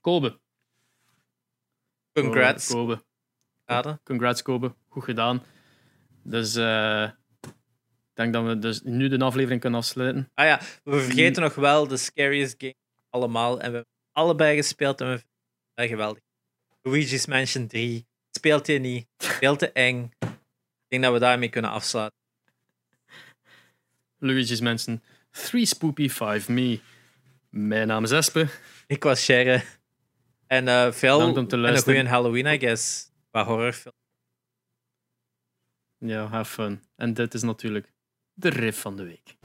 Kobe. congrats. Kobe. Geraden. Congrats, Kobe. Goed gedaan. Dus eh, denk dat we dus nu de aflevering kunnen afsluiten. Ah ja, we vergeten nog wel de scariest game allemaal. En we hebben allebei gespeeld en we vinden het geweldig. Luigi's Mansion 3. Speelt je niet. Veel te eng. Ik denk dat we daarmee kunnen afsluiten. Luigi's mensen. 3 Spoopy 5 Me. Mijn naam is Espe. Ik was Sherre. En eh veel en een goede Halloween, I guess. Qua horrorfilm. Ja, have fun. En dit is natuurlijk de riff van de week.